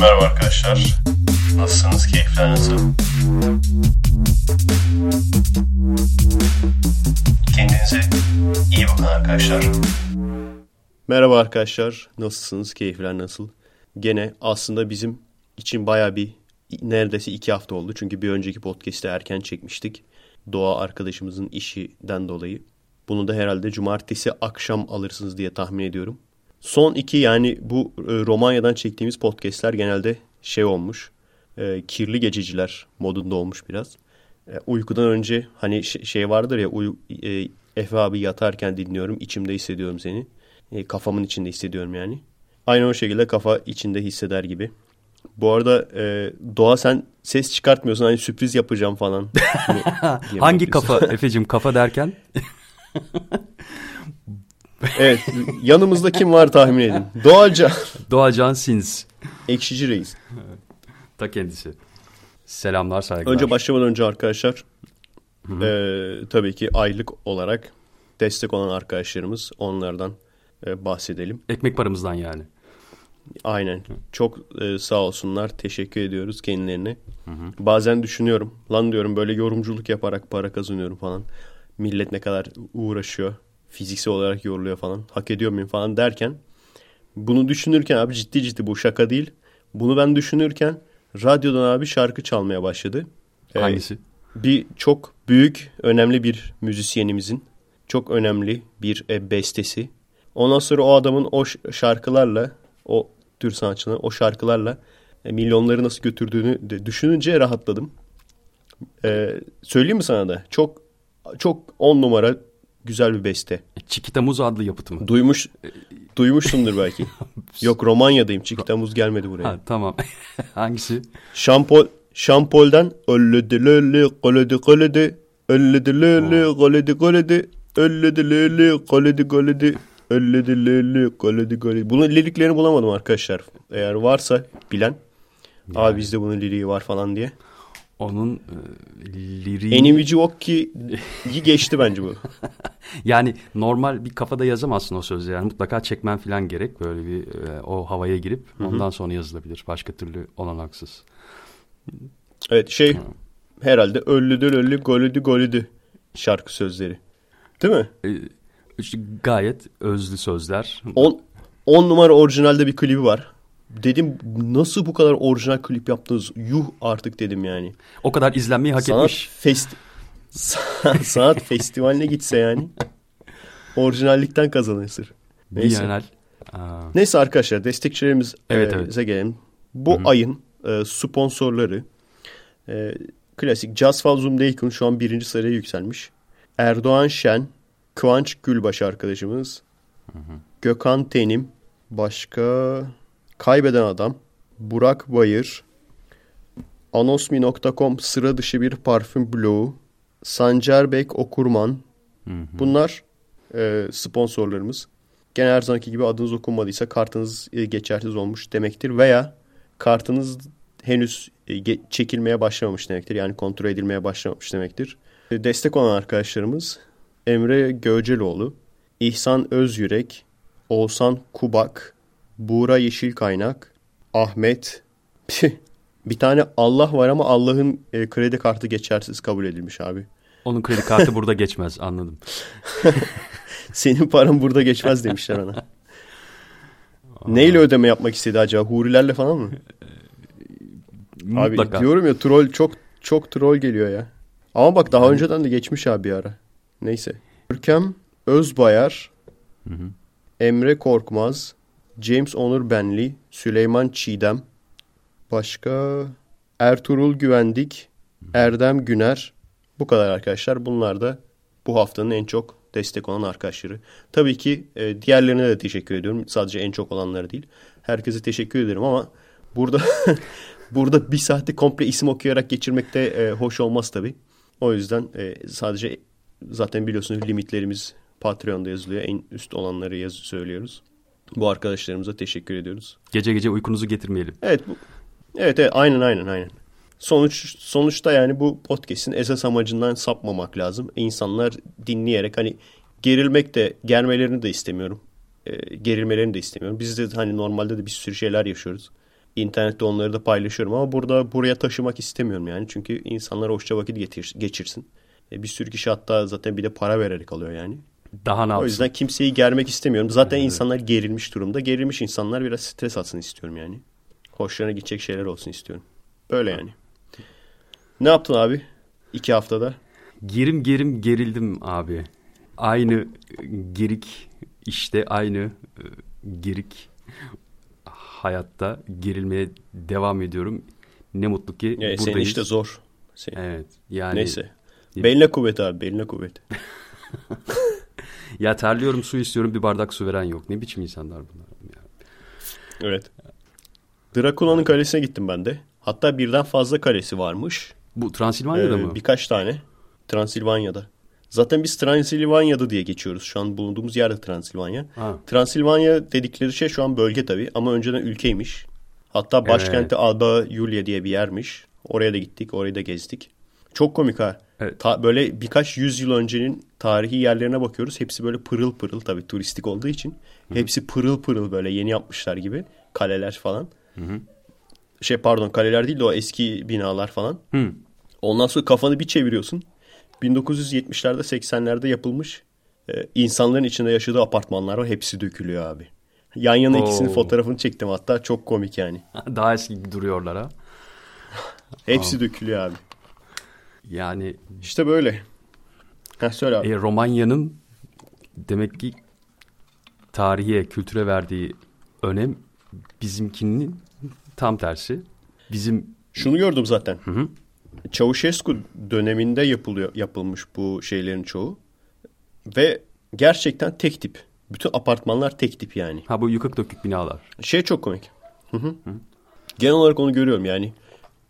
Merhaba arkadaşlar. Nasılsınız? Keyifler nasıl? Kendinize iyi bakın arkadaşlar. Merhaba arkadaşlar. Nasılsınız? Keyifler nasıl? Gene aslında bizim için baya bir neredeyse iki hafta oldu. Çünkü bir önceki podcast'te erken çekmiştik. Doğa arkadaşımızın işinden dolayı. Bunu da herhalde cumartesi akşam alırsınız diye tahmin ediyorum. Son iki yani bu e, Romanya'dan çektiğimiz podcastler genelde şey olmuş. E, kirli gececiler modunda olmuş biraz. E, uykudan önce hani şey vardır ya uy, e, Efe abi yatarken dinliyorum içimde hissediyorum seni. E, kafamın içinde hissediyorum yani. Aynı o şekilde kafa içinde hisseder gibi. Bu arada e, Doğa sen ses çıkartmıyorsun hani sürpriz yapacağım falan. Hangi kafa Efe'cim kafa derken? evet yanımızda kim var tahmin edin. Doğacan. Doğacan Sins. Ekşici Reis. Ta kendisi. Selamlar saygılar. Önce başlamadan önce arkadaşlar e, tabii ki aylık olarak destek olan arkadaşlarımız onlardan e, bahsedelim. Ekmek paramızdan yani. Aynen. Çok e, sağ olsunlar. Teşekkür ediyoruz kendilerine. Hı hı. Bazen düşünüyorum. Lan diyorum böyle yorumculuk yaparak para kazanıyorum falan. Millet ne kadar uğraşıyor. Fiziksel olarak yoruluyor falan. Hak ediyor muyum falan derken. Bunu düşünürken abi ciddi ciddi bu şaka değil. Bunu ben düşünürken radyodan abi şarkı çalmaya başladı. Hangisi? Ee, bir çok büyük, önemli bir müzisyenimizin çok önemli bir e, bestesi. Ondan sonra o adamın o şarkılarla, o tür sanatçının o şarkılarla e, milyonları nasıl götürdüğünü de düşününce rahatladım. Ee, söyleyeyim mi sana da? Çok çok on numara güzel bir beste. Çikita Muz adlı yapıt mı? Duymuş, duymuşsundur belki. Yok Romanya'dayım. Çikita Muz gelmedi buraya. Ha, tamam. Hangisi? Şampol, Şampol'den ölledi lölli koledi koledi ölledi lölli koledi koledi ölledi lölli koledi koledi ölledi lölli koledi koledi. Bunun liriklerini bulamadım arkadaşlar. Eğer varsa bilen. Yani. Abi bizde bunun liriği var falan diye. Onun e, liriği... Enimici Okki'yi geçti bence bu. yani normal bir kafada yazamazsın o sözleri. Yani mutlaka çekmen falan gerek. Böyle bir e, o havaya girip Hı-hı. ondan sonra yazılabilir. Başka türlü olanaksız. Evet şey Hı. herhalde öllüdür öllü golüdü golüdü şarkı sözleri. Değil mi? E, işte gayet özlü sözler. 10 numara orijinalde bir klibi var dedim nasıl bu kadar orijinal klip yaptınız? Yuh artık dedim yani. O kadar izlenmeyi hak sanat etmiş. Festi sanat festivaline gitse yani orijinallikten kazanırsın. Neyse. Bienal. Neyse arkadaşlar destekçilerimize evet, evet. gelelim. Bu Hı-hı. ayın e, sponsorları e, klasik Jasfal Zumdeykun şu an birinci sıraya yükselmiş. Erdoğan Şen, Kıvanç Gülbaş arkadaşımız. Hı-hı. Gökhan Tenim, başka Kaybeden Adam, Burak Bayır, Anosmi.com sıra dışı bir parfüm bloğu, Sancerbek Okurman. Hı hı. Bunlar e, sponsorlarımız. Gene her zamanki gibi adınız okunmadıysa kartınız e, geçersiz olmuş demektir. Veya kartınız henüz e, çekilmeye başlamamış demektir. Yani kontrol edilmeye başlamamış demektir. E, destek olan arkadaşlarımız Emre Göceloğlu, İhsan Özyürek, Oğuzhan Kubak, Buğra Yeşil Kaynak, Ahmet, bir tane Allah var ama Allah'ın e, kredi kartı geçersiz kabul edilmiş abi. Onun kredi kartı burada geçmez anladım. Senin paran burada geçmez demişler ona. Neyle ödeme yapmak istedi acaba? Hurilerle falan mı? Mutlaka. Abi diyorum ya troll çok çok troll geliyor ya. Ama bak daha yani... önceden de geçmiş abi bir ara. Neyse. Görkem Özbayar, hı hı. Emre Korkmaz, James Onur Benli, Süleyman Çiğdem, başka Ertuğrul Güvendik, Erdem Güner. Bu kadar arkadaşlar. Bunlar da bu haftanın en çok destek olan arkadaşları. Tabii ki e, diğerlerine de teşekkür ediyorum. Sadece en çok olanları değil. Herkese teşekkür ederim ama burada burada bir saati komple isim okuyarak geçirmek de e, hoş olmaz tabii. O yüzden e, sadece zaten biliyorsunuz limitlerimiz Patreon'da yazılıyor. En üst olanları yaz söylüyoruz. Bu arkadaşlarımıza teşekkür ediyoruz. Gece gece uykunuzu getirmeyelim. Evet. Bu, evet, evet aynen aynen aynen. Sonuç sonuçta yani bu podcast'in esas amacından sapmamak lazım. İnsanlar dinleyerek hani gerilmek de germelerini de istemiyorum. E, gerilmelerini de istemiyorum. Biz de hani normalde de bir sürü şeyler yaşıyoruz. İnternette onları da paylaşıyorum ama burada buraya taşımak istemiyorum yani. Çünkü insanlar hoşça vakit getir, geçirsin. E, bir sürü kişi hatta zaten bir de para vererek alıyor yani. Daha ne O yüzden kimseyi germek istemiyorum. Zaten insanlar gerilmiş durumda. Gerilmiş insanlar biraz stres atsın istiyorum yani. Hoşlarına gidecek şeyler olsun istiyorum. Böyle yani. Ne yaptın abi? İki haftada. Gerim gerim gerildim abi. Aynı e, gerik işte aynı e, gerik hayatta gerilmeye devam ediyorum. Ne mutlu ki Ya, buradayız. senin işte zor. Senin. Evet. Yani Neyse. Beline kuvvet abi. Beline kuvvet. ya terliyorum su istiyorum bir bardak su veren yok. Ne biçim insanlar bunlar? Evet. Drakula'nın kalesine gittim ben de. Hatta birden fazla kalesi varmış. Bu Transilvanya'da Ee, mı? Birkaç tane. Transilvanya'da. Zaten biz Transilvanya'da diye geçiyoruz. Şu an bulunduğumuz yerde Transilvanya. Ha. Transilvanya dedikleri şey şu an bölge tabii ama önceden ülkeymiş. Hatta başkenti Alba Iulia diye bir yermiş. Oraya da gittik, orayı da gezdik. Çok komik ha. Evet. Ta- böyle birkaç yüzyıl öncenin tarihi yerlerine bakıyoruz. Hepsi böyle pırıl pırıl tabii turistik olduğu için. Hepsi pırıl pırıl böyle yeni yapmışlar gibi. Kaleler falan. Şey pardon kaleler değil de o eski binalar falan. Hı. Ondan sonra kafanı bir çeviriyorsun. 1970'lerde 80'lerde yapılmış e, insanların içinde yaşadığı apartmanlar var. Hepsi dökülüyor abi. Yan yana ikisinin Oo. fotoğrafını çektim hatta çok komik yani. Daha eski duruyorlar ha. Hepsi dökülüyor abi. Yani İşte böyle. Heh, söyle abi. e, Romanya'nın demek ki tarihe, kültüre verdiği önem bizimkinin tam tersi. Bizim Şunu gördüm zaten. Çavuşescu döneminde yapılıyor yapılmış bu şeylerin çoğu. Ve gerçekten tek tip. Bütün apartmanlar tek tip yani. ha bu yıkık dökük binalar. Şey çok komik. Hı hı. Genel olarak onu görüyorum yani.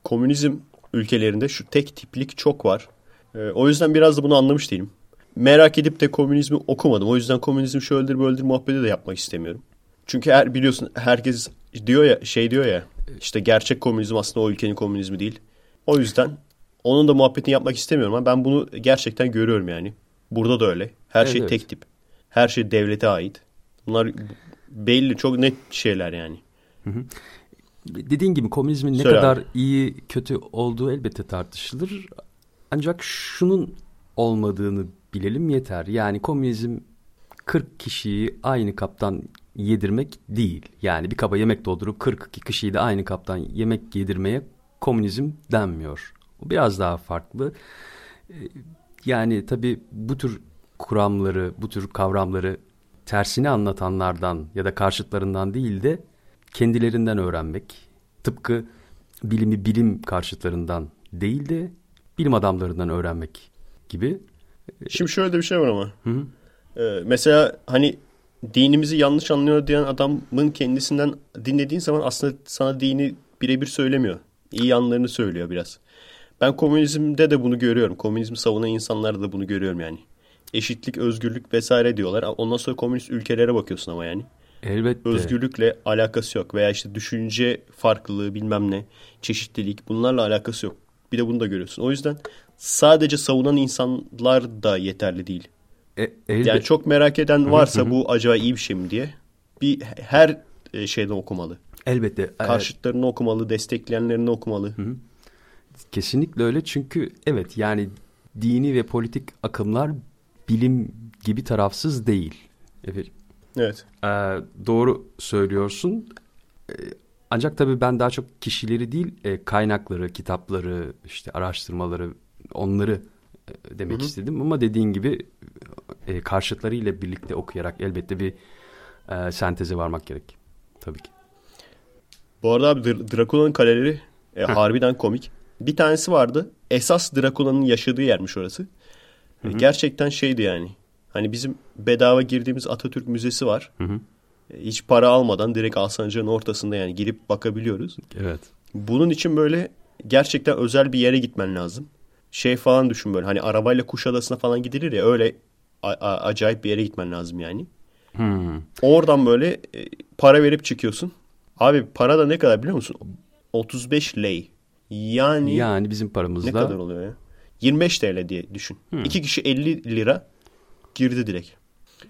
Komünizm ülkelerinde şu tek tiplik çok var. Ee, o yüzden biraz da bunu anlamış değilim. Merak edip de komünizmi okumadım. O yüzden komünizm şöyledir böyledir muhabbeti de yapmak istemiyorum. Çünkü her, biliyorsun herkes diyor ya şey diyor ya işte gerçek komünizm aslında o ülkenin komünizmi değil. O yüzden onun da muhabbetini yapmak istemiyorum ama ben bunu gerçekten görüyorum yani. Burada da öyle. Her Evet, şey evet. tek tip. Her şey devlete ait. Bunlar belli çok net şeyler yani. Dediğin gibi komünizmin ne Söyle kadar abi. iyi kötü olduğu elbette tartışılır. Ancak şunun olmadığını bilelim yeter. Yani komünizm 40 kişiyi aynı kaptan yedirmek değil. Yani bir kaba yemek doldurup 42 kişiyi de aynı kaptan yemek yedirmeye komünizm denmiyor. O biraz daha farklı. Ee, Yani tabii bu tür kuramları, bu tür kavramları tersini anlatanlardan ya da karşıtlarından değil de kendilerinden öğrenmek. Tıpkı bilimi bilim karşıtlarından değil de bilim adamlarından öğrenmek gibi. Şimdi şöyle de bir şey var ama. Ee, mesela hani dinimizi yanlış anlıyor diyen adamın kendisinden dinlediğin zaman aslında sana dini birebir söylemiyor. İyi yanlarını söylüyor biraz. Ben komünizmde de bunu görüyorum. Komünizmi savunan insanlarda da bunu görüyorum yani. Eşitlik, özgürlük vesaire diyorlar. Ondan sonra komünist ülkelere bakıyorsun ama yani. Elbette. Özgürlükle alakası yok. Veya işte düşünce farklılığı bilmem ne, çeşitlilik bunlarla alakası yok. Bir de bunu da görüyorsun. O yüzden sadece savunan insanlar da yeterli değil. E, Yani çok merak eden varsa bu acaba iyi bir şey mi diye bir her e, şeyden okumalı. elbette. Karşıtlarını okumalı, destekleyenlerini okumalı. Kesinlikle öyle çünkü evet yani dini ve politik akımlar bilim gibi tarafsız değil. Evet. Evet. Ee, doğru söylüyorsun. Ee, ancak tabii ben daha çok kişileri değil e, kaynakları, kitapları, işte araştırmaları onları e, demek istedim. Ama dediğin gibi e, karşıtlarıyla birlikte okuyarak elbette bir e, senteze varmak gerek. Tabii ki. Bu arada abi Dr- Drakula'nın kaleleri e, harbiden komik. Bir tanesi vardı. Esas Drakula'nın yaşadığı yermiş orası. E, gerçekten şeydi yani. Hani bizim bedava girdiğimiz Atatürk Müzesi var. E, Hiç para almadan direkt Alsancak'ın ortasında yani girip bakabiliyoruz. Evet. Bunun için böyle gerçekten özel bir yere gitmen lazım. Şey falan düşün böyle hani arabayla Kuşadası'na falan gidilir ya öyle acayip bir yere gitmen lazım yani. Hmm. Oradan böyle e, para verip çıkıyorsun. Abi para da ne kadar biliyor musun? 35 lei. Yani, Yani bizim ne paramızda kadar oluyor ya? 25 TL diye düşün. İki kişi 50 lira girdi direkt.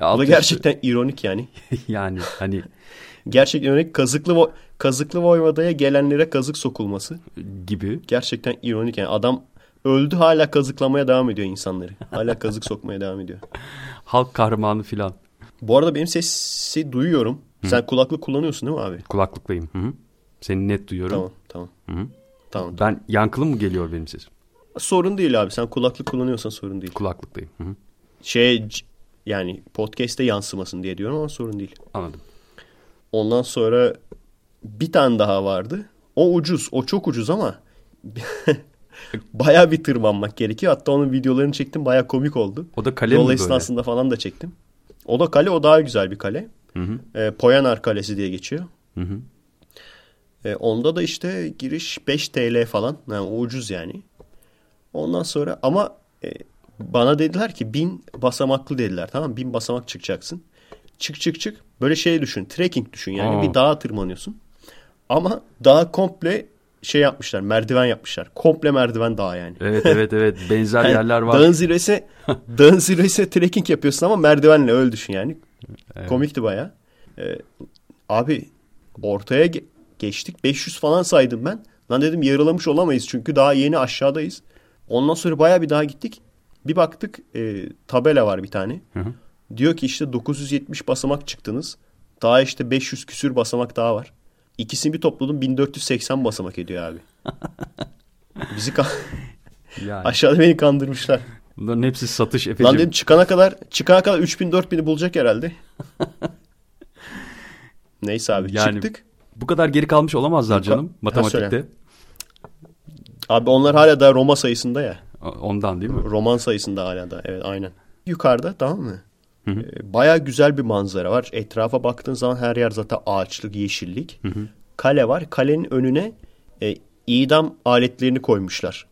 Bu da gerçekten ironik yani. yani hani Gerçekten örnek kazıklı vo- kazıklı Voyvoda'ya gelenlere kazık sokulması. Gibi. Gerçekten ironik yani adam öldü hala kazıklamaya devam ediyor insanları. Hala kazık sokmaya devam ediyor. Halk kahramanı filan. Bu arada benim sesi duyuyorum. Sen kulaklık kullanıyorsun değil mi abi? Kulaklıklıyım. Hı hı. Seni net duyuyorum. Tamam tamam. Hı hı. Tamam. Ben yankılı mı geliyor benim sesim? Sorun değil abi. Sen kulaklık kullanıyorsan sorun değil. Kulaklıklıyım. Hı hı. Şey yani podcast'te yansımasın diye diyorum ama sorun değil. Anladım. Ondan sonra bir tane daha vardı. O ucuz. O çok ucuz ama baya bir tırmanmak gerekiyor. Hatta onun videolarını çektim. Baya komik oldu. O da kale Yol mi böyle? esnasında falan da çektim. O da kale. O daha güzel bir kale. Hı hı. E, Poyanar Kalesi diye geçiyor. Hı hı. E, onda da işte giriş 5 TL falan. Yani ucuz yani. Ondan sonra ama e, bana dediler ki bin basamaklı dediler. Tamam bin basamak çıkacaksın. Çık çık çık. Böyle şey düşün. Trekking düşün. Yani Aa. bir dağa tırmanıyorsun. Ama dağa komple şey yapmışlar. Merdiven yapmışlar. Komple merdiven dağ yani. Evet evet evet. Benzer Yani yerler var. Dağın zirvesi, dağın zirvesi trekking yapıyorsun ama merdivenle öyle düşün yani. Komikti baya. Ee, abi ortaya ge- geçtik. 500 falan saydım ben. Lan dedim yarılamış olamayız çünkü daha yeni aşağıdayız. Ondan sonra baya bir daha gittik. Bir baktık e, tabela var bir tane. Hı hı. Diyor ki işte 970 basamak çıktınız. Daha işte 500 küsür basamak daha var. İkisini bir topladım 1480 basamak ediyor abi. Bizi ka- Yani. aşağıda beni kandırmışlar. Bunların hepsi satış Lan efecim. dedim çıkana kadar çıkana kadar 3000 4000'i bulacak herhalde. Neyse abi Yani çıktık. Bu kadar geri kalmış olamazlar canım matematikte. Abi onlar hala da Roma sayısında ya. Ondan değil mi? Roman sayısında hala da. Evet aynen. Yukarıda tamam mı? Hı hı. Ee, Baya güzel bir manzara var. Etrafa baktığın zaman her yer zaten ağaçlık, yeşillik. Kale var. Kalenin önüne e, idam aletlerini koymuşlar.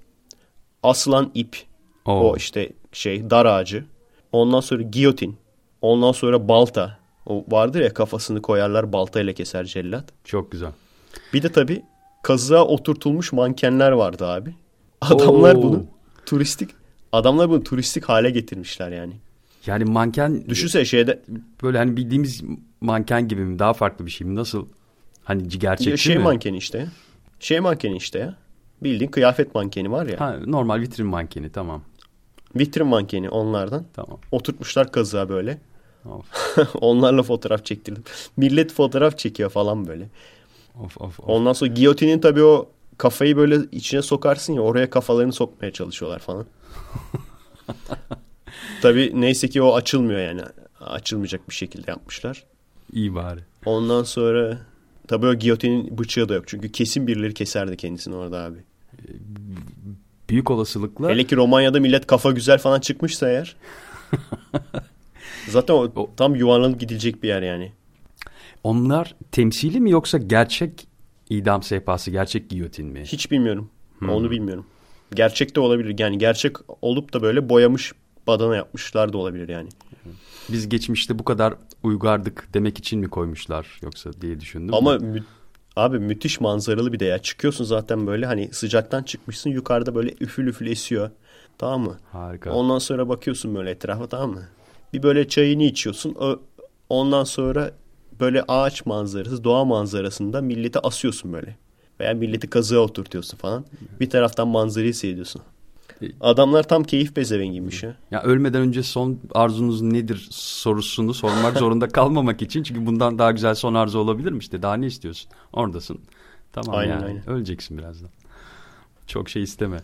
Asılan ip. Oo. O işte şey dar ağacı. Ondan sonra giyotin. Ondan sonra balta. O vardır ya kafasını koyarlar baltayla keser cellat. Çok güzel. Bir de tabii kazığa oturtulmuş mankenler vardı abi. Adamlar Oo. bunu turistik adamlar bunu turistik hale getirmişler yani. Yani manken Düşünsene şeyde böyle hani bildiğimiz manken gibi mi? Daha farklı bir şey mi? Nasıl? Hani gerçekçi şey mi? mankeni işte. Şey mankeni işte ya. Bildiğin kıyafet mankeni var ya. Ha, normal vitrin mankeni tamam. Vitrin mankeni onlardan. Tamam. Oturtmuşlar kazığa böyle. Of Onlarla fotoğraf çektirdim. Millet fotoğraf çekiyor falan böyle. of of. of. Ondan sonra giyotinin tabii o kafayı böyle içine sokarsın ya oraya kafalarını sokmaya çalışıyorlar falan. tabii neyse ki o açılmıyor yani. Açılmayacak bir şekilde yapmışlar. İyi bari. Ondan sonra tabii o giyotinin bıçağı da yok. Çünkü kesin birileri keserdi kendisini orada abi. Büyük olasılıkla Hele ki Romanya'da millet kafa güzel falan çıkmışsa eğer. Zaten o O- tam yuvarlanıp gidilecek bir yer yani. onlar temsili mi yoksa gerçek idam sehpası, gerçek giyotin mi? Hiç bilmiyorum. Onu bilmiyorum. Gerçek de olabilir. Yani gerçek olup da böyle boyamış badana yapmışlar da olabilir yani. Biz geçmişte bu kadar uygardık demek için mi koymuşlar yoksa diye düşündüm. Ama mü- abi müthiş manzaralı bir de ya. Çıkıyorsun zaten böyle hani sıcaktan çıkmışsın yukarıda böyle üfül üfül esiyor. Tamam mı? harika. Ondan sonra bakıyorsun böyle etrafa tamam mı? Bir böyle çayını içiyorsun. Ondan sonra böyle ağaç manzarası, doğa manzarasında milleti asıyorsun böyle. Veya milleti kazığa oturtuyorsun falan. Bir taraftan manzarayı seyrediyorsun. Adamlar tam keyif bezevengiymiş ya. Ya ölmeden önce son arzunuz nedir sorusunu sormak zorunda kalmamak için. Çünkü bundan daha güzel son arzu olabilir mi işte? Daha ne istiyorsun? Oradasın. Tamam Aynen, yani. aynen. Öleceksin birazdan. Çok şey isteme.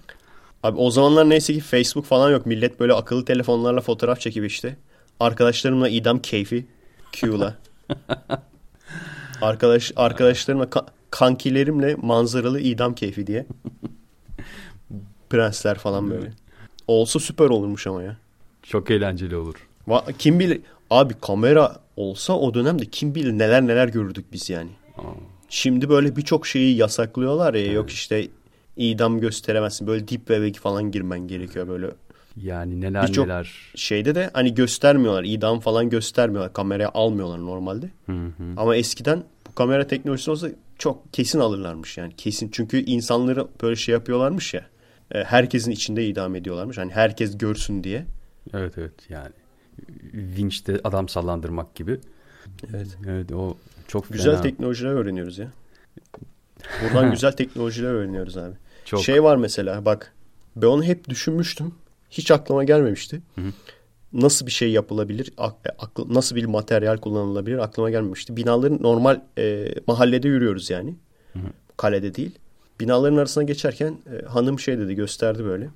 Abi o zamanlar neyse ki Facebook falan yok. Millet böyle akıllı telefonlarla fotoğraf çekip işte. Arkadaşlarımla idam keyfi. Q'la. Arkadaş, arkadaşlarımla ka- kankilerimle manzaralı idam keyfi diye. Prensler falan böyle. Olsa süper olurmuş ama ya. Çok eğlenceli olur. Va- Kim bilir abi kamera olsa o dönemde kim bilir neler neler görürdük biz yani. Şimdi böyle birçok şeyi yasaklıyorlar ya yok işte idam gösteremezsin. Böyle deep web'e falan girmen gerekiyor böyle. Yani neler Birçok- neler. Şeyde de hani göstermiyorlar. idam falan göstermiyorlar. Kameraya almıyorlar normalde. Hı hı. Ama eskiden bu kamera teknolojisi olsa çok kesin alırlarmış yani. Kesin. Çünkü insanları böyle şey yapıyorlarmış ya. e, Herkesin içinde idam ediyorlarmış. Hani herkes görsün diye. Evet evet yani. Vinç'te adam sallandırmak gibi. Evet. Evet o Çok Güzel fena. teknolojiler öğreniyoruz ya. Buradan güzel teknolojiler öğreniyoruz abi. Çok. Şey var mesela bak ben onu hep düşünmüştüm. Hiç aklıma gelmemişti. Nasıl bir şey yapılabilir? ak- aklı- nasıl bir materyal kullanılabilir? Aklıma gelmemişti. Binaların normal e, mahallede yürüyoruz yani. Kalede değil. Binaların arasına geçerken e, hanım şey dedi gösterdi böyle.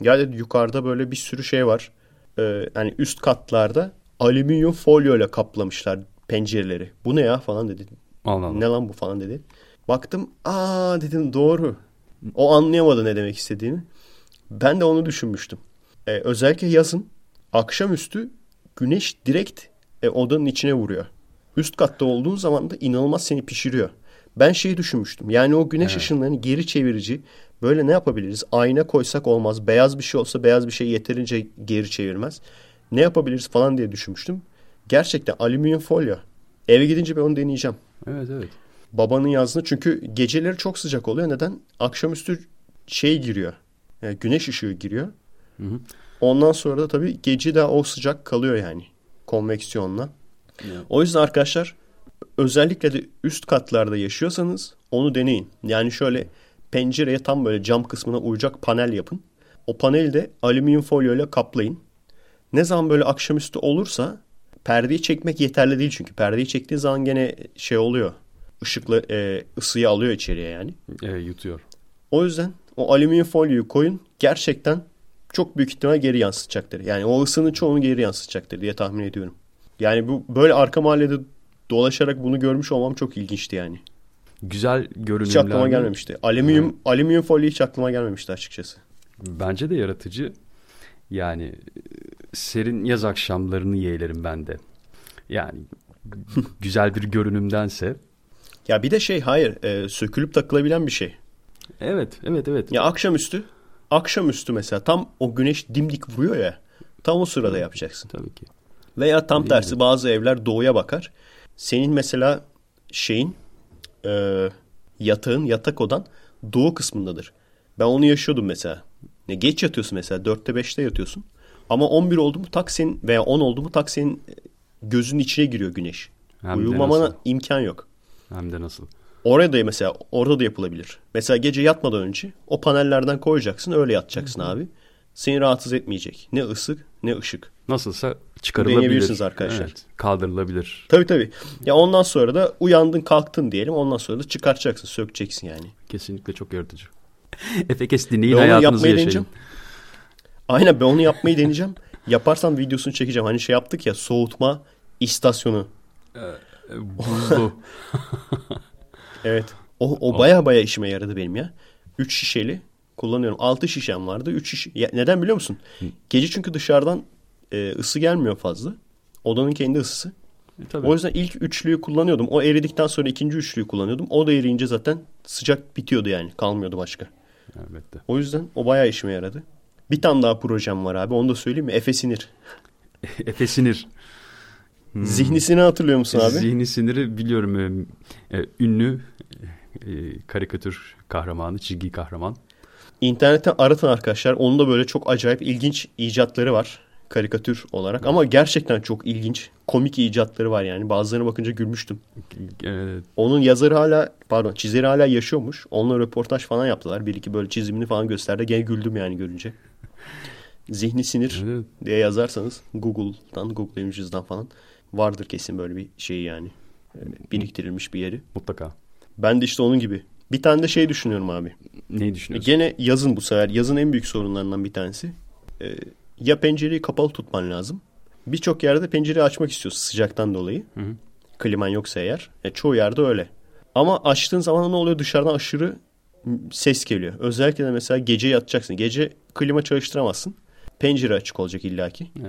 Ya dedi yukarıda böyle bir sürü şey var. E, yani üst katlarda alüminyum folyo ile kaplamışlar pencereleri. Bu ne ya falan dedi. Allah Allah. Ne lan bu falan dedi. Baktım aa dedim doğru. O anlayamadı ne demek istediğimi. Ben de onu düşünmüştüm. Ee, özellikle yazın akşamüstü güneş direkt e, odanın içine vuruyor. Üst katta olduğun zaman da inanılmaz seni pişiriyor. Ben şeyi düşünmüştüm. Yani o güneş ışınlarını geri çevirici böyle ne yapabiliriz? Ayna koysak olmaz. Beyaz bir şey olsa beyaz bir şey yeterince geri çevirmez. Ne yapabiliriz falan diye düşünmüştüm. Gerçekten alüminyum folyo. Eve gidince ben onu deneyeceğim. Evet evet. Babanın yazdığını çünkü geceleri çok sıcak oluyor. Neden? Akşamüstü şey giriyor. Yani güneş ışığı giriyor. Ondan sonra da tabii gece de o sıcak kalıyor yani konveksiyonla. O yüzden arkadaşlar özellikle de üst katlarda yaşıyorsanız onu deneyin. Yani şöyle pencereye tam böyle cam kısmına uyacak panel yapın. O paneli de alüminyum folyo ile kaplayın. Ne zaman böyle akşamüstü olursa perdeyi çekmek yeterli değil çünkü perdeyi çektiğin zaman gene şey oluyor. Işıklı e, ısıyı alıyor içeriye yani. E, yutuyor. O yüzden o alüminyum folyoyu koyun. Gerçekten çok büyük ihtimal geri yansıtacaktır. Yani o ısının çoğunu geri yansıtacaktır diye tahmin ediyorum. Yani bu böyle arka mahallede dolaşarak bunu görmüş olmam çok ilginçti yani. Güzel görünümler. Hiç aklıma gelmemişti. Alüminyum alüminyum folyo hiç aklıma gelmemişti açıkçası. Bence de yaratıcı. Yani serin yaz akşamlarını yeğlerim ben de. Yani güzel bir görünümdense. Ya bir de şey hayır e, sökülüp takılabilen bir şey. Evet, evet, evet. Ya akşamüstü akşamüstü mesela tam o güneş dimdik vuruyor ya tam o sırada yapacaksın. Tabii ki. Veya tam tersi bazı evler doğuya bakar. Senin mesela şeyin e, yatağın yatak odan doğu kısmındadır. Ben onu yaşıyordum mesela. Ne geç yatıyorsun mesela 4'te 5'te yatıyorsun. Ama 11 oldu mu tak senin veya 10 oldu mu tak senin e, gözünün içine giriyor güneş. Hem Uyumamana imkan yok. Hem de nasıl. Oraya da mesela orada da yapılabilir. Mesela gece yatmadan önce o panellerden koyacaksın öyle yatacaksın abi. Seni rahatsız etmeyecek. Ne ısık ne ışık. Nasılsa çıkarılabilir. Deneyebilirsiniz arkadaşlar. Evet, kaldırılabilir. Tabii tabii. Ya ondan sonra da uyandın kalktın diyelim. Ondan sonra da çıkartacaksın sökeceksin yani. Kesinlikle çok yaratıcı. Efekes dinleyin hayatınızı yaşayın. deneyeceğim. Aynen ben onu yapmayı deneyeceğim. Yaparsam videosunu çekeceğim. Hani şey yaptık ya soğutma istasyonu. E, Buzlu. Evet. O, o baya baya işime yaradı benim ya. 3 şişeli kullanıyorum. 6 şişem vardı. 3 şişe. Ya neden biliyor musun? Gece çünkü dışarıdan e, ısı gelmiyor fazla. Odanın kendi ısısı. E, tabii. O yüzden ilk üçlüyü kullanıyordum. O eridikten sonra ikinci üçlüyü kullanıyordum. O da eriyince zaten sıcak bitiyordu yani. Kalmıyordu başka. Elbette. O yüzden o bayağı işime yaradı. Bir tane daha projem var abi. Onu da söyleyeyim mi? Efe Sinir. Efe Sinir. Zihnisini hatırlıyor musun abi? Zihni Sinir'i biliyorum. E, ünlü e, karikatür kahramanı, çizgi kahraman. İnternetten aratın arkadaşlar. Onun da böyle çok acayip ilginç icatları var. Karikatür olarak. Ama gerçekten çok ilginç. Komik icatları var yani. Bazılarına bakınca gülmüştüm. E, Onun yazarı hala pardon çizeri hala yaşıyormuş. Onunla röportaj falan yaptılar. Bir iki böyle çizimini falan gösterdi. Gene güldüm yani görünce. Zihni sinir Evet. diye yazarsanız Google'dan, Google Images'dan falan vardır kesin böyle bir şey yani. Ee, Biriktirilmiş bir yeri. mutlaka. Ben de işte onun gibi. Bir tane de şey düşünüyorum abi. Neyi düşünüyorsun? Gene yazın bu sefer. Yazın en büyük sorunlarından bir tanesi. Ee, ya pencereyi kapalı tutman lazım. Birçok yerde pencereyi açmak istiyorsun sıcaktan dolayı. Kliman yoksa eğer. E, çoğu yerde öyle. Ama açtığın zaman ne oluyor? Dışarıdan aşırı ses geliyor. Özellikle de mesela gece yatacaksın. Gece klima çalıştıramazsın. Pencere açık olacak illaki. E,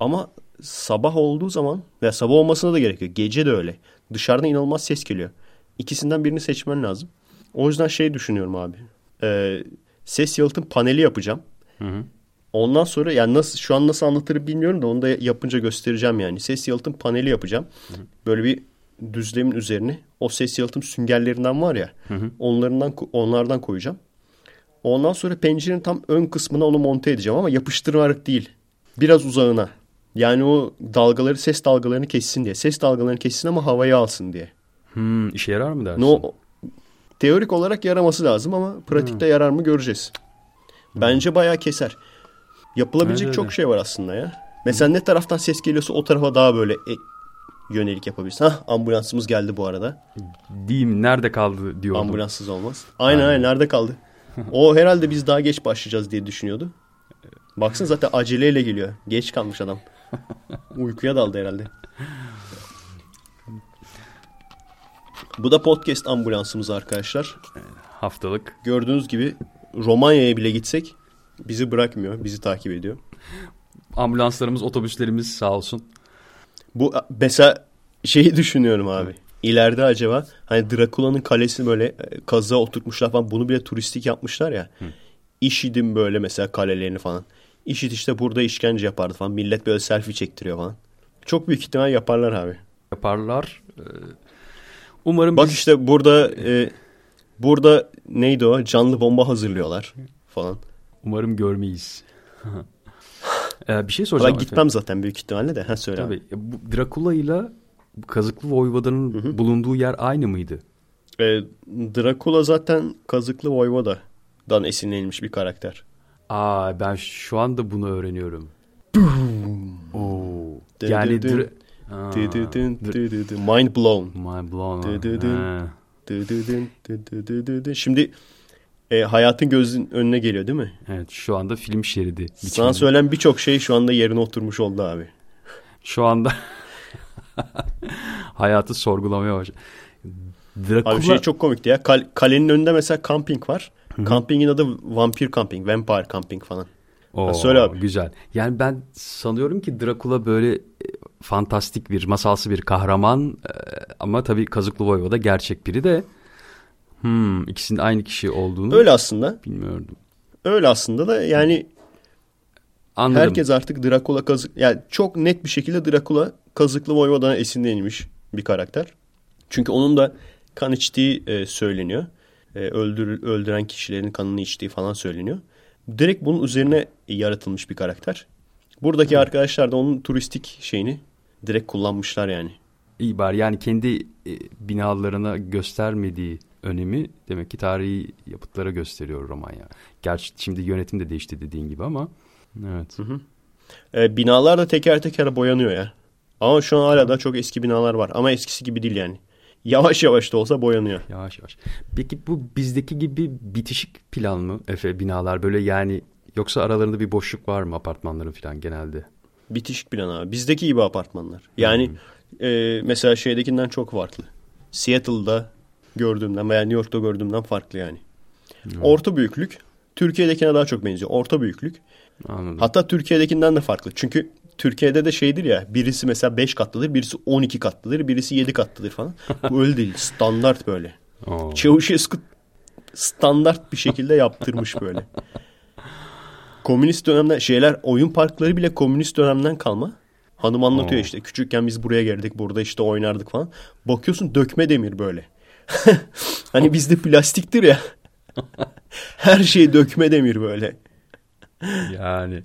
Ama sabah olduğu zaman veya sabah olmasına da gerekiyor. Gece de öyle. Dışarıdan inanılmaz ses geliyor. İkisinden birini seçmen lazım. O yüzden şey düşünüyorum abi. Ee, ses yalıtım paneli yapacağım. Hı hı. Ondan sonra yani nasıl şu an nasıl anlatırım bilmiyorum da onu da yapınca göstereceğim yani. Ses yalıtım paneli yapacağım. Böyle bir düzlemin üzerine o ses yalıtım süngerlerinden var ya. Onlarından onlardan koyacağım. Ondan sonra pencerenin tam ön kısmına onu monte edeceğim ama yapıştırarak değil. Biraz uzağına. Yani o dalgaları ses dalgalarını kessin diye. Ses dalgalarını kessin ama havayı alsın diye. Hmm, işe yarar mı dersin? No, teorik olarak yaraması lazım ama pratikte yarar mı göreceğiz. Bence bayağı keser. Yapılabilecek Evet, çok öyle. şey var aslında ya. Mesela ne taraftan ses geliyorsa o tarafa daha böyle e- yönelik yapabilirsin. Hah ambulansımız geldi bu arada. Diyeyim nerede kaldı diyordum. Ambulanssız olmaz. Aynen aynen nerede kaldı? O herhalde biz daha geç başlayacağız diye düşünüyordu. Baksın zaten aceleyle geliyor. Geç kalmış adam. Uykuya daldı herhalde. Bu da podcast ambulansımız arkadaşlar. Haftalık. Gördüğünüz gibi Romanya'ya bile gitsek bizi bırakmıyor. Bizi takip ediyor. Ambulanslarımız, otobüslerimiz sağ olsun. Bu mesela şeyi düşünüyorum abi. İleride acaba hani Drakula'nın kalesini böyle e, kazığa oturtmuşlar falan bunu bile turistik yapmışlar ya. İşidim böyle mesela kalelerini falan. İşit işte burada işkence yapardı falan. Millet böyle selfie çektiriyor falan. Çok büyük ihtimal yaparlar abi. Yaparlar. Ee, Umarım Bak biz- işte burada e, burada neydi o? Canlı bomba hazırlıyorlar falan. umarım görmeyiz. Ee, bir şey Ben soracağım. gitmem zaten büyük ihtimalle de. Ha söyle abi. Tabii. Bu Drakula ile Kazıklı Voyvoda'nın bulunduğu yer aynı mıydı? E, Drakula zaten Kazıklı Voyvoda'dan esinlenilmiş bir karakter. Aa ben şu anda bunu öğreniyorum. Oo. Yani Aa. Mind blown. My blown. Şimdi e, hayatın gözün önüne geliyor değil mi? Evet şu anda film şeridi. Sana biçiminde. söylenen birçok şey şu anda yerine oturmuş oldu abi. Şu anda hayatı sorgulamaya başladı. Drakula... Abi şey çok komikti ya. Kal- kalenin önünde mesela camping var. Campingin adı vampir camping, vampire camping falan. Oo, Ha, söyle abi. Güzel. Yani ben sanıyorum ki Drakula böyle e, fantastik bir, masalsı bir kahraman e, ama tabii Kazıklı Voyvoda gerçek biri de hmm, ikisinin aynı kişi olduğunu Öyle aslında. bilmiyordum. Öyle aslında da yani Anladım. herkes artık Drakula kazık yani çok net bir şekilde Drakula Kazıklı Voyvoda'dan esinlenilmiş bir karakter. Çünkü onun da kan içtiği e, söyleniyor. E, öldür, öldüren kişilerin kanını içtiği falan söyleniyor. Direkt bunun üzerine yaratılmış bir karakter. Buradaki arkadaşlar da onun turistik şeyini direkt kullanmışlar yani. İyi bari yani kendi e, binalarına göstermediği önemi demek ki tarihi yapıtlara gösteriyor Romanya. Gerçi şimdi yönetim de değişti dediğin gibi ama evet. E, binalar da teker teker boyanıyor ya. Ama şu an hala da çok eski binalar var. Ama eskisi gibi değil yani. Yavaş yavaş da olsa boyanıyor. Yavaş yavaş. Peki bu bizdeki gibi bitişik plan mı Efe binalar böyle yani yoksa aralarında bir boşluk var mı apartmanların falan genelde? Bitişik plan abi. Bizdeki gibi apartmanlar. Yani e, mesela şeydekinden çok farklı. Seattle'da gördüğümden veya New York'ta gördüğümden farklı yani. Orta büyüklük. Türkiye'dekine daha çok benziyor. Orta büyüklük. Anladım. Hatta Türkiye'dekinden de farklı. Çünkü Türkiye'de de şeydir ya birisi mesela 5 katlıdır, birisi 12 katlıdır, birisi 7 katlıdır falan. Bu öyle değil. Standart böyle. Oo. Çavuşescu standart bir şekilde yaptırmış böyle. Komünist dönemden şeyler oyun parkları bile komünist dönemden kalma. Hanım anlatıyor Oo. işte küçükken biz buraya geldik burada işte oynardık falan. Bakıyorsun dökme demir böyle. hani bizde plastiktir ya. Her şey dökme demir böyle. Yani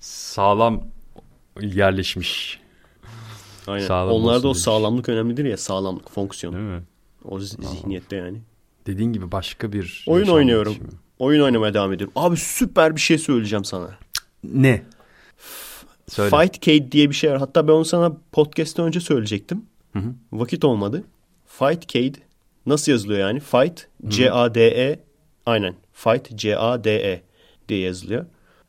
sağlam yerleşmiş Aynen. Sağlam Onlarda o demiş. sağlamlık önemlidir ya sağlamlık fonksiyon. değil mi? O zi- zihniyette yani. Dediğin gibi başka bir Oyun oynuyorum. biçimi. Oyun oynamaya devam ediyorum. Abi süper bir şey söyleyeceğim sana. Ne? Söyle. Fightcade diye bir şey var. Hatta ben onu sana podcast'ten önce söyleyecektim. Hı hı. Vakit olmadı. Fightcade nasıl yazılıyor yani? Fight C-A-D-E aynen. Fight C-A-D-E diye yazılıyor.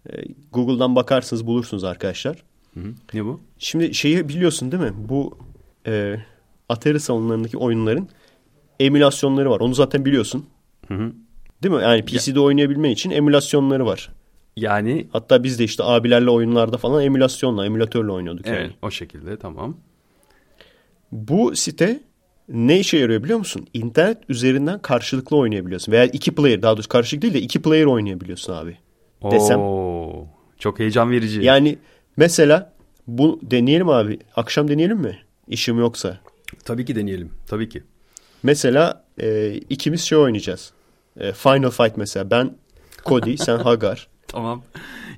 Ee, Google'dan bakarsınız bulursunuz arkadaşlar. Hı hı. Ne bu? Şimdi şeyi biliyorsun değil mi? Bu e, Atari salonlarındaki oyunların emülasyonları var. Onu zaten biliyorsun. Hı hı. Değil mi? Yani PC'de oynayabilmen için emülasyonları var. Yani Hatta biz de işte abilerle oyunlarda falan emülasyonla, emülatörle oynuyorduk evet, yani. o şekilde tamam. Bu site ne işe yarıyor biliyor musun? İnternet üzerinden karşılıklı oynayabiliyorsun. Veya iki player daha doğrusu karşılıklı değil de iki player oynayabiliyorsun abi. Desem. Oo, çok heyecan verici. Yani mesela bu deneyelim abi. Akşam deneyelim mi? İşim yoksa. Tabii ki deneyelim. Tabii ki. Mesela e, ikimiz şey oynayacağız. E, Final Fight mesela. Ben Cody, sen Hagar. Tamam.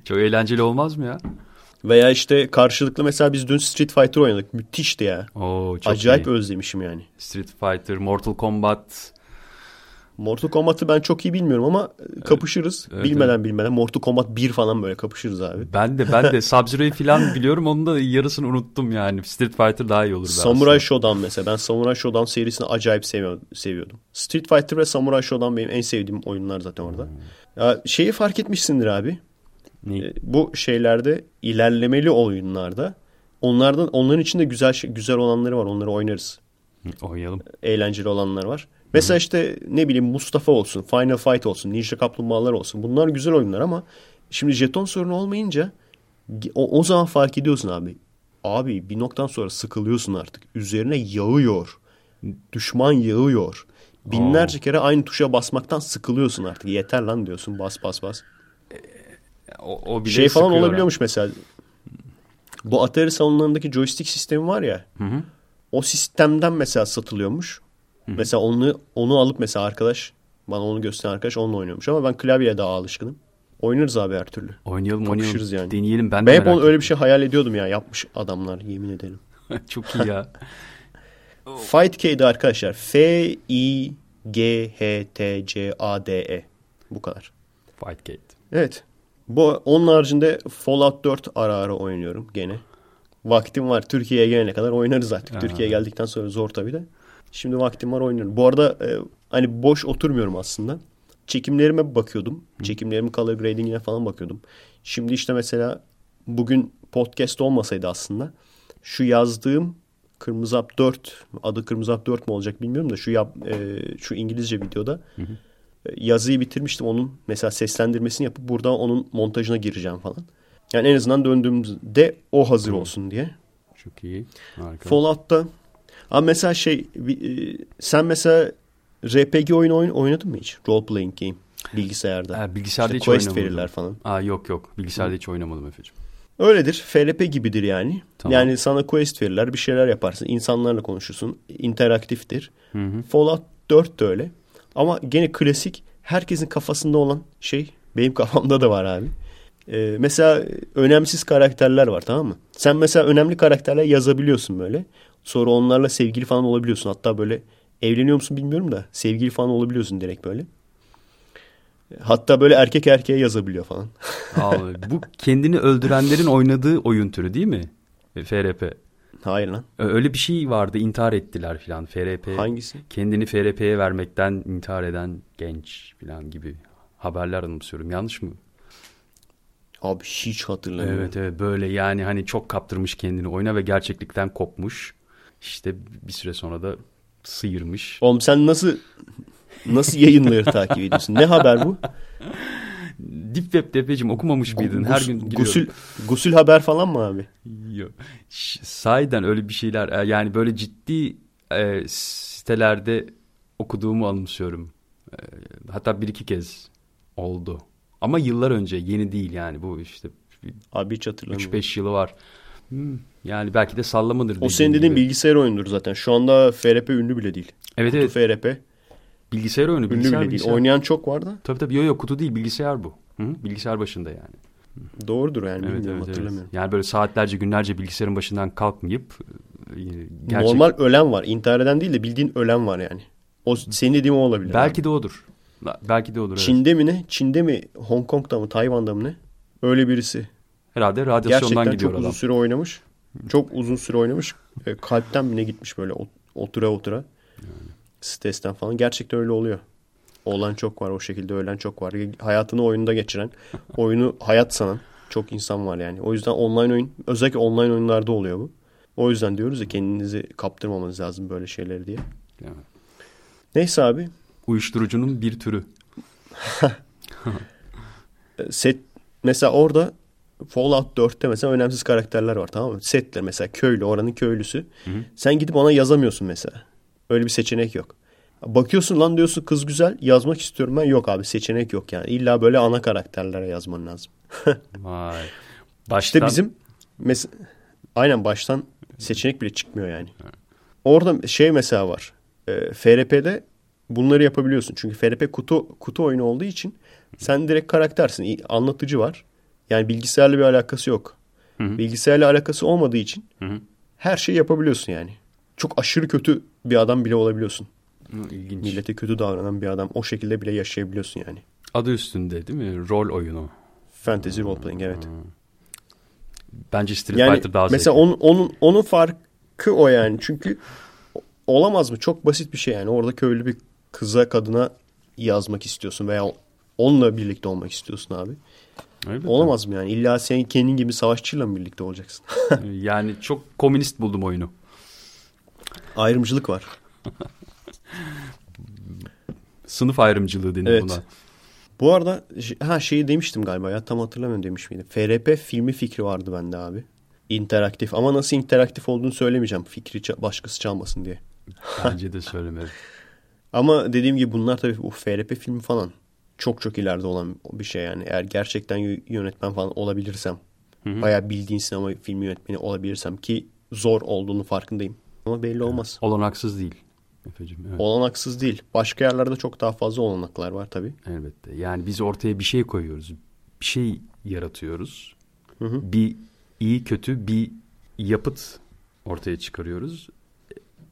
Çok eğlenceli olmaz mı ya? Veya işte karşılıklı mesela biz dün Street Fighter oynadık. Müthişti ya. Oo, çok Acayip iyi. özlemişim yani. Street Fighter, Mortal Kombat. Mortal Kombat'ı ben çok iyi bilmiyorum ama kapışırız. Evet, bilmeden bilmeden. Mortal Kombat 1 falan böyle kapışırız abi. Ben de ben de Sub-Zero'yu falan biliyorum. Onun da yarısını unuttum yani. Street Fighter daha iyi olur. Samurai Shodown mesela. Ben Samurai Shodown serisini acayip seviyordum. Street Fighter ve Samurai Shodown benim en sevdiğim oyunlar zaten orada. Ya şeyi fark etmişsindir abi. Ne? E, Bu şeylerde ilerlemeli oyunlarda onlardan onların içinde güzel şey- güzel olanları var. Onları oynarız. Oynayalım. Eğlenceli olanlar var. Mesela işte ne bileyim Mustafa olsun, Final Fight olsun, Ninja Kaplumbağalar olsun. Bunlar güzel oyunlar ama şimdi jeton sorunu olmayınca o, o zaman fark ediyorsun abi. Abi bir noktadan sonra sıkılıyorsun artık. Üzerine yağıyor. Düşman yağıyor. Binlerce kere aynı tuşa basmaktan sıkılıyorsun artık. Yeter lan diyorsun bas bas bas. O, o bile şey falan olabiliyormuş mesela. Bu Atari salonlarındaki joystick sistemi var ya. Hı hı. O sistemden mesela satılıyormuş. Mesela onu onu alıp mesela arkadaş bana onu gösteren arkadaş onunla oynuyormuş ama ben klavyeye daha alışkınım. Oynarız abi her türlü. Oynayalım Kapışırız oynayalım. yani. Deneyelim ben de Ben hep merak onu öyle bir şey hayal ediyordum ya. Yapmış adamlar yemin ederim. Çok iyi ya. Fight K'de arkadaşlar. F I G H T C A D E. Bu kadar. Fightgate. Evet. Bu onun haricinde Fallout 4 ara ara oynuyorum gene. Vaktim var. Türkiye'ye gelene kadar oynarız artık. Ha. Türkiye'ye geldikten sonra zor tabii de. Şimdi vaktim var oynuyorum. Bu arada e, hani boş oturmuyorum aslında. Çekimlerime bakıyordum. Çekimlerimin color grading'ine falan bakıyordum. Şimdi işte mesela bugün podcast olmasaydı aslında şu yazdığım Kırmızı Hap 4 adı Kırmızı Hap 4 mu olacak bilmiyorum da şu yap, e, şu İngilizce videoda e, yazıyı bitirmiştim. Onun mesela seslendirmesini yapıp burada onun montajına gireceğim falan. Yani en azından döndüğümde o hazır olsun diye. Çok iyi. Harika. Fallout'ta ama mesela şey e, sen mesela RPG oyunu oyun oynadın mı hiç? Role playing game bilgisayarda. Ha, bilgisayarda İşte hiç quest oynamadım. verirler falan. Aa, yok yok. Bilgisayarda hiç oynamadım Efe'cim. Öyledir. FRP gibidir yani. Tamam. Yani sana quest verirler, bir şeyler yaparsın, insanlarla konuşursun, interaktiftir. Hı hı. Fallout 4 de öyle. Ama gene klasik herkesin kafasında olan şey benim kafamda da var abi. Ee, mesela önemsiz karakterler var tamam mı? Sen mesela önemli karakterler yazabiliyorsun böyle. Sonra onlarla sevgili falan olabiliyorsun. Hatta böyle evleniyor musun bilmiyorum da sevgili falan olabiliyorsun direkt böyle. Hatta böyle erkek erkeğe yazabiliyor falan. Aa, bu kendini öldürenlerin oynadığı oyun türü değil mi? E, FRP. Hayır lan. Öyle bir şey vardı. intihar ettiler filan. FRP. Hangisi? Kendini FRP'ye vermekten intihar eden genç filan gibi haberler anımsıyorum. Yanlış mı? Abi hiç hatırlamıyorum. Evet evet böyle yani hani çok kaptırmış kendini oyuna ve gerçeklikten kopmuş. İşte bir süre sonra da sıyırmış. Oğlum sen nasıl nasıl yayınları takip ediyorsun? Ne haber bu? Deep Web Depeciğim okumamış mıydın? Her Gus- gün giriyorum. gusül, gusül haber falan mı abi? Yok. Sahiden öyle bir şeyler e, yani böyle ciddi e, sitelerde okuduğumu anımsıyorum. E, hatta bir iki kez oldu. Ama yıllar önce yeni değil yani bu işte Abi hiç hatırlamıyorum. 3-5 yılı var. Hmm, yani belki de sallamadır. O senin dediğin gibi. bilgisayar oyunudur zaten. Şu anda FRP ünlü bile değil. Evet Kutu evet FRP bilgisayar oyunu. ünlü Bilgisayar, bile değil. bilgisayar. Oynayan çok var da. Tabii tabii yok yok kutu değil bilgisayar bu. Hı -hı, bilgisayar başında yani. Doğrudur yani Evet, bilmiyorum evet, evet. hatırlamıyorum. Yani böyle saatlerce günlerce bilgisayarın başından kalkmayıp e, gerçek... Normal ölen var. İntihar eden değil de bildiğin ölen var yani. O senin dediğin o olabilir. Belki abi. de odur. Belki de olur. evet. Çin'de mi ne? Çin'de mi? Hong Kong'da mı? Tayvan'da mı ne? Öyle birisi. Herhalde radyasyondan Gerçekten gidiyor çok adam. uzun süre oynamış. Çok uzun süre oynamış. E, kalpten mi ne gitmiş böyle ot- otura otura. Stresten falan. Gerçekten öyle oluyor. Olan çok var. O şekilde ölen çok var. Hayatını oyunda geçiren, oyunu hayat sanan çok insan var yani. O yüzden online oyun, özellikle online oyunlarda oluyor bu. O yüzden diyoruz ya kendinizi kaptırmamanız lazım böyle şeyleri diye. Evet. Neyse abi. Uyuşturucunun bir türü. e, Set mesela orada Fallout 4'te mesela önemsiz karakterler var tamam mı? Setler mesela köylü, oranın köylüsü. Sen gidip ona yazamıyorsun mesela. Öyle bir seçenek yok. Bakıyorsun lan diyorsun kız güzel yazmak istiyorum ben. Yok abi seçenek yok yani. İlla böyle ana karakterlere yazman lazım. Vay. İşte Baştan, bizim mes- aynen baştan seçenek bile çıkmıyor yani. Orada şey mesela var. E, FRP'de bunları yapabiliyorsun. Çünkü FRP kutu kutu oyunu olduğu için sen direkt karaktersin. Anlatıcı var. Yani bilgisayarla bir alakası yok. hı. Bilgisayarla alakası olmadığı için Hı hı. her şeyi yapabiliyorsun yani. Çok aşırı kötü bir adam bile olabiliyorsun. Hı, İlginç. Millete kötü davranan bir adam o şekilde bile yaşayabiliyorsun yani. Adı üstünde değil mi? Rol oyunu. Fantasy role playing evet. Bence Street Yani Fighter daha mesela zevkli. onun, onun onun farkı o yani. Çünkü olamaz mı? Çok basit bir şey yani. Orada köylü bir kıza kadına yazmak istiyorsun veya onunla birlikte olmak istiyorsun abi. Elbette. Olamaz mı yani? İlla sen kendin gibi savaşçıyla mı birlikte olacaksın? yani çok komünist buldum oyunu. Ayrımcılık var. Sınıf ayrımcılığı denir Evet. buna. Bu arada ha şeyi demiştim galiba ya tam hatırlamıyorum demiş miydim. FRP filmi fikri vardı bende abi. İnteraktif ama nasıl interaktif olduğunu söylemeyeceğim. Fikri başkası çalmasın diye. Bence de söylemedi. Ama dediğim gibi bunlar tabii bu FRP filmi falan çok çok ileride olan bir şey yani. Eğer gerçekten yönetmen falan olabilirsem, bayağı bildiğin sinema filmi yönetmeni olabilirsem ki zor olduğunu farkındayım. Ama belli olmaz. Olanaksız değil. Efecim, evet. Olanaksız değil. Başka yerlerde çok daha fazla olanaklar var tabii. Elbette. Yani biz ortaya bir şey koyuyoruz. Bir şey yaratıyoruz. Bir iyi kötü bir yapıt ortaya çıkarıyoruz.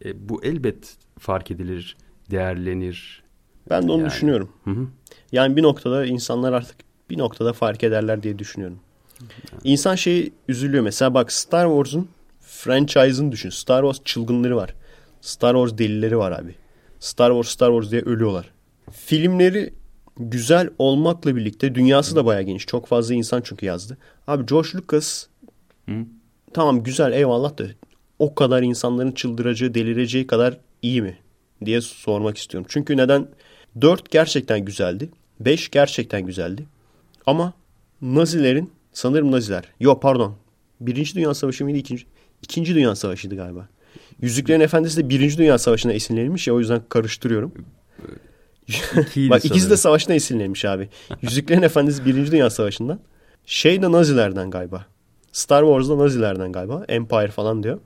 E, bu elbet fark edilir, değerlenir. Ben de onu Yani. düşünüyorum. Hı hı. Yani bir noktada insanlar artık bir noktada fark ederler diye düşünüyorum. İnsan şey üzülüyor. Mesela bak Star Wars'un franchise'ını düşün. Star Wars çılgınları var. Star Wars delileri var abi. Star Wars Star Wars diye ölüyorlar. Filmleri güzel olmakla birlikte dünyası da bayağı geniş. Çok fazla insan çünkü yazdı. Abi George Lucas Hı. tamam güzel eyvallah da o kadar insanların çıldıracağı delireceği kadar iyi mi diye sormak istiyorum. Çünkü neden? 4 gerçekten güzeldi. 5 gerçekten güzeldi. Ama Nazilerin sanırım Naziler. Yok pardon. Birinci Dünya Savaşı mıydı? İkinci, İkinci Dünya Savaşı'ydı galiba. Yüzüklerin Efendisi de Birinci Dünya Savaşı'na esinlenilmiş ya o yüzden karıştırıyorum. İkiydi Bak ikisi de sanırım. savaşına esinlenmiş abi. Yüzüklerin Efendisi Birinci Dünya Savaşı'ndan. Şey de Nazilerden galiba. Star Wars'da Nazilerden galiba. Empire falan diyor.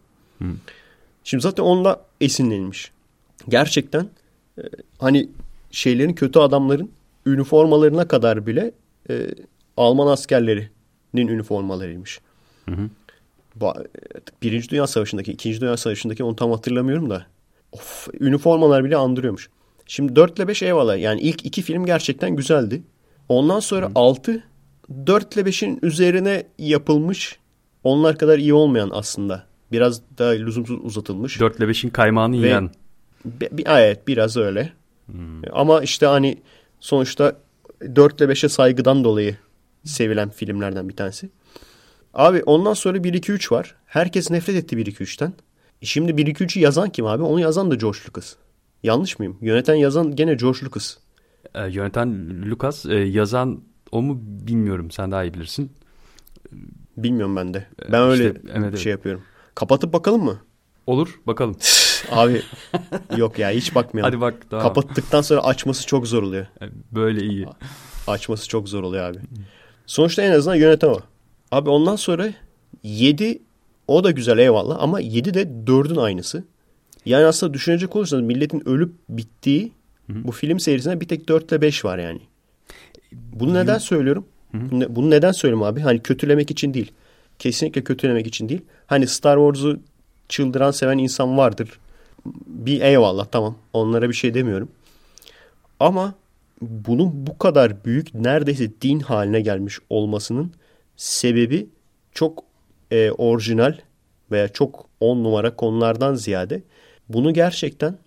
Şimdi zaten onunla esinlenilmiş. Gerçekten e, hani şeylerin kötü adamların üniformalarına kadar bile e, Alman askerlerinin üniformalarıymış. Ba- e, Birinci Dünya Savaşı'ndaki, İkinci Dünya Savaşı'ndaki onu tam hatırlamıyorum da. Of, üniformalar bile andırıyormuş. Şimdi 4 ile 5 eyvallah. Yani ilk iki film gerçekten güzeldi. Ondan sonra 6 4 ile 5'in üzerine yapılmış. Onlar kadar iyi olmayan aslında. Biraz daha lüzumsuz uzatılmış. 4 ile 5'in kaymağını Ve- yiyen. Bi- evet biraz öyle. Ama işte hani sonuçta 4 ile 5'e saygıdan dolayı sevilen filmlerden bir tanesi. Abi ondan sonra 1-2-3 var. Herkes nefret etti 1-2-3'ten. E Şimdi 1-2-3'ü yazan kim abi? Onu yazan da George Lucas. Yanlış mıyım? Yöneten yazan gene George Lucas. E, yöneten Lucas, e, yazan o mu bilmiyorum. Sen daha iyi bilirsin. Bilmiyorum ben de. Ben öyle işte, evet, evet. şey yapıyorum. Kapatıp bakalım mı? Olur bakalım. Abi yok ya hiç bakmayalım. Hadi bak. Tamam. Kapattıktan sonra açması çok zor oluyor. Böyle iyi. Açması çok zor oluyor abi. Sonuçta en azından yöneten o. Abi ondan sonra 7 o da güzel eyvallah ama 7 de 4'ün aynısı. Yani aslında düşünecek olursanız milletin ölüp bittiği bu film serisinde bir tek 4 ile 5 var yani. Bunu neden söylüyorum? Bunu, bunu neden söylüyorum abi? Hani kötülemek için değil. Kesinlikle kötülemek için değil. Hani Star Wars'u çıldıran seven insan vardır. Bir eyvallah tamam. Onlara bir şey demiyorum. Ama bunun bu kadar büyük neredeyse din haline gelmiş olmasının sebebi çok e, orijinal veya çok on numara konulardan ziyade bunu gerçekten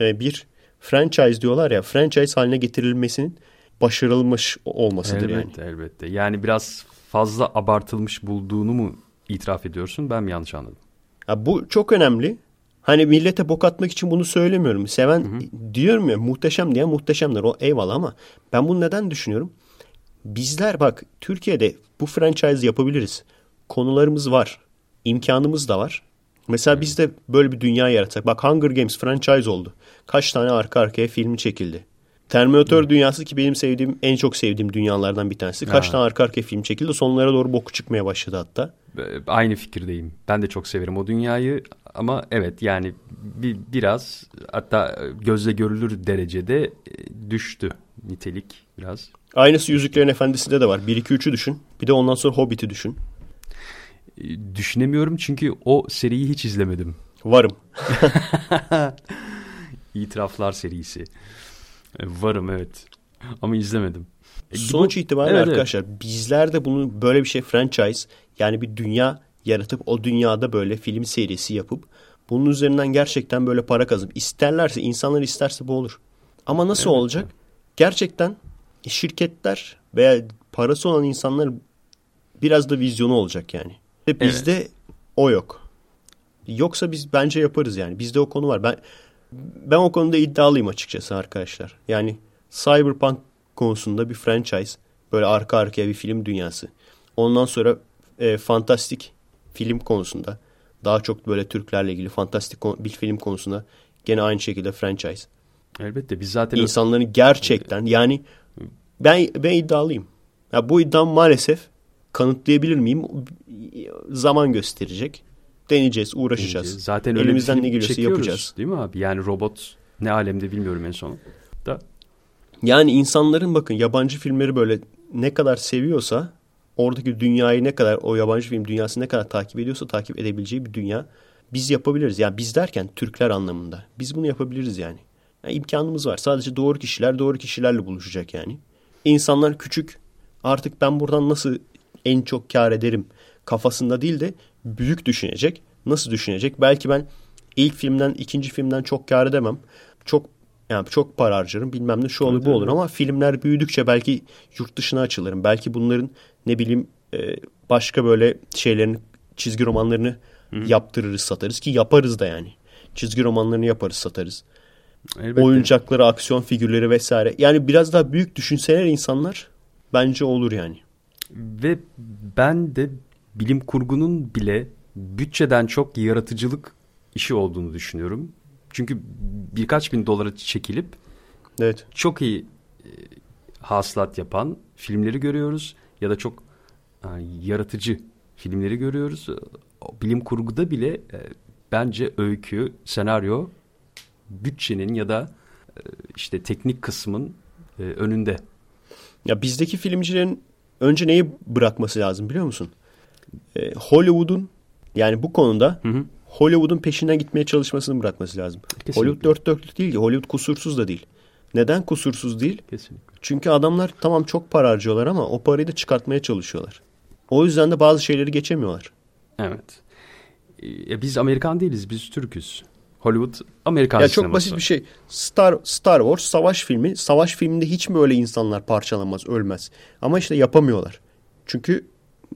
e, bir franchise diyorlar ya franchise haline getirilmesinin başarılmış olmasıdır yani. Elbette elbette. Yani biraz fazla abartılmış bulduğunu mu itiraf ediyorsun? Ben mi yanlış anladım? Ya bu çok önemli. Hani millete bok atmak için bunu söylemiyorum. Seven diyorum ya muhteşem diye muhteşemdir. O eyvallah ama ben bunu neden düşünüyorum? Bizler bak Türkiye'de bu franchise yapabiliriz. Konularımız var. imkanımız da var. Mesela biz de böyle bir dünya yaratsak. Bak Hunger Games franchise oldu. Kaç tane arka arkaya filmi çekildi. Terminator dünyası ki benim sevdiğim en çok sevdiğim dünyalardan bir tanesi. Kaç Ha. tane arka arkaya film çekildi. Sonlara doğru boku çıkmaya başladı hatta. Aynı fikirdeyim. Ben de çok severim o dünyayı ama evet yani bir, biraz hatta gözle görülür derecede e, düştü nitelik biraz. Aynısı Yüzüklerin Efendisi'nde de var. 1-2-3'ü düşün. Bir de ondan sonra Hobbit'i düşün. e, düşünemiyorum çünkü o seriyi hiç izlemedim. Varım. İtiraflar serisi. E, Varım evet. Ama izlemedim. Sonuç itibariyle Evet, evet. arkadaşlar bizler de bunu böyle bir şey franchise yani bir dünya yaratıp o dünyada böyle film serisi yapıp bunun üzerinden gerçekten böyle para kazanıp isterlerse insanlar isterse bu olur. Ama nasıl Evet. olacak? Gerçekten şirketler veya parası olan insanlar biraz da vizyonu olacak yani. Ve bizde o yok. Yoksa biz bence yaparız yani. Bizde o konu var. Ben ben o konuda iddialıyım açıkçası arkadaşlar. Yani Cyberpunk konusunda bir franchise, böyle arka arkaya bir film dünyası. Ondan sonra e, fantastik film konusunda daha çok böyle Türklerle ilgili fantastik bir film konusunda gene aynı şekilde franchise. Elbette biz zaten İnsanların gerçekten yani ben ben iddialıyım. Ya bu iddiam maalesef kanıtlayabilir miyim? Zaman gösterecek. Deneyeceğiz, uğraşacağız. zaten öyle bir Elimizden ne geliyorsa yapacağız. Değil mi abi? Yani robot ne alemde bilmiyorum en son. Da Yani insanların bakın yabancı filmleri böyle ne kadar seviyorsa oradaki dünyayı ne kadar o yabancı film dünyası ne kadar takip ediyorsa takip edebileceği bir dünya biz yapabiliriz. Yani biz derken Türkler anlamında. Biz bunu yapabiliriz yani. yani imkanımız var. Sadece doğru kişiler doğru kişilerle buluşacak yani. İnsanlar küçük artık ben buradan nasıl en çok kar ederim kafasında değil de büyük düşünecek. Nasıl düşünecek? Belki ben ilk filmden ikinci filmden çok kar edemem. Çok yani çok para harcarım bilmem ne şu olur bu olur ama filmler büyüdükçe belki yurt dışına açılırım. Belki bunların ne bileyim e, başka böyle şeylerin çizgi romanlarını yaptırırız satarız ki yaparız da yani. Çizgi romanlarını yaparız satarız. elbette. Oyuncakları, aksiyon figürleri vesaire. Yani biraz daha büyük düşünseler insanlar bence olur yani. Ve ben de bilim kurgunun bile bütçeden çok yaratıcılık işi olduğunu düşünüyorum. Çünkü birkaç bin dolara çekilip Evet. çok iyi e, hasılat yapan filmleri görüyoruz ya da çok e, yaratıcı filmleri görüyoruz. Bilim kurguda bile e, bence öykü, senaryo bütçenin ya da e, işte teknik kısmın e, önünde. Ya bizdeki filmcilerin önce neyi bırakması lazım biliyor musun? Ee, Hollywood'un yani bu konuda Hı hı. Hollywood'un peşinden gitmeye çalışmasını bırakması lazım. Kesinlikle. Hollywood dört dörtlük değil ki. Hollywood kusursuz da değil. Neden kusursuz değil? Kesinlikle. Çünkü adamlar tamam çok para harcıyorlar ama o parayı da çıkartmaya çalışıyorlar. O yüzden de bazı şeyleri geçemiyorlar. Evet. E, biz Amerikan değiliz, biz Türk'üz. Hollywood Amerikan Ya çok basit bir şey. Star Star Wars savaş filmi. Savaş filminde hiç mi öyle insanlar parçalanmaz, ölmez? Ama işte yapamıyorlar. Çünkü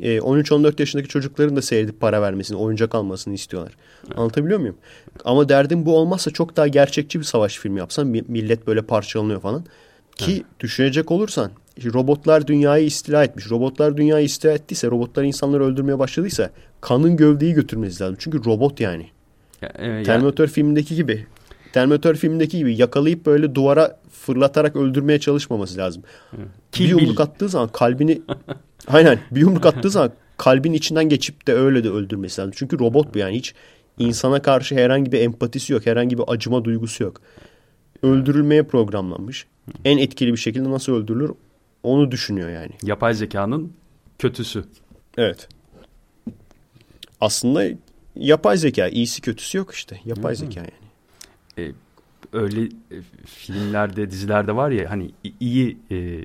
13-14 yaşındaki çocukların da seyredip para vermesini, oyuncak almasını istiyorlar. Anlatabiliyor muyum? Ama derdim bu olmazsa çok daha gerçekçi bir savaş filmi yapsan mi- millet böyle parçalanıyor falan. Ki düşünecek olursan robotlar dünyayı istila etmiş. Robotlar dünyayı istila ettiyse, robotlar insanları öldürmeye başladıysa kanın gövdeyi götürmesi lazım. Çünkü robot yani. Ya, e, ya- Terminator filmindeki gibi. Terminator filmindeki gibi yakalayıp böyle duvara fırlatarak öldürmeye çalışmaması lazım. Kill bir yumruk attığı zaman kalbini aynen bir yumruk attığı zaman kalbin içinden geçip de öyle de öldürmesi lazım. Çünkü robot bu yani hiç insana karşı herhangi bir empatisi yok. Herhangi bir acıma duygusu yok. Öldürülmeye programlanmış. En etkili bir şekilde nasıl öldürülür onu düşünüyor yani. yapay zekanın kötüsü. Evet. Aslında yapay zeka iyisi kötüsü yok işte. Yapay zeka yani. E, öyle e, filmlerde, dizilerde var ya hani iyi e,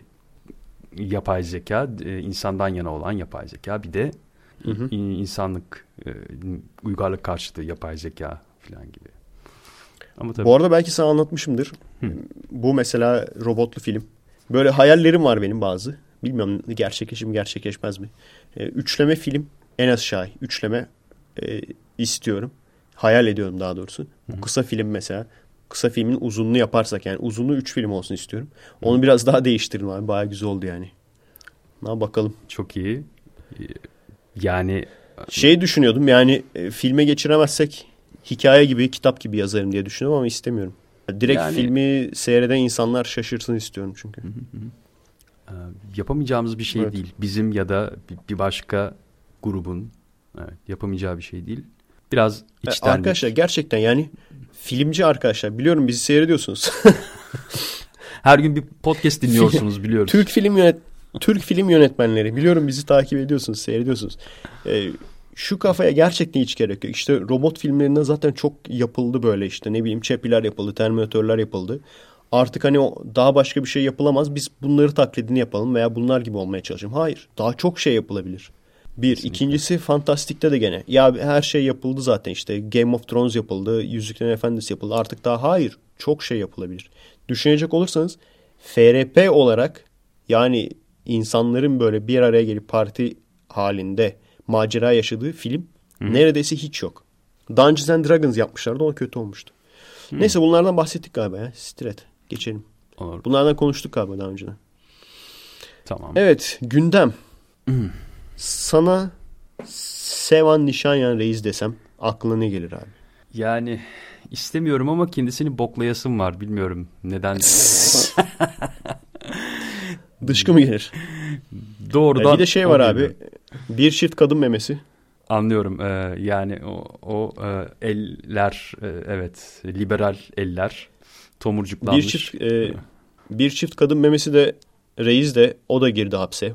yapay zeka, e, insandan yana olan yapay zeka, bir de Hı hı. insanlık, e, uygarlık karşıtı yapay zeka falan gibi. Ama tabii Bu arada belki sana anlatmışımdır. Bu mesela robotlu film. Böyle hayallerim var benim bazı. Bilmiyorum gerçekleşir mi gerçekleşmez mi. Üçleme film en aşağı üçleme e, istiyorum. Hayal ediyorum daha doğrusu. Bu kısa film mesela. Kısa filmin uzunluğu yaparsak yani uzunluğu 3 film olsun istiyorum. Onu biraz daha değiştirin abi. Bayağı güzel oldu yani. Ne bakalım. çok iyi. Yani Şey düşünüyordum yani e, filme geçiremezsek hikaye gibi kitap gibi yazarım diye düşünüyorum ama istemiyorum. Direkt Yani- filmi seyreden insanlar şaşırsın istiyorum çünkü. e, yapamayacağımız bir şey Evet. değil. Bizim ya da bir- bir başka grubun evet, yapamayacağı bir şey değil. Biraz E, içten Arkadaşlar gerçekten yani filmci arkadaşlar biliyorum bizi seyrediyorsunuz. her gün bir podcast dinliyorsunuz biliyoruz. Türk film yönet Türk film yönetmenleri biliyorum bizi takip ediyorsunuz, seyrediyorsunuz. E, şu kafaya gerçekten hiç gerek yok. İşte robot filmlerinde zaten çok yapıldı böyle işte ne bileyim Chappie'ler yapıldı, Terminator'lar yapıldı. Artık hani o daha başka bir şey yapılamaz. Biz bunları taklidini yapalım veya bunlar gibi olmaya çalışalım. Hayır. Daha çok şey yapılabilir. Bir. Kesinlikle. ikincisi Fantastik'te de gene. Ya her şey yapıldı zaten işte. Game of Thrones yapıldı. Yüzüklerin Efendisi yapıldı. Artık daha hayır. Çok şey yapılabilir. Düşünecek olursanız FRP olarak yani insanların böyle bir araya gelip parti halinde macera yaşadığı film neredeyse hiç yok. Dungeons and Dragons yapmışlardı o kötü olmuştu. Neyse bunlardan bahsettik galiba ya. Stret. Geçelim. Olur. Bunlardan konuştuk galiba daha önceden. Tamam. Evet gündem. Sana Sevan Nişanyan Reis desem aklına ne gelir abi? Yani istemiyorum ama kendisini boklayasım var. Bilmiyorum neden. Dışkı mı gelir? Doğrudan. bir de şey var abi. Bir çift kadın memesi. Anlıyorum. Ee, yani o, o e, eller e, evet liberal eller tomurcuklanmış. Bir çift e, bir çift kadın memesi de Reis de o da girdi hapse.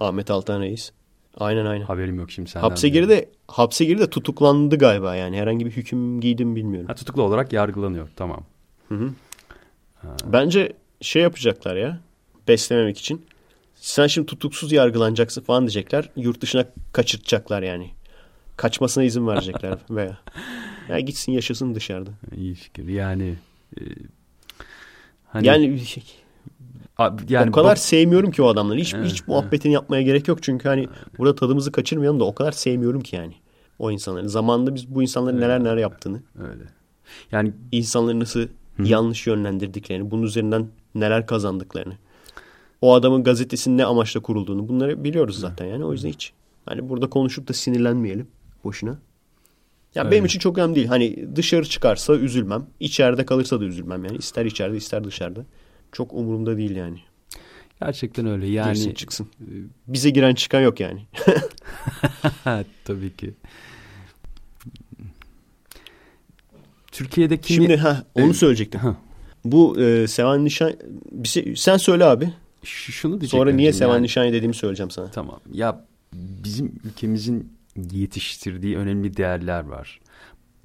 Ahmet Altan Reis. Aynen aynen. Haberim yok şimdi senden. Hapse girdi. Hapse girdi de tutuklandı galiba yani. Herhangi bir hüküm giydim bilmiyorum. Ha, tutuklu olarak yargılanıyor. Tamam. Bence şey yapacaklar ya. Beslememek için. Sen şimdi tutuksuz yargılanacaksın falan diyecekler. Yurt dışına kaçırtacaklar yani. Kaçmasına izin verecekler veya. Ya gitsin yaşasın dışarıda. İyi fikir. Yani e, hani Yani, yani o kadar bok- sevmiyorum ki o adamları. Hiç, Evet, hiç muhabbetini yapmaya gerek yok. Çünkü hani burada tadımızı kaçırmayalım da o kadar sevmiyorum ki yani. O insanları. Zamanında biz bu insanların neler neler yaptığını. öyle. Yani insanları nasıl yanlış yönlendirdiklerini, bunun üzerinden neler kazandıklarını, o adamın gazetesinin ne amaçla kurulduğunu bunları biliyoruz zaten yani o yüzden hiç. Hani burada konuşup da sinirlenmeyelim boşuna. Ya Öyle. benim için çok önemli değil. Hani dışarı çıkarsa üzülmem. içeride kalırsa da üzülmem yani. ister içeride ister dışarıda. Çok umurumda değil yani. gerçekten öyle. Girsin Yani çıksın. Bize giren çıkan yok yani. tabii ki. Türkiye'deki Şimdi ha onu Evet. söyleyecektim. Ha. Bu e, Sevan Nişan şey- sen söyle abi. Ş- şunu diyecektim. Sonra niye Sevan yani. Nişani dediğimi söyleyeceğim sana. Tamam. Ya bizim ülkemizin yetiştirdiği önemli değerler var.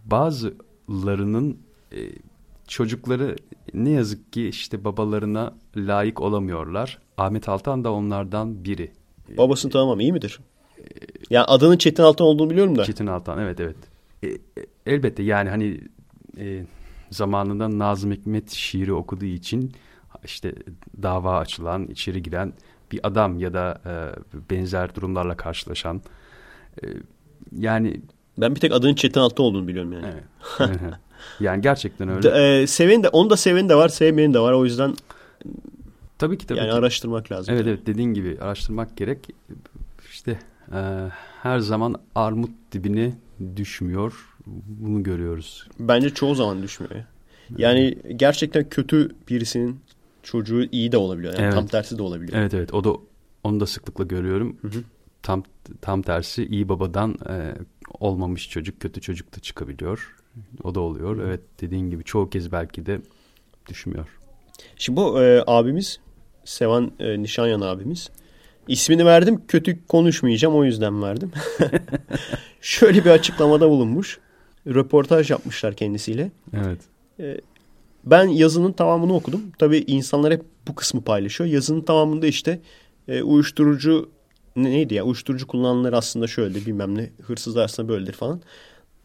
Bazılarının e, çocukları ne yazık ki işte babalarına layık olamıyorlar. Ahmet Altan da onlardan biri. Babasını tanımam iyi midir? Yani adının Çetin Altan olduğunu biliyorum da. Çetin Altan evet evet. E, e, elbette yani hani e, zamanında Nazım Hikmet şiiri okuduğu için işte dava açılan, içeri giren bir adam ya da e, benzer durumlarla karşılaşan e, yani Ben bir tek adının Çetin Altan olduğunu biliyorum yani. evet. yani gerçekten öyle. De, e, seven de onu da seven de var, sevmeyen de var. O yüzden tabii ki tabii yani ki. araştırmak lazım. Evet evet dediğin gibi araştırmak gerek. İşte e, her zaman armut dibine düşmüyor. Bunu görüyoruz. Bence çoğu zaman düşmüyor ya. Yani gerçekten kötü birisinin çocuğu iyi de olabiliyor. Yani Evet. tam tersi de olabiliyor. Evet evet o da onu da sıklıkla görüyorum. Tam tam tersi iyi babadan e, olmamış çocuk kötü çocuk da çıkabiliyor. O da oluyor. Evet dediğin gibi çoğu kez belki de düşmüyor. Şimdi bu e, abimiz Sevan e, Nişanyan abimiz ismini verdim kötü konuşmayacağım o yüzden verdim. Şöyle bir açıklamada bulunmuş. Röportaj yapmışlar kendisiyle. Evet. Ben yazının tamamını okudum. Tabii insanlar hep bu kısmı paylaşıyor. Yazının tamamında işte e, uyuşturucu ne- neydi ya uyuşturucu kullananlar aslında şöyle bilmem ne hırsızlar aslında böyledir falan.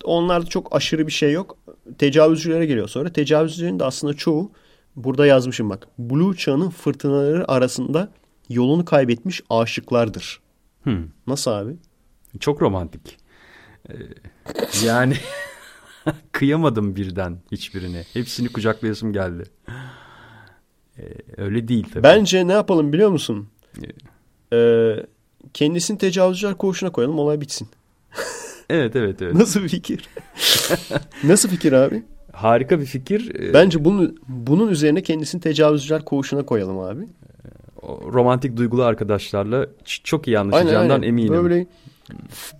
Onlarda çok aşırı bir şey yok. Tecavüzcülere geliyor sonra. Tecavüzcülerin de aslında çoğu burada yazmışım bak. Blue çağının fırtınaları arasında yolunu kaybetmiş aşıklardır. Hmm. Nasıl abi? Çok romantik. Ee, yani kıyamadım birden hiçbirine. Hepsini kucaklayasım geldi. Ee, öyle değil tabii. Bence ne yapalım biliyor musun? Evet. Ee, kendisini tecavüzcüler koğuşuna koyalım olay bitsin. Evet evet evet. Nasıl bir fikir? Nasıl fikir abi? Harika bir fikir. Ee, Bence bunun bunun üzerine kendisini tecavüzcüler koğuşuna koyalım abi. o romantik duygulu arkadaşlarla çok iyi anlaşacağından eminim. Böyle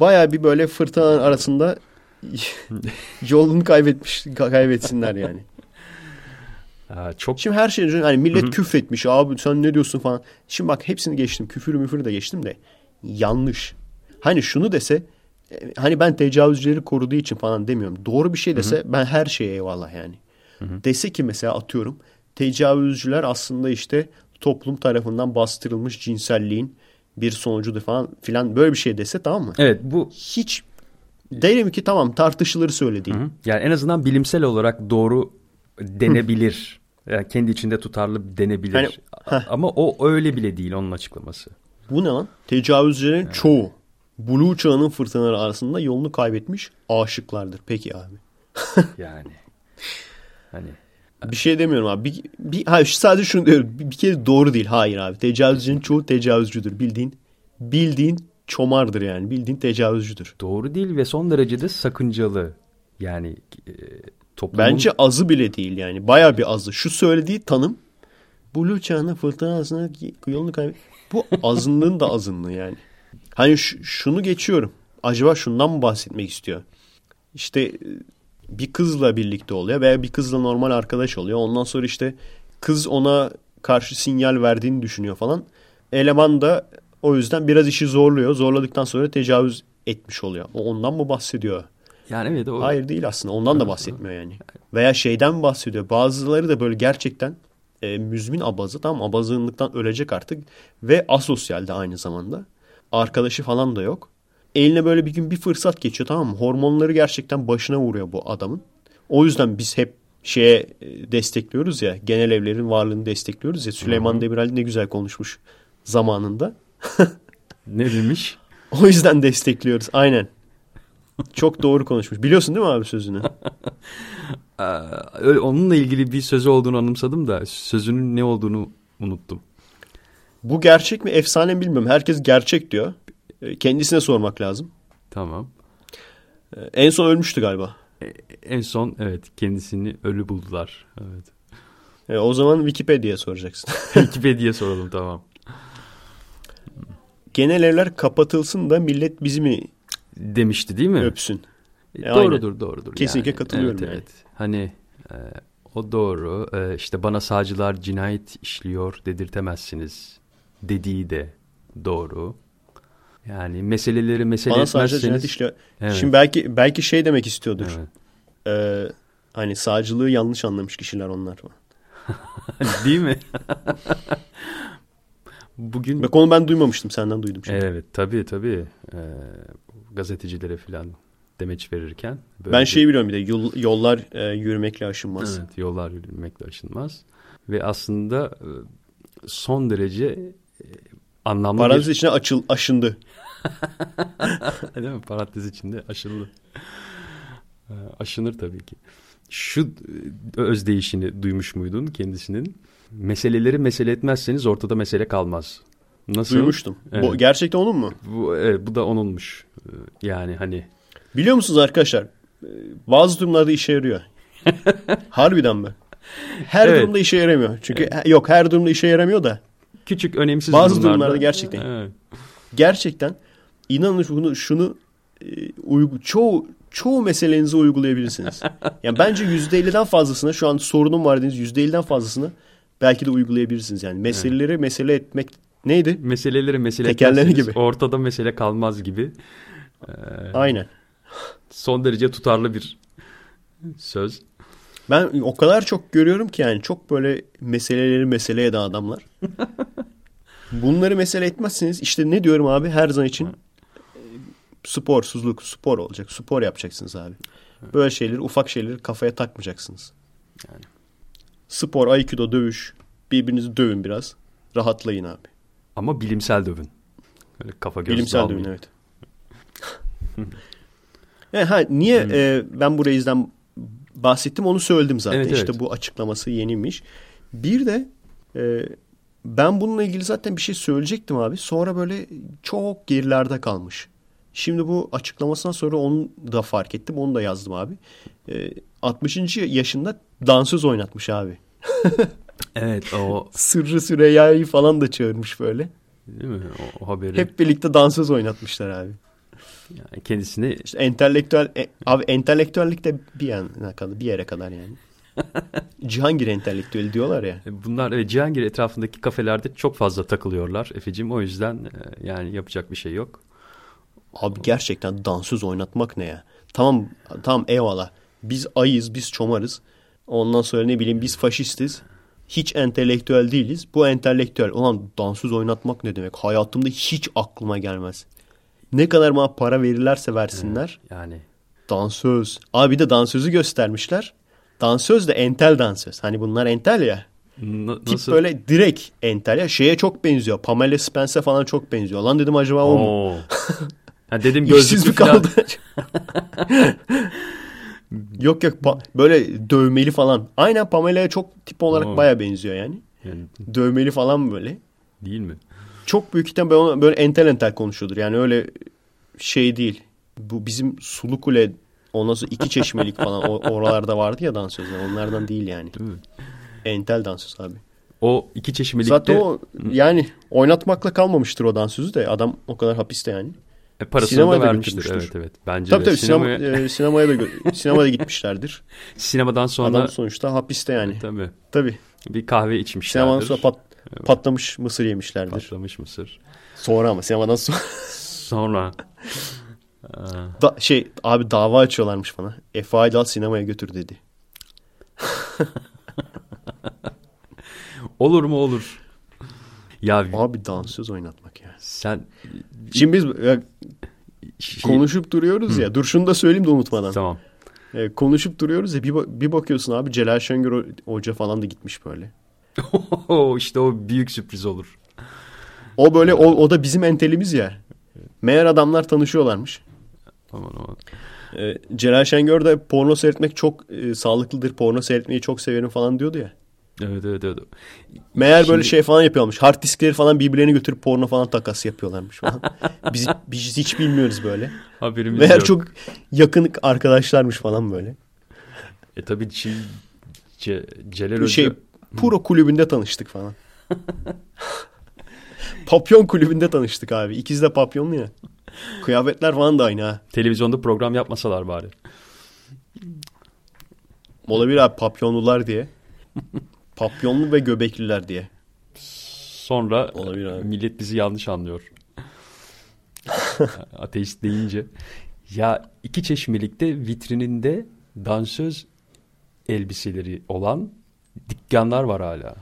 bayağı bir böyle fırtınaların arasında yolunu kaybetmiş kaybetsinler yani. Aa, çok Şimdi her şeyden önce hani millet küfretmiş abi sen ne diyorsun falan. Şimdi bak hepsini geçtim. Küfür müfür de geçtim de yanlış. Hani şunu dese hani ben tecavüzcüleri koruduğu için falan demiyorum. Doğru bir şey dese ben her şeye eyvallah yani. Dese ki mesela atıyorum tecavüzcüler aslında işte toplum tarafından bastırılmış cinselliğin bir sonucudur falan filan böyle bir şey dese tamam mı? Evet bu Hiç derim ki tamam tartışılır söylediğin. Hı hı. Yani en azından bilimsel olarak doğru denebilir. Yani kendi içinde tutarlı denebilir. A- Ama o öyle bile değil onun açıklaması. Bu ne lan? Tecavüzcülerin çoğu Blue çağının fırtınaları arasında yolunu kaybetmiş aşıklardır. Peki abi. Yani hani Bir şey demiyorum abi. Bir, bir, hayır, sadece şunu diyorum. Bir, bir kere doğru değil. Hayır abi. Tecavüzcünün çoğu tecavüzcüdür. Bildiğin bildiğin çomardır yani. Bildiğin tecavüzcüdür. doğru değil ve son derecede sakıncalı. Yani e, toplumun Bence azı bile değil yani. Baya bir azı. Şu söylediği tanım Blue çağının fırtına arasında yolunu kaybet. Bu azınlığın da azınlığı yani. Hani şunu geçiyorum. Acaba şundan mı bahsetmek istiyor? İşte bir kızla birlikte oluyor veya bir kızla normal arkadaş oluyor. Ondan sonra işte kız ona karşı sinyal verdiğini düşünüyor falan. Eleman da o yüzden biraz işi zorluyor. Zorladıktan sonra tecavüz etmiş oluyor. O ondan mı bahsediyor? yani evet o Hayır değil aslında. Ondan da bahsetmiyor yani. Veya şeyden bahsediyor. Bazıları da böyle gerçekten e, müzmin abazı. Tamam abazınlıktan ölecek artık. Ve asosyal de aynı zamanda. Arkadaşı falan da yok. Eline böyle bir gün bir fırsat geçiyor tamam mı? Hormonları gerçekten başına vuruyor bu adamın. O yüzden biz hep şeye e, destekliyoruz ya. Genel evlerin varlığını destekliyoruz ya. Süleyman Demirel ne güzel konuşmuş zamanında. ne demiş? O yüzden destekliyoruz. Aynen. Çok doğru konuşmuş. Biliyorsun değil mi abi sözünü? Aa, öyle, onunla ilgili bir sözü olduğunu anımsadım da sözünün ne olduğunu unuttum. Bu gerçek mi efsane mi bilmiyorum. Herkes gerçek diyor. E, Kendisine sormak lazım. Tamam. E, En son ölmüştü galiba. En son evet kendisini ölü buldular. Evet. E, O zaman Wikipedia'ya soracaksın. Wikipedia soralım tamam. Genel evler kapatılsın da millet bizi mi Demişti değil mi? öpsün? E, E, doğrudur doğrudur. Kesinlikle Yani, katılıyorum evet, yani. Evet. Hani e, o doğru. E, işte bana sağcılar cinayet işliyor dedirtemezsiniz dediği de doğru. Yani meseleleri mesele Bana sadece etmezseniz. cennet işliyor. Evet. Şimdi belki belki şey demek istiyordur. Evet. E, hani sağcılığı yanlış anlamış kişiler onlar. Değil mi? Bugün Bak onu ben duymamıştım. Senden duydum şimdi. evet tabii tabii Ee, gazetecilere filan demeç verirken böyle ben şeyi biliyorum bir de yol- yollar e, yürümekle aşınmaz. Evet, yollar yürümekle aşınmaz. Ve aslında e, son derece anlamlı Parantez bir... içine açıl, aşındı. Değil mi? Parantez içinde aşındı. E, Aşınır tabii ki. Şu e, özdeyişini duymuş muydun kendisinin? Meseleleri mesele etmezseniz ortada mesele kalmaz. Nasıl? Duymuştum. Evet. Bu, gerçekten onun mu? Bu, evet, bu da onunmuş. E, Yani hani Biliyor musunuz arkadaşlar? e, Bazı durumlarda işe yarıyor. Harbiden mi? Her Evet. durumda işe yaramıyor. Çünkü yok her durumda işe yaramıyor da küçük önemsiz Bazı durumlarda, durumlarda gerçekten. Evet. gerçekten inanın bunu şunu e, uygu, çoğu çoğu meselenize uygulayabilirsiniz. Yani bence %50'den fazlasına şu an sorunum var dediğiniz %50'den fazlasını belki de uygulayabilirsiniz. Yani meseleleri mesele etmek neydi? Meseleleri mesele etmezseniz gibi. ortada mesele kalmaz gibi. Ee, Aynen. son derece tutarlı bir söz. Ben o kadar çok görüyorum ki yani çok böyle meseleleri mesele eden adamlar. Bunları mesele etmezseniz işte ne diyorum abi her zaman için sporsuzluk, spor olacak. Spor yapacaksınız abi. Böyle şeyleri, ufak şeyleri kafaya takmayacaksınız. Yani. Spor, aikido, dövüş. Birbirinizi dövün biraz. Rahatlayın abi. Ama bilimsel dövün. Öyle kafa göz Bilimsel dövün evet. e, ha, niye e, ben bu reizden bahsettim onu söyledim zaten. Evet, işte evet. bu açıklaması yeniymiş. Bir de e, ben bununla ilgili zaten bir şey söyleyecektim abi. Sonra böyle çok gerilerde kalmış. Şimdi bu açıklamasından sonra onu da fark ettim. Onu da yazdım abi. E, 60. yaşında dansöz oynatmış abi. Evet o Sırrı Süreyya'yı falan da çağırmış böyle. değil mi? O, o haberi Hep birlikte dansöz oynatmışlar abi. Yani kendisini İşte entelektüel e, abi entelektüellik de bir yana kadar bir yere kadar yani. Cihangir entelektüeli diyorlar ya. bunlar evet, Cihangir etrafındaki kafelerde çok fazla takılıyorlar Efe'cim. O yüzden e, yani yapacak bir şey yok. Abi gerçekten dansöz oynatmak ne ya? Tamam tamam eyvallah. Biz ayız, biz çomarız. Ondan sonra ne bileyim biz faşistiz. Hiç entelektüel değiliz. Bu entelektüel. Ulan dansöz oynatmak ne demek? Hayatımda hiç aklıma gelmez. Ne kadar bana para verirlerse versinler. Yani Dansöz. Abi bir de dansözü göstermişler. Dansöz de entel dansöz. Hani bunlar entel ya. na- Tip nasıl? böyle direkt entel ya. Şeye çok benziyor. Pamela Spence falan çok benziyor. Lan dedim acaba o mu? Ha dedim gözlüklü mi kaldı? yok yok böyle dövmeli falan. Aynen Pamela'ya çok tip olarak baya benziyor yani. Yani Dövmeli falan böyle. değil mi? Çok büyük ihtimalle böyle entel entel konuşuyordur. Yani öyle şey değil. Bu bizim Sulu Kule ondan sonra iki çeşmelik falan oralarda vardı ya dansözler. Onlardan değil yani. Değil mi? Entel dansöz abi. O iki çeşmelikte Zaten o yani oynatmakla kalmamıştır o dansözü de. Adam o kadar hapiste yani. e, parasını sinemaya da vermiştir. Evet evet. Bence Tabii de. tabii sinema, sinemaya, e, sinemaya da sinemaya da gitmişlerdir. sinemadan sonra Adam sonuçta hapiste yani. tabii Tabii. bir kahve içmişlerdir. Sinemadan sonra pat, patlamış mısır yemişlerdir. Patlamış mısır. Sonra ama sinemadan sonra Sonra da, şey abi dava açıyorlarmış bana. Efe Aydal sinemaya götür dedi. olur mu olur. Ya Abi dansöz oynatmak ya. sen Şimdi biz ya, şey- konuşup duruyoruz ya. Dur şunu da söyleyeyim de unutmadan. Tamam. E, konuşup duruyoruz ya bir, bir bakıyorsun abi Celal Şengör Ho- Hoca falan da gitmiş böyle. işte o büyük sürpriz olur. O böyle o, o da bizim entelimiz ya. Meğer adamlar tanışıyorlarmış. Aman aman. E, Celal Şengör de porno seyretmek çok e, sağlıklıdır. Porno seyretmeyi çok severim falan diyordu ya. Evet evet evet. Meğer böyle Şimdi- şey falan yapıyormuş. Hard diskleri falan birbirlerine götürüp porno falan takas yapıyorlarmış falan. biz, biz hiç bilmiyoruz böyle. Haberimiz Meğer yok. çok yakın arkadaşlarmış falan böyle. E tabii Çin, Ce, Celal Hoca Şey Puro kulübünde tanıştık falan. Papyon kulübünde tanıştık abi. İkiz de papyonlu ya. Kıyafetler falan da aynı ha. televizyonda program yapmasalar bari. Olabilir abi papyonlular diye. Papyonlu ve göbekliler diye. Sonra Olabilir abi. millet bizi yanlış anlıyor. Ateist deyince. Ya iki çeşmelikte vitrininde dansöz elbiseleri olan dükkanlar var hala.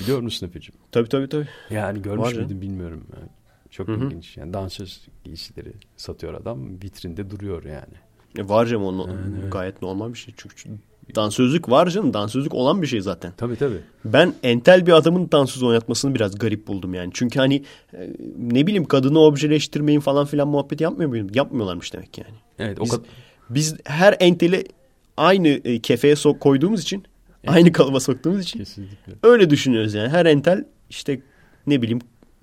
Biliyor musun Efe'cim? Tabii tabii tabii. Yani görmüş Var ya. müydün bilmiyorum. Yani çok ilginç. Yani dansöz giysileri satıyor adam. Vitrinde duruyor yani. E var canım o no- gayet normal bir şey. Çünkü dansözlük var canım. Dansözlük olan bir şey zaten. Tabii tabii. Ben entel bir adamın dansöz oynatmasını biraz garip buldum yani. Çünkü hani e, ne bileyim kadını objeleştirmeyin falan filan muhabbet yapmıyor muyum? Yapmıyorlarmış demek yani. Evet o Biz, kadar. biz her enteli aynı e, kefeye sok koyduğumuz için, aynı kalıba soktuğumuz için Kesinlikle. öyle düşünüyoruz yani. Her entel işte ne bileyim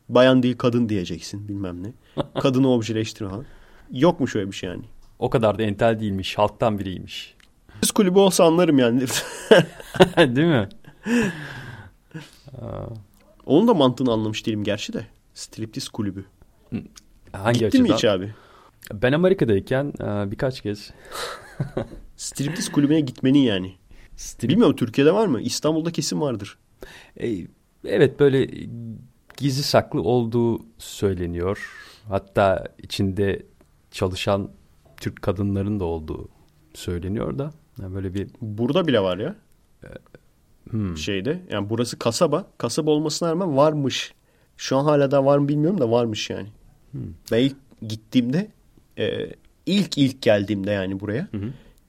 bayan değil kadın diyeceksin bilmem ne. Kadını objeleştirme falan. Yokmuş öyle bir şey yani. O kadar da entel değilmiş. Halktan biriymiş. Biz kulübü olsa anlarım yani. Değil mi? Onun da mantığını anlamış değilim gerçi de. Striptiz kulübü. Hangi Gittin açıdan? mi hiç abi? Ben Amerika'dayken e, birkaç kez Striptiz kulübüne gitmenin yani. Strip- Bilmiyorum Türkiye'de var mı? İstanbul'da kesin vardır. E, evet böyle gizli saklı olduğu söyleniyor. Hatta içinde çalışan Türk kadınların da olduğu söyleniyor da. Yani böyle bir Burada bile var ya. hmm, Şeyde. Yani burası kasaba. Kasaba olmasına rağmen varmış. Şu an hala da var mı bilmiyorum da varmış yani. Ben ilk gittiğimde e, ilk ilk geldiğimde yani buraya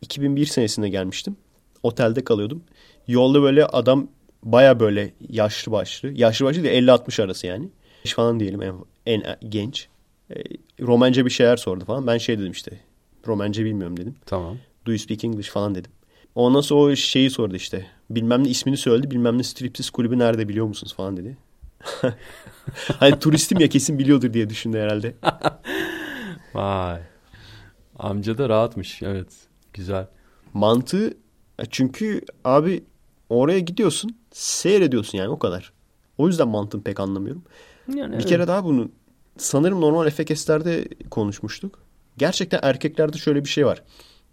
2001 senesinde gelmiştim. Otelde kalıyordum. Yolda böyle adam baya böyle yaşlı başlı. Yaşlı başlı değil 50-60 arası yani. Falan diyelim en, en genç. E, Romence bir şeyler sordu falan. Ben şey dedim işte. Romence bilmiyorum dedim. tamam. Do you speak English falan dedim. Ondan sonra o şeyi sordu işte. Bilmem ne ismini söyledi. Bilmem ne stripsiz kulübü nerede biliyor musunuz falan dedi. hani turistim ya kesin biliyordur diye düşündü herhalde. Vay. Amca da rahatmış. Evet. Güzel. Mantığı çünkü abi oraya gidiyorsun seyrediyorsun yani o kadar. O yüzden mantığını pek anlamıyorum. Yani Bir kere daha bunu sanırım normal FKS'lerde konuşmuştuk. Gerçekten erkeklerde şöyle bir şey var.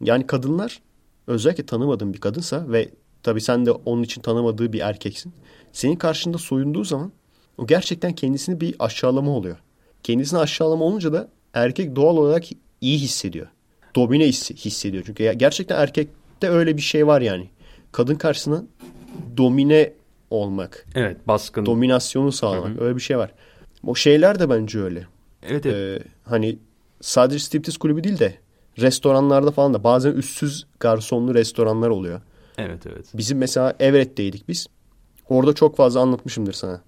Yani kadınlar özellikle tanımadığın bir kadınsa ve tabii sen de onun için tanımadığı bir erkeksin. Senin karşında soyunduğu zaman o gerçekten kendisini bir aşağılama oluyor. Kendisini aşağılama olunca da erkek doğal olarak iyi hissediyor. Domine hissediyor. Çünkü gerçekten erkekte öyle bir şey var yani. Kadın karşısına domine olmak, Evet baskın. dominasyonu sağlamak öyle bir şey var. O şeyler de bence öyle. evet evet. Ee, hani sadece striptiz kulübü değil de restoranlarda falan da bazen üstsüz garsonlu restoranlar oluyor. evet evet. Bizim mesela Everett'teydik biz. Orada çok fazla anlatmışımdır sana.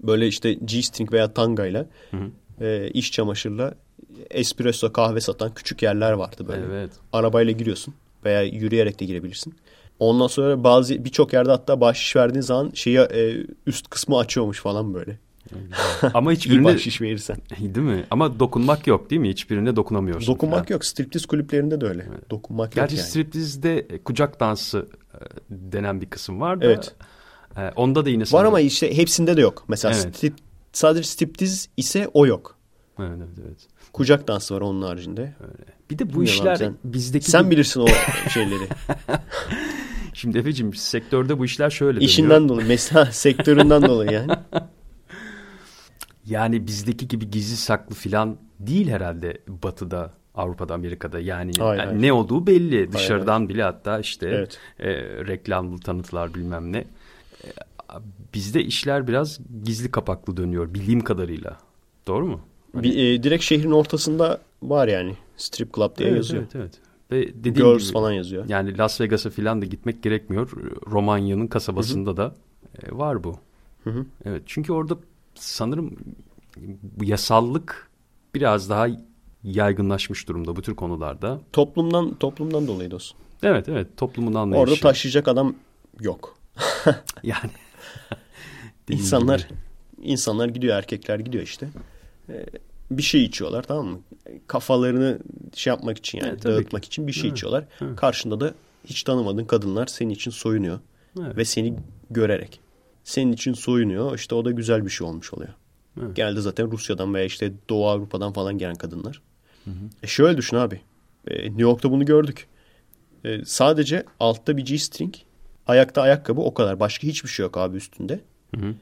Böyle işte G-string veya tangayla e, iş çamaşırla espresso kahve satan küçük yerler vardı böyle. Evet. Arabayla giriyorsun veya yürüyerek de girebilirsin. Ondan sonra bazı birçok yerde hatta bahşiş verdiğin zaman şeyi e, üst kısmı açıyormuş falan böyle. Ama hiçbirine bahşiş verirsen. değil mi? Ama dokunmak yok değil mi? Hiçbirine dokunamıyorsun. Dokunmak falan. yok. Striptiz kulüplerinde de öyle. Dokunmak Gerçi yok yani. striptizde kucak dansı e, denen bir kısım var da. Evet. e, onda da yine Var sanırım- ama işte hepsinde de yok. Mesela Evet. strip, sadece striptiz ise o yok. Evet, evet, evet. Kucak dansı var onun haricinde. Bir de bu Bilmiyorum işler sen- bizdeki Sen bilirsin o şeyleri. Şimdi Efe'cim sektörde bu işler şöyle dönüyor. İşinden dolayı. Mesela sektöründen dolayı yani. Yani bizdeki gibi gizli saklı filan değil herhalde Batı'da, Avrupa'da, Amerika'da. Yani, Hayır, yani hayır. ne olduğu belli. Dışarıdan bile hatta işte Evet. e, reklamlı tanıtılar bilmem ne. E, bizde işler biraz gizli kapaklı dönüyor bildiğim kadarıyla. Doğru mu? Bir, e, direkt şehrin ortasında var yani. Strip club diye evet, yazıyor. Evet, evet. Ve dediğim Girls gibi, falan yazıyor. Yani Las Vegas'a filan da gitmek gerekmiyor. Romanya'nın kasabasında da e, var bu. Hı hı. Evet çünkü orada sanırım bu yasallık biraz daha yaygınlaşmış durumda bu tür konularda. Toplumdan toplumdan dolayı dostum. Evet evet toplumun anlayışı. Orada taşıyacak adam yok. Yani. İnsanlar gibi. insanlar gidiyor erkekler gidiyor işte. Ee, bir şey içiyorlar tamam mı? Kafalarını şey yapmak için yani Evet, dağıtmak için bir şey Evet, içiyorlar. evet. Karşında da hiç tanımadığın kadınlar senin için soyunuyor. Evet. Ve seni görerek. Senin için soyunuyor. İşte o da güzel bir şey olmuş oluyor. Evet. Genelde zaten Rusya'dan veya işte Doğu Avrupa'dan falan gelen kadınlar. E şöyle düşün abi. E, New York'ta bunu gördük. E, sadece altta bir G-string, ayakta ayakkabı o kadar. Başka hiçbir şey yok abi üstünde. Hı hı.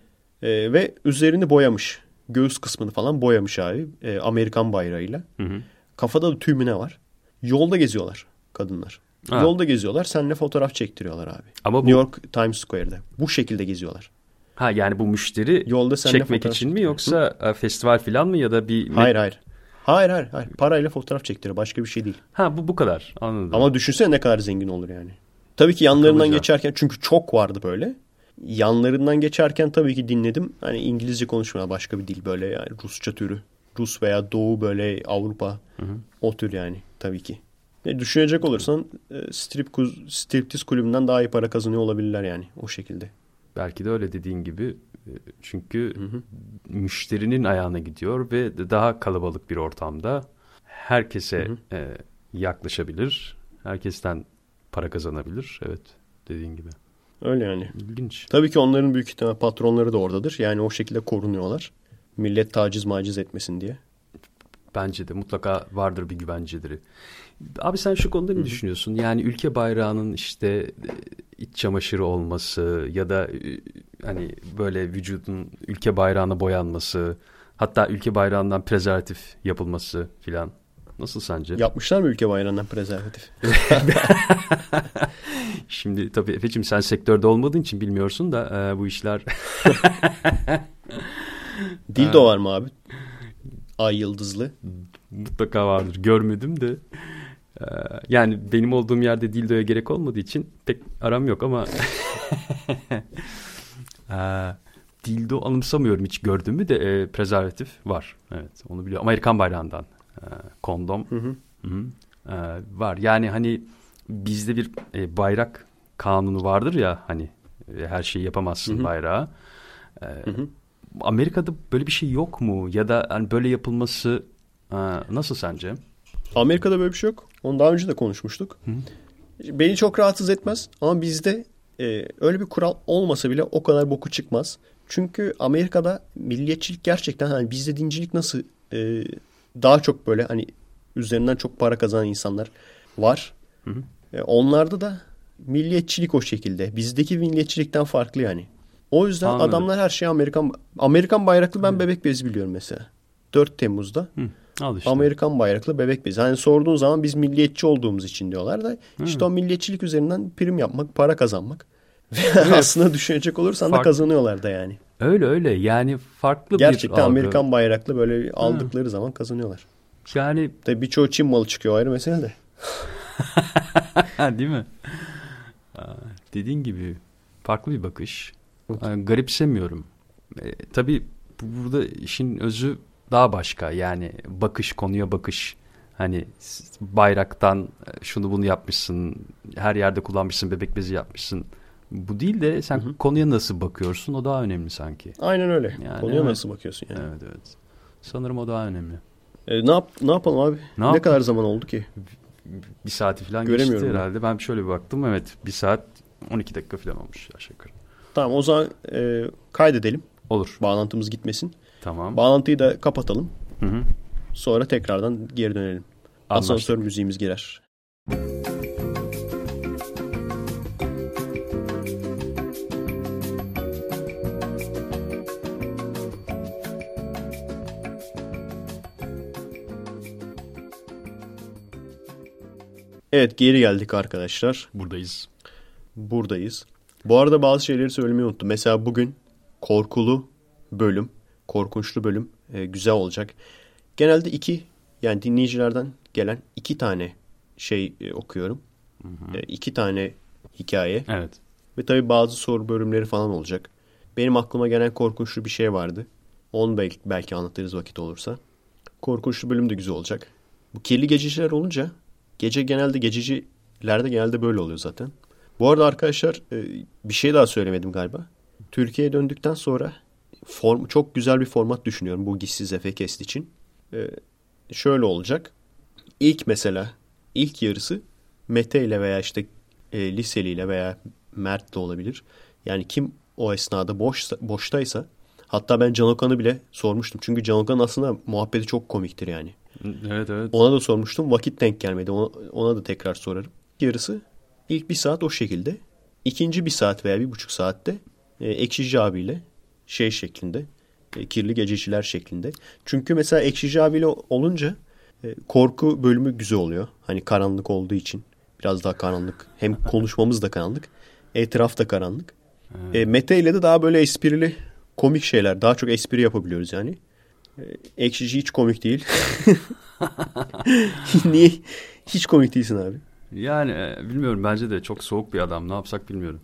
E, ve üzerini boyamış. Göğüs kısmını falan boyamış abi. e, Amerikan bayrağıyla. Hı hı. Kafada da tümüne var. Yolda geziyorlar kadınlar. Ha. Yolda geziyorlar. Seninle fotoğraf çektiriyorlar abi. Ama bu New York Times Square'de. Bu şekilde geziyorlar. ha yani bu müşteri Yolda çekmek için mi yoksa e, festival filan mı ya da bir Hayır hayır. Hayır hayır. hayır. Parayla fotoğraf çektiriyor. Başka bir şey değil. Ha bu bu kadar. Anladım. Ama düşünsene ne kadar zengin olur yani. Tabii ki yanlarından Akıllıca. geçerken çünkü çok vardı böyle. Yanlarından geçerken tabii ki dinledim. Hani İngilizce konuşmaya başka bir dil böyle yani Rusça türü. Rus veya Doğu böyle Avrupa o tür yani tabii ki. E, düşünecek olursan e, strip kuz, striptiz kulübünden daha iyi para kazanıyor olabilirler yani o şekilde. Belki de öyle dediğin gibi. E, Çünkü müşterinin ayağına gidiyor ve daha kalabalık bir ortamda herkese e, yaklaşabilir. Herkesten para kazanabilir. Evet dediğin gibi. Öyle yani. İlginç. Tabii ki onların büyük ihtimal patronları da oradadır. Yani o şekilde korunuyorlar. Millet taciz maciz etmesin diye. Bence de mutlaka vardır bir güvenceleri. Abi sen şu konuda ne düşünüyorsun? Yani ülke bayrağının işte e, iç çamaşırı olması ya da e, hani böyle vücudun ülke bayrağına boyanması, hatta ülke bayrağından prezervatif yapılması filan. Nasıl sence? Yapmışlar mı ülke bayrağından prezervatif? Şimdi tabii Efe'cim sen sektörde olmadığın için bilmiyorsun da e, bu işler Dildo var mı abi? Ay yıldızlı. mutlaka vardır. Görmedim de. E, yani benim olduğum yerde dildoya gerek olmadığı için pek aram yok ama e, dildo anımsamıyorum hiç gördüğümü de e, prezervatif var. Evet onu biliyorum. Amerikan bayrağından e, kondom Hı hı. Hı hı. E, var. Yani hani bizde bir e, bayrak kanunu vardır ya hani e, her şeyi yapamazsın Hı hı. bayrağa. E, Hı hı. Amerika'da böyle bir şey yok mu? Ya da hani böyle yapılması e, nasıl sence? Amerika'da böyle bir şey yok. Onu daha önce de konuşmuştuk. Beni çok rahatsız etmez ama bizde e, öyle bir kural olmasa bile o kadar boku çıkmaz. Çünkü Amerika'da milliyetçilik gerçekten hani bizde dincilik nasıl e, daha çok böyle hani üzerinden çok para kazanan insanlar var. Hı hı. E, onlarda da milliyetçilik o şekilde. Bizdeki milliyetçilikten farklı yani. O yüzden Anladım. adamlar her şeyi Amerikan Amerikan bayraklı ben bebek bezi biliyorum mesela. 4 Temmuz'da. Hı. Al işte. Amerikan bayraklı bebek bezi. Hani sorduğun zaman biz milliyetçi olduğumuz için diyorlar da işte o milliyetçilik üzerinden prim yapmak, para kazanmak. Ve aslında düşünecek olursan da Fark- kazanıyorlar da yani. Öyle öyle yani farklı bir Gerçekten algı. Amerikan bayraklı böyle aldıkları zaman kazanıyorlar. Yani Tabii birçoğu Çin malı çıkıyor ayrı mesele de. değil mi? Aa, Dediğin gibi farklı bir bakış. Yani garipsemiyorum. E, tabii bu- burada işin özü daha başka. Yani bakış, konuya bakış. Hani bayraktan e, şunu bunu yapmışsın, her yerde kullanmışsın, bebek bezi yapmışsın. Bu değil de sen konuya nasıl bakıyorsun o daha önemli sanki. Aynen öyle. Yani Konuya evet. nasıl bakıyorsun yani? Evet evet. Sanırım o daha önemli. E, ne, yap, ne yapalım abi? Ne Ne, yapalım? kadar zaman oldu ki? Bir saati falan geçti Göremiyorum ben. herhalde. Ben şöyle bir baktım. Evet bir saat 12 dakika falan olmuş aşağı yukarı. Tamam o zaman e, kaydedelim. Olur. Bağlantımız gitmesin. Tamam. Bağlantıyı da kapatalım. Hı hı. Sonra tekrardan geri dönelim. Anlaştık. Asansör müziğimiz girer. Evet geri geldik arkadaşlar. Buradayız. Buradayız. Bu arada bazı şeyleri söylemeyi unuttum. Mesela bugün korkulu bölüm, korkunçlu bölüm e, güzel olacak. Genelde iki yani dinleyicilerden gelen iki tane şey e, okuyorum. E, iki tane hikaye Evet. ve tabii bazı soru bölümleri falan olacak. Benim aklıma gelen korkunçlu bir şey vardı. Onu belki, belki anlatırız vakit olursa. Korkunçlu bölüm de güzel olacak. Bu kirli gececiler olunca gece genelde gececilerde genelde böyle oluyor zaten. Bu arada arkadaşlar e, bir şey daha söylemedim galiba. Türkiye'ye döndükten sonra form, çok güzel bir format düşünüyorum bu Gissiz Efekest için. E, şöyle olacak. İlk mesela ilk yarısı Mete ile veya işte e, liseliyle veya Mert de olabilir. Yani kim o esnada boş boştaysa hatta ben Can Okan'ı bile sormuştum. Çünkü Can Okan aslında muhabbeti çok komiktir yani. Evet evet. Ona da sormuştum. Vakit denk gelmedi. Ona, ona da tekrar sorarım. Yarısı ilk bir saat o şekilde. İkinci bir saat veya bir buçuk saatte e, Ekşici abiyle şey şeklinde e, kirli gececiler şeklinde. Çünkü mesela Ekşici abiyle olunca e, korku bölümü güzel oluyor. Hani karanlık olduğu için biraz daha karanlık. Hem konuşmamız da karanlık. Etraf da karanlık. E, Mete ile de daha böyle esprili komik şeyler. Daha çok espri yapabiliyoruz yani. E, Ekşici hiç komik değil. Niye? Hiç komik değilsin abi. Yani e, bilmiyorum bence de çok soğuk bir adam. Ne yapsak bilmiyorum.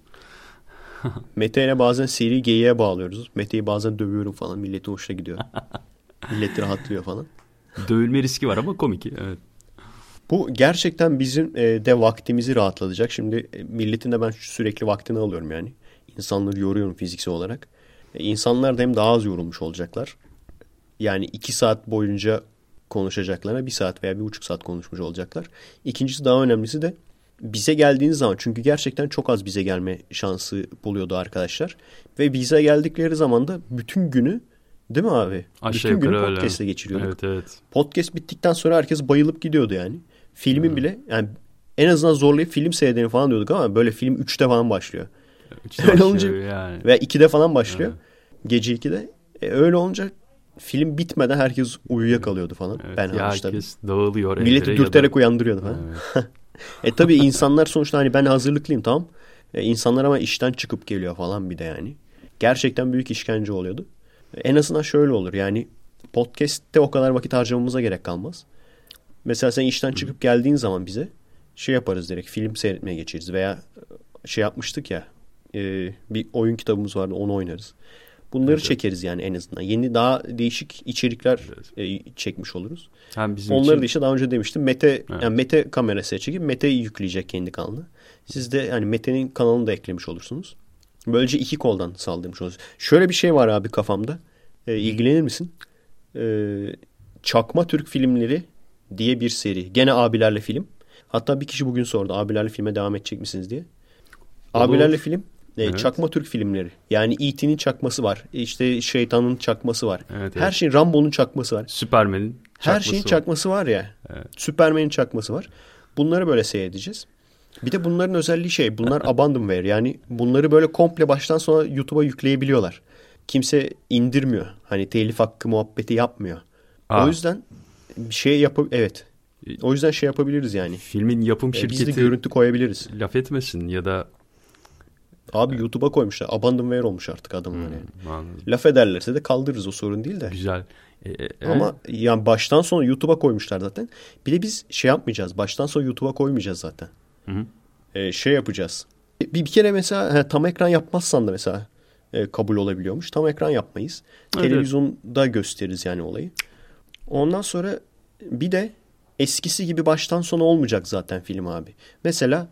Mete ile bazen seri geyiğe bağlıyoruz. Mete'yi bazen dövüyorum falan. Milletin hoşuna gidiyor. Millet rahatlıyor falan. Dövülme riski var ama komik. Evet. Bu gerçekten bizim e, de vaktimizi rahatlatacak. Şimdi e, milletin de ben sürekli vaktini alıyorum yani. İnsanları yoruyorum fiziksel olarak. İnsanlar da hem daha az yorulmuş olacaklar. Yani iki saat boyunca konuşacaklarına bir saat veya bir buçuk saat konuşmuş olacaklar. İkincisi daha önemlisi de bize geldiğiniz zaman çünkü gerçekten çok az bize gelme şansı buluyordu arkadaşlar. Ve bize geldikleri zaman da bütün günü değil mi abi? Aşağı bütün günü podcast'le geçiriyorduk. Evet evet. Podcast bittikten sonra herkes bayılıp gidiyordu yani. Filmin bile yani en azından zorlayıp film seyredelim falan diyorduk ama böyle film 3'te falan başlıyor. İşte Öyle başlıyor olunca yani. veya 2'de falan başlıyor. Gece 2'de. E, öyle olunca film bitmeden herkes uyuyakalıyordu falan. Evet, ben hariç tabii. herkes dağılıyor. Milleti dürterek da- uyandırıyordu falan. Evet. E tabii insanlar sonuçta hani ben hazırlıklıyım tamam. E, insanlar ama işten çıkıp geliyor falan bir de yani. Gerçekten büyük işkence oluyordu. E, en azından şöyle olur yani podcast'te o kadar vakit harcamamıza gerek kalmaz. Mesela sen işten çıkıp geldiğin zaman bize şey yaparız direkt film seyretmeye geçeriz veya şey yapmıştık ya e, bir oyun kitabımız vardı onu oynarız. Bunları Evet, evet. çekeriz yani en azından. Yeni daha değişik içerikler e, çekmiş oluruz. Hem bizim Onları için da işte daha önce demiştim. Mete Evet. yani Mete kamerasına çekip Mete'yi yükleyecek kendi kanalına. Siz de yani Mete'nin kanalını da eklemiş olursunuz. Böylece iki koldan saldırmış olursunuz. Şöyle bir şey var abi kafamda. Ee, ilgilenir misin? Ee, Çakma Türk filmleri diye bir seri. Gene abilerle film. Hatta bir kişi bugün sordu abilerle filme devam edecek misiniz diye. Olur. Abilerle film. E, Evet. Çakma Türk filmleri. Yani E.T.'nin çakması var. İşte şeytanın çakması var. Evet, Her evet. şeyin Rambo'nun çakması var. Süpermen'in Her şeyin var. çakması var ya. Evet. Süpermen'in çakması var. Bunları böyle seyredeceğiz. Bir de bunların özelliği şey. Bunlar abandonware. Yani bunları böyle komple baştan sona YouTube'a yükleyebiliyorlar. Kimse indirmiyor. Hani telif hakkı muhabbeti yapmıyor. Aa. O yüzden bir şey yapıp evet. O yüzden şey yapabiliriz yani. Filmin yapım Ee, Biz şirketi de görüntü koyabiliriz. laf etmesin ya da Abi YouTube'a koymuşlar. Abandonware olmuş artık yani. Hmm, anladım. Laf ederlerse de kaldırırız o sorun değil de. güzel. E, e, e, Ama yani baştan sona YouTube'a koymuşlar zaten. Bir de biz şey yapmayacağız. Baştan sona YouTube'a koymayacağız zaten. Hı hı. Ee, şey yapacağız. Bir, bir kere mesela he, tam ekran yapmazsan da mesela e, kabul olabiliyormuş. Tam ekran yapmayız. Evet, Televizyonda gösteririz yani olayı. Ondan sonra bir de eskisi gibi baştan sona olmayacak zaten film abi. Mesela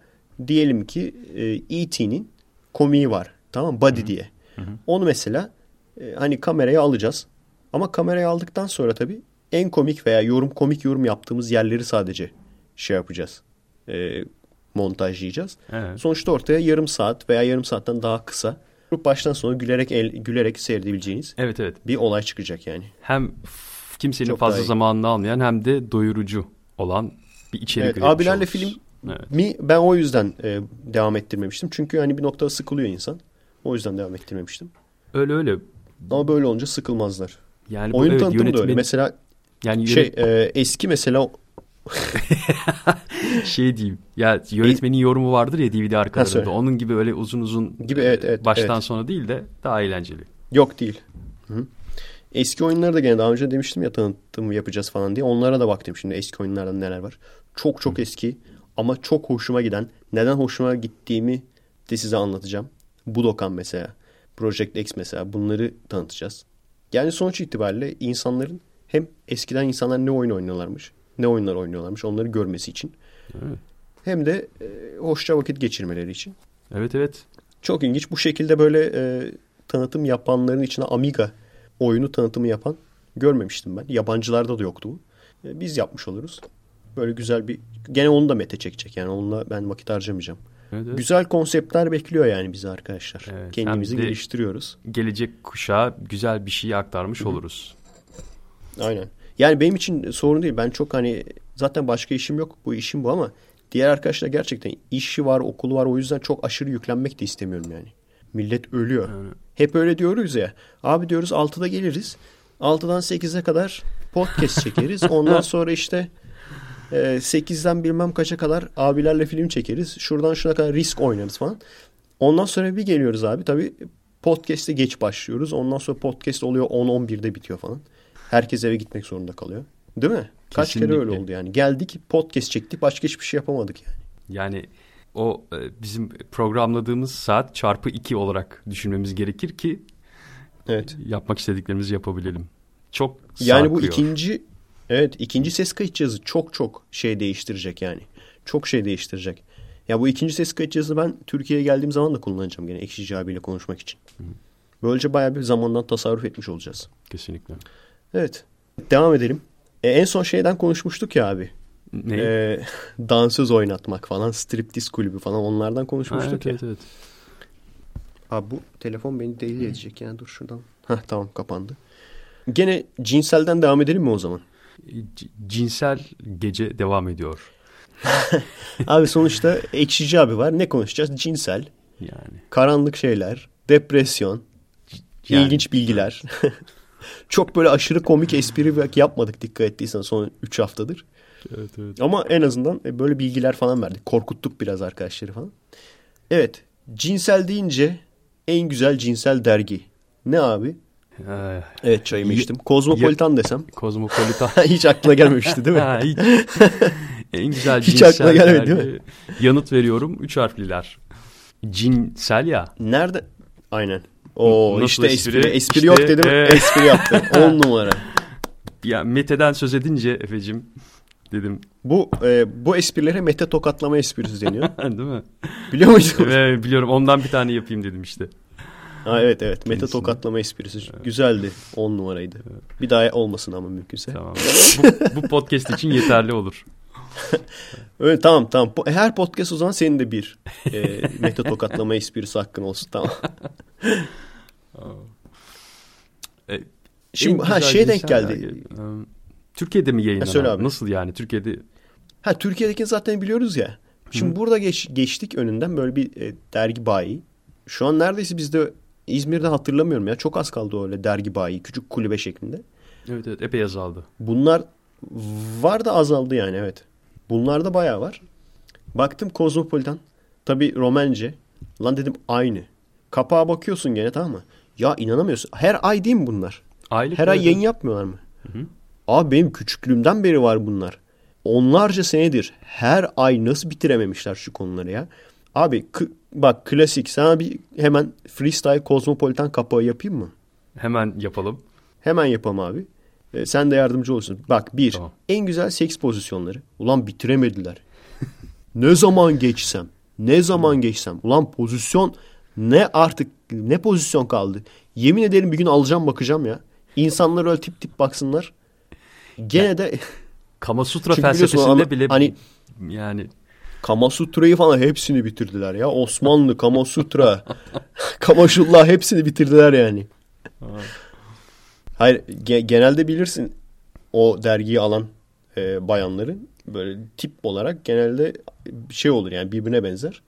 diyelim ki e, E.T.'nin komiği var. Tamam? Buddy diye. Onu mesela e, hani kameraya alacağız. Ama kameraya aldıktan sonra tabii en komik veya yorum komik yorum yaptığımız yerleri sadece şey yapacağız. E, montajlayacağız. Evet. Sonuçta ortaya yarım saat veya yarım saatten daha kısa baştan sona gülerek el, gülerek seyredebileceğiniz Evet evet. bir olay çıkacak yani. Hem kimsenin Çok fazla zamanını almayan hem de doyurucu olan bir içerik Evet, abilerle oluruz. film Evet. mi ben o yüzden e, devam ettirmemiştim. Çünkü hani bir noktada sıkılıyor insan. O yüzden devam ettirmemiştim. Öyle öyle. Ama böyle olunca sıkılmazlar. Yani bu Oyun evet, tanıtımı da öyle. yönetmen- Mesela yani şey yönet- e, eski mesela şey diyeyim. Ya yönetmenin yorumu vardır ya DVD arkalarında. Onun gibi öyle uzun uzun Gibi, evet, evet, baştan evet. sona değil de daha eğlenceli. yok değil. Hı. Eski oyunları da gene daha önce demiştim ya tanıtımı yapacağız falan diye. Onlara da baktım şimdi eski oyunlardan neler var. Çok çok eski ama çok hoşuma giden. Neden hoşuma gittiğimi de size anlatacağım. Budokan mesela. Project X mesela bunları tanıtacağız. Yani sonuç itibariyle insanların hem eskiden insanlar ne oyun oynuyorlarmış, ne oyunlar oynuyorlarmış onları görmesi için. Evet. Hem de e, hoşça vakit geçirmeleri için. Evet evet. Çok ilginç. Bu şekilde böyle e, tanıtım yapanların içine Amiga oyunu tanıtımı yapan görmemiştim ben. Yabancılarda da yoktu bu. E, biz yapmış oluruz. Böyle güzel bir... Gene onu da Mete çekecek. Yani onunla ben vakit harcamayacağım. Evet, evet. Güzel konseptler bekliyor yani bizi arkadaşlar. Evet, Kendimizi geliştiriyoruz. Gelecek kuşağa güzel bir şey aktarmış oluruz. Aynen. Yani benim için sorun değil. Ben çok hani zaten başka işim yok. Bu işim bu ama diğer arkadaşlar gerçekten işi var, okulu var. O yüzden çok aşırı yüklenmek de istemiyorum yani. Millet ölüyor. Hep öyle diyoruz ya. Abi diyoruz 6'da geliriz. 6'dan 8'e kadar podcast çekeriz. Ondan sonra işte e, 8'den bilmem kaça kadar abilerle film çekeriz. Şuradan şuna kadar risk oynarız falan. Ondan sonra bir geliyoruz abi. Tabii podcast'e geç başlıyoruz. Ondan sonra podcast oluyor 10-11'de bitiyor falan. Herkes eve gitmek zorunda kalıyor. Değil mi? Kaç kere öyle oldu yani. Geldik podcast çektik başka hiçbir şey yapamadık yani. Yani o e, bizim programladığımız saat çarpı 2 olarak düşünmemiz gerekir ki Evet. yapmak istediklerimizi yapabilelim. Çok Yani bu sarkıyor. ikinci evet ikinci ses kayıt cihazı çok çok şey değiştirecek yani. Çok şey değiştirecek. Ya bu ikinci ses kayıt cihazını ben Türkiye'ye geldiğim zaman da kullanacağım gene Ekşici abiyle konuşmak için. Böylece bayağı bir zamandan tasarruf etmiş olacağız. Kesinlikle. Evet. Devam edelim. E, en son şeyden konuşmuştuk ya abi. Ne? E, dansöz oynatmak falan, striptiz kulübü falan onlardan Ha, konuşmuştuk evet, ya. evet, evet. Abi bu telefon beni deli edecek yani dur şuradan. Heh tamam kapandı. Gene cinselden devam edelim mi o zaman? Cinsel gece devam ediyor. Abi sonuçta ekşici abi var. Ne konuşacağız? Cinsel, Yani. karanlık şeyler, depresyon, Yani- ilginç bilgiler. Çok böyle aşırı komik espri yapmadık dikkat ettiysen son 3 haftadır. Evet, evet. Ama en azından e, böyle bilgiler falan verdik. Korkuttuk biraz arkadaşları falan. Evet. Cinsel deyince en güzel cinsel dergi. Ne abi? Ee, Evet çayımı içtim. Kozmopolitan desem. Kozmopolitan. Hiç aklına gelmemişti değil mi? Ha, hiç. en güzel Hiç aklına gelmedi, değil dergi. Yanıt veriyorum. Üç harfliler. Cinsel ya. Nerede? Aynen. O işte espri. espri? Espri, İşte, yok dedim. e. Espri yaptım. 10 numara. Ya Mete'den söz edince Efe'cim dedim. Bu e, bu esprilere mete tokatlama esprisi deniyor. Değil mi? Biliyor musun? Ve biliyorum ondan bir tane yapayım dedim işte. Ha, evet evet. Kendisine. tokatlama esprisi. Güzeldi. 10 numaraydı. Bir daha olmasın ama mümkünse. Tamam. bu, bu podcast için yeterli olur. Öyle tamam tamam. Po- Her podcast o zaman senin de bir e, mete tokatlama esprisi hakkın olsun tamam. E, Şimdi ha güzel şey denk geldi. Ee, Türkiye'de mi yayınlanan? söyle abi. Nasıl yani? Türkiye'de Ha Türkiye'deki zaten biliyoruz ya. Şimdi burada geç, geçtik önünden böyle bir e, dergi bayi. Şu an neredeyse bizde İzmir'de hatırlamıyorum ya. Çok az kaldı öyle dergi bayi. Küçük kulübe şeklinde. evet evet epey azaldı. Bunlar var da azaldı yani evet. Bunlarda bayağı var. Baktım Kozmopolitan. Tabi Romence. Lan dedim aynı. Kapağa bakıyorsun gene tamam mı? Ya inanamıyorsun. Her ay değil mi bunlar? Aylık Her ay evet. yayın yapmıyorlar mı? Abi benim küçüklüğümden beri var bunlar. Onlarca senedir her ay nasıl bitirememişler şu konuları ya. Abi bak klasik sana bir hemen freestyle kozmopolitan kapağı yapayım mı? Hemen yapalım. Hemen yapalım abi. Ee, sen de yardımcı olursun. Bak bir Tamam. en güzel seks pozisyonları. Ulan bitiremediler. ne zaman geçsem ne zaman geçsem. Ulan pozisyon ne artık ne pozisyon kaldı. Yemin ederim bir gün alacağım bakacağım ya. İnsanlar öyle tip tip baksınlar. Gene de Kama Sutra felsefesinde bile hani- yani Kamasutra'yı falan hepsini bitirdiler ya. Osmanlı, Kamasutra, Kamaşullah hepsini bitirdiler yani. Hayır ge- genelde bilirsin o dergiyi alan e, bayanların böyle tip olarak genelde bir şey olur yani birbirine benzer.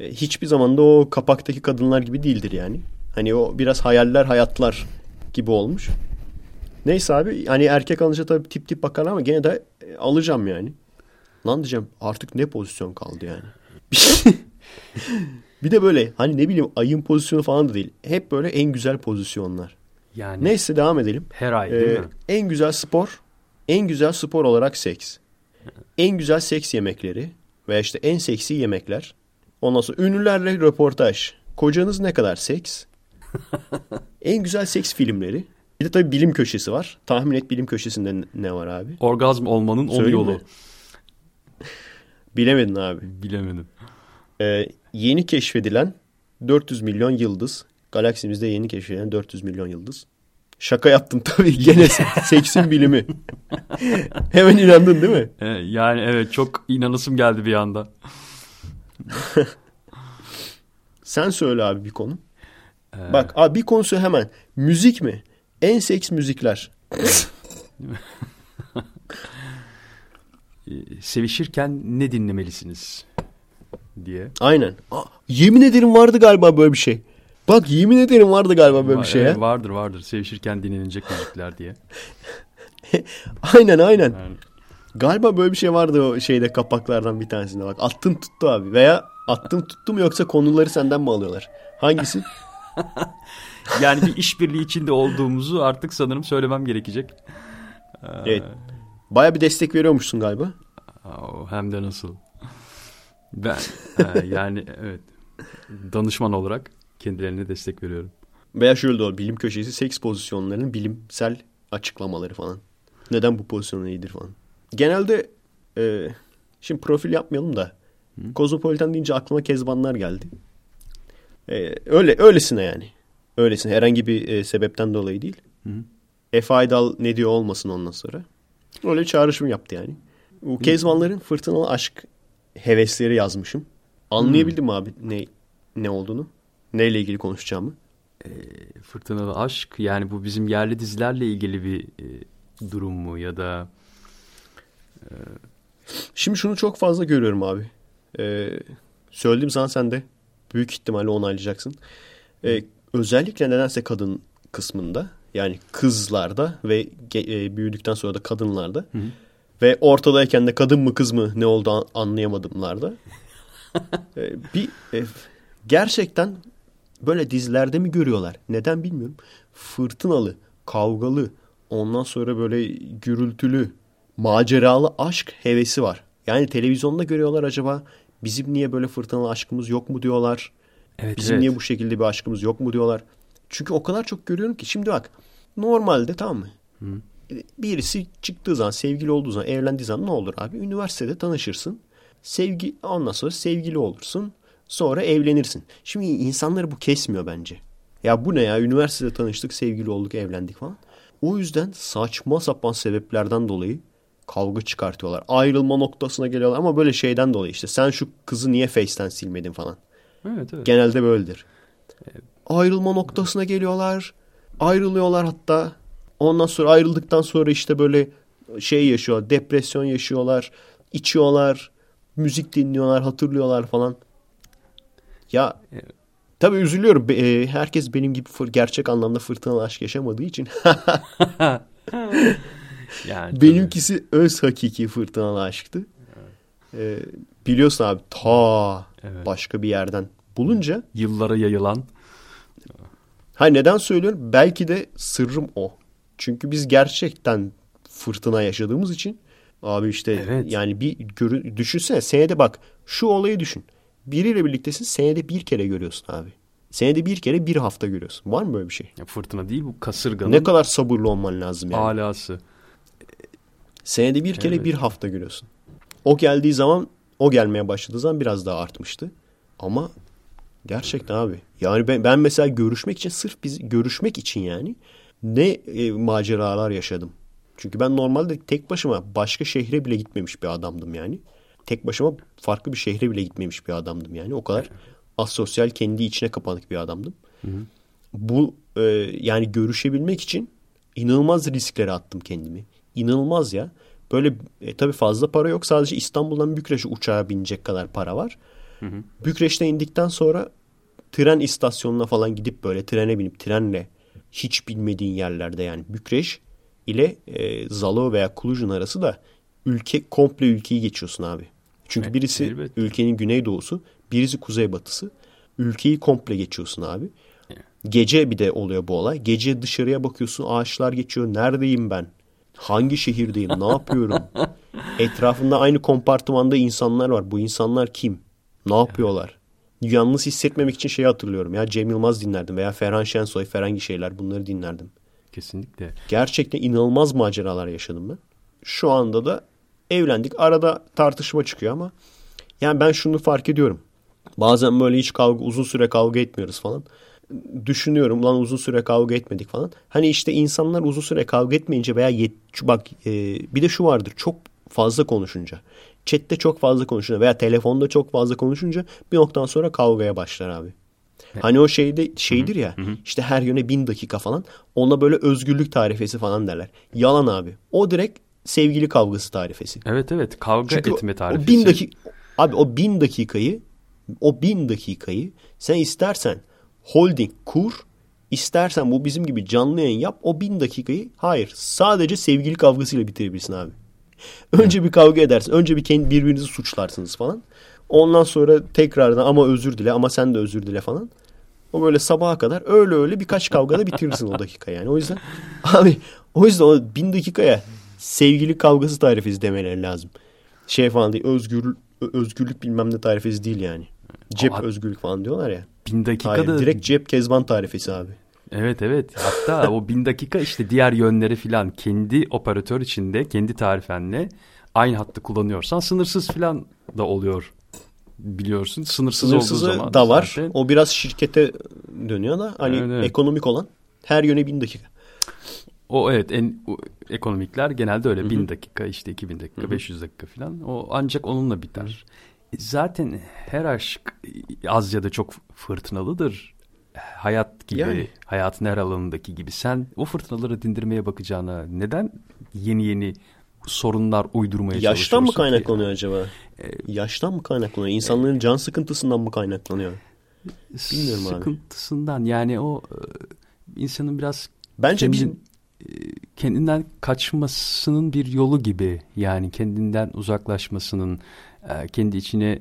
E, hiçbir zaman da o kapaktaki kadınlar gibi değildir yani. Hani o biraz hayaller hayatlar gibi olmuş. Neyse abi hani erkek alınca tabii tip tip bakarlar ama gene de e, alacağım yani. Lan diyeceğim artık ne pozisyon kaldı yani. bir de böyle hani ne bileyim ayın pozisyonu falan da değil. Hep böyle en güzel pozisyonlar. yani Neyse devam edelim. her ay değil Ee, mi? en güzel spor, en güzel spor olarak seks. En güzel seks yemekleri veya işte en seksi yemekler. Ondan sonra ünlülerle röportaj. Kocanız ne kadar seks? en güzel seks filmleri. Bir de tabii bilim köşesi var. Tahmin et bilim köşesinde ne- var abi? Orgazm olmanın on yolu. Bilemedin abi. Bilemedim. Ee, yeni keşfedilen 400 milyon yıldız. Galaksimizde yeni keşfedilen 400 milyon yıldız. Şaka yaptım tabii. Gene seksin bilimi. Hemen inandın değil mi? Yani evet çok inanasım geldi bir anda. Sen söyle abi bir konu. Ee, Bak abi bir konusu hemen. Müzik mi? En seks müzikler. E, sevişirken ne dinlemelisiniz diye. Aynen. Aa, yemin ederim vardı galiba böyle bir şey. Bak yemin ederim vardı galiba böyle bir şey Evet, ya. vardır vardır sevişirken dinlenilecek müzikler diye. Aynen aynen. Yani, Galiba böyle bir şey vardı o şeyde kapaklardan bir tanesinde bak. Attın tuttu abi. Veya attım tuttu mu yoksa konuları senden mi alıyorlar? Hangisi? yani bir işbirliği içinde olduğumuzu artık sanırım söylemem gerekecek. Evet. Baya bir destek veriyormuşsun galiba. Hem de nasıl. Ben e, yani evet danışman olarak kendilerine destek veriyorum. Veya şöyle de olur. Bilim köşesi seks pozisyonlarının bilimsel açıklamaları falan. Neden bu pozisyon iyidir falan. Genelde e, şimdi profil yapmayalım da Kozmopolitan deyince aklıma kezbanlar geldi. E, öyle öylesine yani. Öylesine herhangi bir e, sebepten dolayı değil. Hı. Efe Aydal ne diyor olmasın ondan sonra. Öyle çağrışım yaptı yani. Bu Kezbanların fırtınalı aşk hevesleri yazmışım. Anlayabildim mi abi ne ne olduğunu? Neyle ilgili konuşacağımı? Fırtınalı aşk yani bu bizim yerli dizilerle ilgili bir e, durum mu ya da Şimdi şunu çok fazla görüyorum abi. Ee, söylediğim zaman sen de büyük ihtimalle onaylayacaksın. Ee, özellikle nedense kadın kısmında yani kızlarda ve e, büyüdükten sonra da kadınlarda ve ortadayken de kadın mı kız mı ne oldu an- anlayamadımlarda ee, bir e, gerçekten böyle dizilerde mi görüyorlar? Neden bilmiyorum. Fırtınalı, kavgalı, ondan sonra böyle gürültülü, maceralı aşk hevesi var. Yani televizyonda görüyorlar acaba bizim niye böyle fırtınalı aşkımız yok mu diyorlar. evet, Bizim evet. niye bu şekilde bir aşkımız yok mu diyorlar. Çünkü o kadar çok görüyorum ki. Şimdi bak normalde tamam mı? Birisi çıktığı zaman sevgili olduğu zaman evlendiği zaman ne olur abi? Üniversitede tanışırsın. Sevgi ondan sonra sevgili olursun. Sonra evlenirsin. Şimdi insanları bu kesmiyor bence. Ya bu ne ya? Üniversitede tanıştık, sevgili olduk, evlendik falan. O yüzden saçma sapan sebeplerden dolayı kavga çıkartıyorlar. Ayrılma noktasına geliyorlar ama böyle şeyden dolayı işte sen şu kızı niye Face'ten silmedin falan. Evet, evet. Genelde böyledir. Ayrılma noktasına geliyorlar. Ayrılıyorlar hatta. Ondan sonra ayrıldıktan sonra işte böyle şey yaşıyor. Depresyon yaşıyorlar. içiyorlar. Müzik dinliyorlar. Hatırlıyorlar falan. Ya tabii üzülüyorum. E, Herkes benim gibi gerçek anlamda fırtınalı aşk yaşamadığı için. Yani Benimkisi öz hakiki fırtınalı aşktı. Ee, biliyorsun abi ta Evet. başka bir yerden bulunca tabii. yıllara yayılan ha neden söylüyorum? Belki de sırrım o. Çünkü biz gerçekten fırtına yaşadığımız için abi işte Evet. yani bir görü, düşünsene senede bak şu olayı düşün. Biriyle birliktesin senede bir kere görüyorsun abi. Senede bir kere bir hafta görüyorsun. Var mı böyle bir şey? ya fırtına değil bu kasırganın Ne kadar sabırlı olman lazım yani. alası. Senede bir kere Evet. bir hafta görüyorsun. O geldiği zaman o gelmeye başladığı zaman biraz daha artmıştı. Ama gerçekten abi. Yani ben, ben mesela görüşmek için sırf biz görüşmek için yani ne e, maceralar yaşadım. Çünkü ben normalde tek başıma başka şehre bile gitmemiş bir adamdım yani. Tek başıma farklı bir şehre bile gitmemiş bir adamdım yani. O kadar asosyal kendi içine kapanık bir adamdım. Bu e, yani görüşebilmek için inanılmaz risklere attım kendimi. İnanılmaz ya. Böyle e, tabii fazla para yok. Sadece İstanbul'dan Bükreş'e uçağa binecek kadar para var. Bükreş'te indikten sonra tren istasyonuna falan gidip böyle trene binip trenle hiç bilmediğin yerlerde yani Bükreş ile e, Zalo veya Kuluj'un arası da ülke komple ülkeyi geçiyorsun abi. Çünkü E, birisi elbette. ülkenin güneydoğusu, birisi kuzeybatısı. Ülkeyi komple geçiyorsun abi. Gece bir de oluyor bu olay. Gece dışarıya bakıyorsun ağaçlar geçiyor. Neredeyim ben? Hangi şehirdeyim? Ne yapıyorum? Etrafında aynı kompartımanda insanlar var. Bu insanlar kim? Ne yapıyorlar? Yalnız hissetmemek için şeyi hatırlıyorum. Ya Cem Yılmaz dinlerdim veya Ferhan Şensoy, Ferengi şeyler bunları dinlerdim. Kesinlikle. Gerçekten inanılmaz maceralar yaşadım ben. Şu anda da evlendik. Arada tartışma çıkıyor ama yani ben şunu fark ediyorum. Bazen böyle hiç kavga uzun süre kavga etmiyoruz falan. Düşünüyorum lan uzun süre kavga etmedik falan. Hani işte insanlar uzun süre kavga etmeyince veya yet, bak e, bir de şu vardır çok fazla konuşunca. Chat'te çok fazla konuşunca veya telefonda çok fazla konuşunca bir noktadan sonra kavgaya başlar abi. Hani o şeyde şeydir ya işte her yöne bin dakika falan ona böyle özgürlük tarifesi falan derler. Yalan abi. O direkt sevgili kavgası tarifesi. Evet evet kavga Çünkü etme o tarifesi. bin dakika abi o bin dakikayı o bin dakikayı sen istersen holding kur istersen bu bizim gibi canlı yayın yap o bin dakikayı hayır sadece sevgili kavgasıyla bitirebilirsin abi. Önce bir kavga edersin. Önce bir kendi birbirinizi suçlarsınız falan. Ondan sonra tekrardan ama özür dile ama sen de özür dile falan. O böyle sabaha kadar öyle öyle birkaç kavgada bitirirsin o dakika yani. O yüzden abi o yüzden o bin dakikaya sevgili kavgası tarifesi demeleri lazım. Şey falan değil özgür, özgürlük bilmem ne tarifesi değil yani. Cep Ama- özgürlük falan diyorlar ya. Bin dakikada Hayır direkt cep kezban tarifesi abi. Evet evet. Hatta o bin dakika işte diğer yönleri filan kendi operatör içinde kendi tarifenle aynı hattı kullanıyorsan sınırsız filan da oluyor. Biliyorsun sınırsız olduğu Sınırsızı zaman da var. zaten- O biraz şirkete dönüyor da hani Evet, evet. ekonomik olan her yöne bin dakika. O evet en o, ekonomikler genelde öyle. Bin dakika işte 2000 dakika 500 dakika filan. O ancak onunla biter. E, Zaten her aşk e, az ya da çok fırtınalıdır. Hayat gibi, Yani. hayatın her alanındaki gibi. Sen o fırtınaları dindirmeye bakacağına neden yeni yeni sorunlar uydurmaya Yaştan mı çalışıyorsun ki? kaynaklanıyor acaba? Yaştan mı kaynaklanıyor? İnsanların can sıkıntısından mı kaynaklanıyor? Bilmiyorum abi. Sıkıntısından yani o e, insanın biraz Bence kendin- e, kendinden kaçmasının bir yolu gibi yani kendinden uzaklaşmasının e, kendi içine